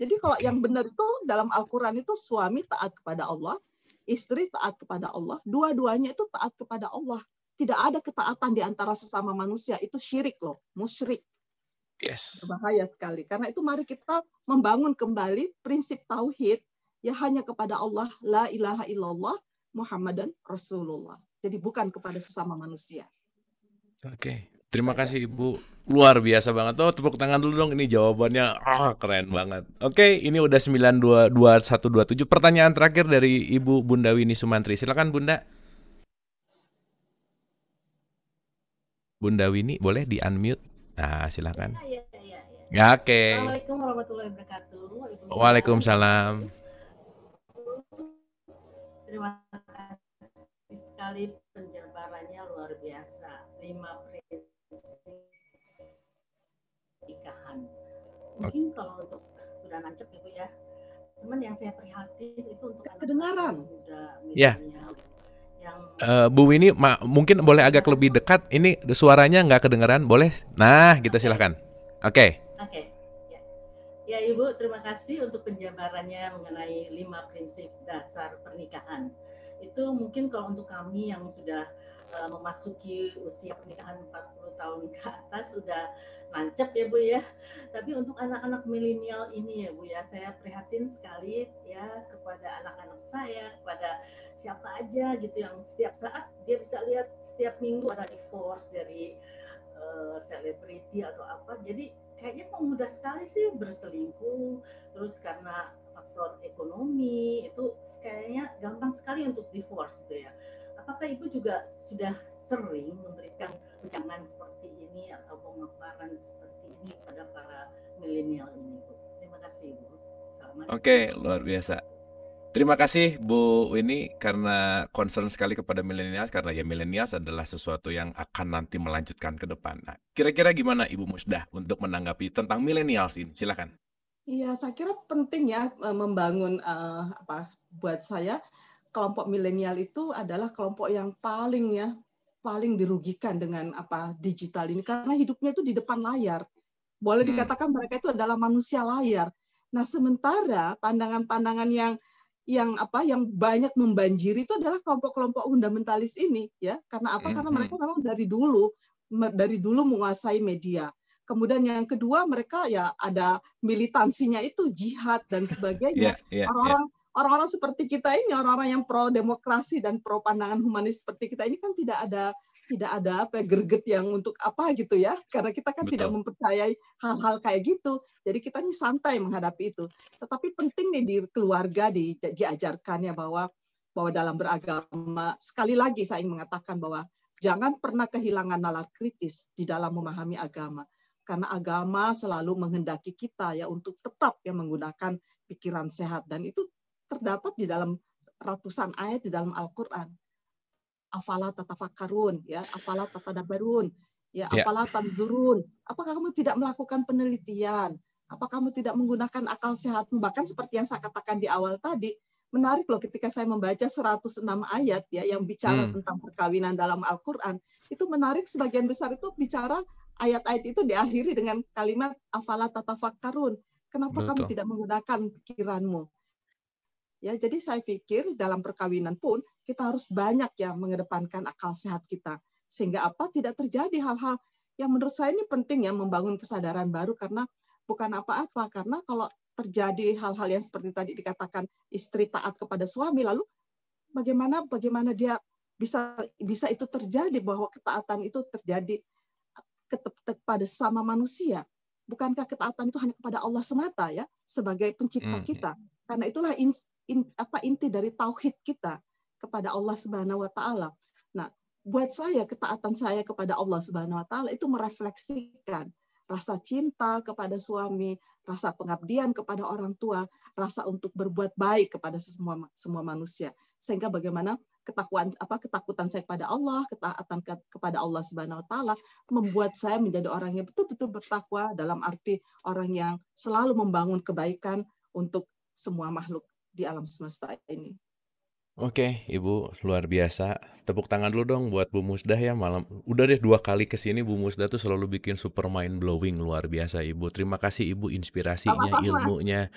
Jadi kalau yang benar itu dalam Al-Quran itu suami taat kepada Allah, istri taat kepada Allah, dua-duanya itu taat kepada Allah. Tidak ada ketaatan di antara sesama manusia, itu syirik loh, musyrik. Yes. Bahaya sekali. Karena itu mari kita membangun kembali prinsip tauhid ya hanya kepada Allah la ilaha illallah Muhammadan Rasulullah. Jadi bukan kepada sesama manusia. Oke. Terima kasih Ibu. Luar biasa banget. Oh, tepuk tangan dulu dong. Ini jawabannya ah oh, keren banget. Oke, ini udah 922127. Pertanyaan terakhir dari Ibu Bunda Wini Sumantri. Silakan Bunda. Bunda Wini boleh di unmute? Nah, silakan. Ya, ya, ya, ya. ya oke. Okay. Assalamualaikum warahmatullahi wabarakatuh. Waalaikumsalam. Terima kasih sekali penjabarannya luar biasa. Lima prinsip pernikahan. Mungkin kalau untuk sudah nancep ibu ya. Cuman yang saya prihatin itu untuk anak kedengaran. muda ya. Yang uh, Bu Winnie mungkin boleh agak lebih dekat. Ini suaranya nggak kedengaran, boleh? Nah, kita okay. silahkan. Oke. Okay. Oke. Okay. Ya Ibu, terima kasih untuk penjabarannya mengenai lima prinsip dasar pernikahan. Itu mungkin kalau untuk kami yang sudah uh, memasuki usia pernikahan 40 tahun ke atas sudah nancep ya Bu ya. Tapi untuk anak-anak milenial ini ya Bu ya, saya prihatin sekali ya kepada anak-anak saya, kepada siapa aja gitu yang setiap saat dia bisa lihat setiap minggu ada divorce dari eh, selebriti uh, atau apa. Jadi kayaknya kok mudah sekali sih berselingkuh terus karena faktor ekonomi itu kayaknya gampang sekali untuk divorce gitu ya apakah ibu juga sudah sering memberikan ujangan seperti ini atau pemaparan seperti ini pada para milenial ini bu terima kasih ibu oke luar biasa Terima kasih Bu ini karena concern sekali kepada milenial karena ya milenial adalah sesuatu yang akan nanti melanjutkan ke depan. Nah, kira-kira gimana Ibu Musdah untuk menanggapi tentang milenial ini? Silakan. Iya, saya kira penting ya e, membangun uh, apa buat saya kelompok milenial itu adalah kelompok yang paling ya paling dirugikan dengan apa digital ini karena hidupnya itu di depan layar. Boleh hmm. dikatakan mereka itu adalah manusia layar. Nah, sementara pandangan-pandangan yang yang apa yang banyak membanjiri itu adalah kelompok-kelompok fundamentalis ini ya karena apa karena mereka memang dari dulu dari dulu menguasai media kemudian yang kedua mereka ya ada militansinya itu jihad dan sebagainya. Yeah, yeah, orang-orang yeah. orang-orang seperti kita ini orang-orang yang pro demokrasi dan pro pandangan humanis seperti kita ini kan tidak ada tidak ada apa ya, greget yang untuk apa gitu ya. Karena kita kan Betul. tidak mempercayai hal-hal kayak gitu. Jadi kita ini santai menghadapi itu. Tetapi penting nih di keluarga di, diajarkan ya bahwa bahwa dalam beragama sekali lagi saya ingin mengatakan bahwa jangan pernah kehilangan nalar kritis di dalam memahami agama karena agama selalu menghendaki kita ya untuk tetap ya menggunakan pikiran sehat. Dan itu terdapat di dalam ratusan ayat di dalam Al-Qur'an. Afala tatafakkarun ya afala tatadabarun ya, ya. afala tanzurun. Apakah kamu tidak melakukan penelitian? Apa kamu tidak menggunakan akal sehatmu bahkan seperti yang saya katakan di awal tadi menarik loh ketika saya membaca 106 ayat ya yang bicara hmm. tentang perkawinan dalam Al-Qur'an. Itu menarik sebagian besar itu bicara ayat-ayat itu diakhiri dengan kalimat afala tatafakkarun. Kenapa Betul. kamu tidak menggunakan pikiranmu? Ya, jadi saya pikir dalam perkawinan pun kita harus banyak ya mengedepankan akal sehat kita. Sehingga apa? Tidak terjadi hal-hal yang menurut saya ini penting ya membangun kesadaran baru karena bukan apa-apa. Karena kalau terjadi hal-hal yang seperti tadi dikatakan istri taat kepada suami lalu bagaimana bagaimana dia bisa bisa itu terjadi bahwa ketaatan itu terjadi kepada sama manusia bukankah ketaatan itu hanya kepada Allah semata ya sebagai pencipta hmm. kita karena itulah in, apa inti dari tauhid kita kepada Allah Subhanahu wa taala. Nah, buat saya ketaatan saya kepada Allah Subhanahu wa taala itu merefleksikan rasa cinta kepada suami, rasa pengabdian kepada orang tua, rasa untuk berbuat baik kepada semua semua manusia. Sehingga bagaimana ketakuan apa ketakutan saya kepada Allah, ketaatan ke, kepada Allah Subhanahu wa taala membuat saya menjadi orang yang betul-betul bertakwa dalam arti orang yang selalu membangun kebaikan untuk semua makhluk di alam semesta ini. Oke, Ibu, luar biasa. Tepuk tangan dulu dong buat Bu Musdah ya malam. Udah deh dua kali ke sini Bu Musdah tuh selalu bikin super mind blowing luar biasa Ibu. Terima kasih Ibu inspirasinya, ilmunya.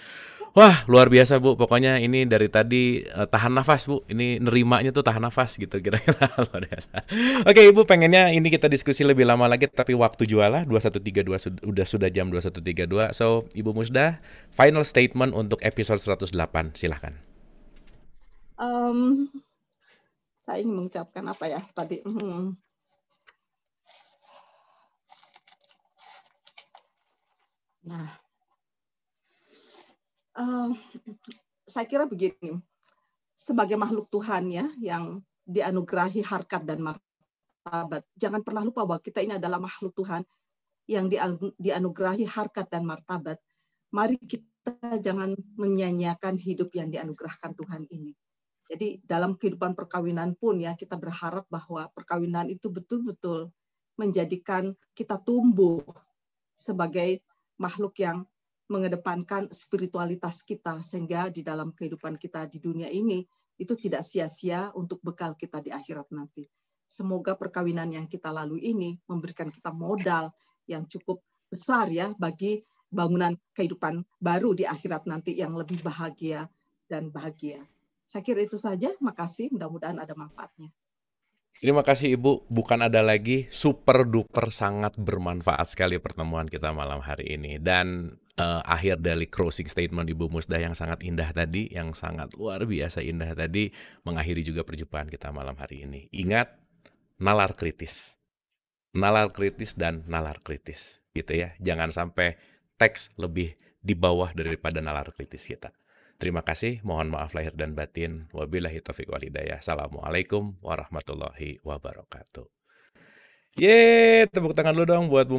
Wah, luar biasa Bu. Pokoknya ini dari tadi uh, tahan nafas Bu. Ini nerimanya tuh tahan nafas gitu kira-kira luar biasa. Oke, Ibu pengennya ini kita diskusi lebih lama lagi tapi waktu jualah 2132 sud udah sudah jam 2132. So, Ibu Musdah, final statement untuk episode 108. Silahkan um, saya ingin mengucapkan apa ya tadi? Hmm. nah. Uh, saya kira begini. Sebagai makhluk Tuhan ya yang dianugerahi harkat dan martabat jangan pernah lupa bahwa kita ini adalah makhluk Tuhan yang dianugerahi harkat dan martabat. Mari kita jangan menyanyiakan hidup yang dianugerahkan Tuhan ini jadi dalam kehidupan perkawinan pun ya kita berharap bahwa perkawinan itu betul-betul menjadikan kita tumbuh sebagai makhluk yang mengedepankan spiritualitas kita sehingga di dalam kehidupan kita di dunia ini itu tidak sia-sia untuk bekal kita di akhirat nanti. Semoga perkawinan yang kita lalui ini memberikan kita modal yang cukup besar ya bagi bangunan kehidupan baru di akhirat nanti yang lebih bahagia dan bahagia. Saya kira itu saja. Makasih. Mudah-mudahan ada manfaatnya. Terima kasih Ibu. Bukan ada lagi super duper sangat bermanfaat sekali pertemuan kita malam hari ini. Dan uh, akhir dari closing statement Ibu Musda yang sangat indah tadi, yang sangat luar biasa indah tadi, mengakhiri juga perjumpaan kita malam hari ini. Ingat, nalar kritis. Nalar kritis dan nalar kritis. Gitu ya. Jangan sampai teks lebih di bawah daripada nalar kritis kita. Terima kasih, mohon maaf lahir dan batin. Wabillahi taufiq wal hidayah. Assalamualaikum warahmatullahi wabarakatuh. Yeay, tepuk tangan dulu dong buat Bu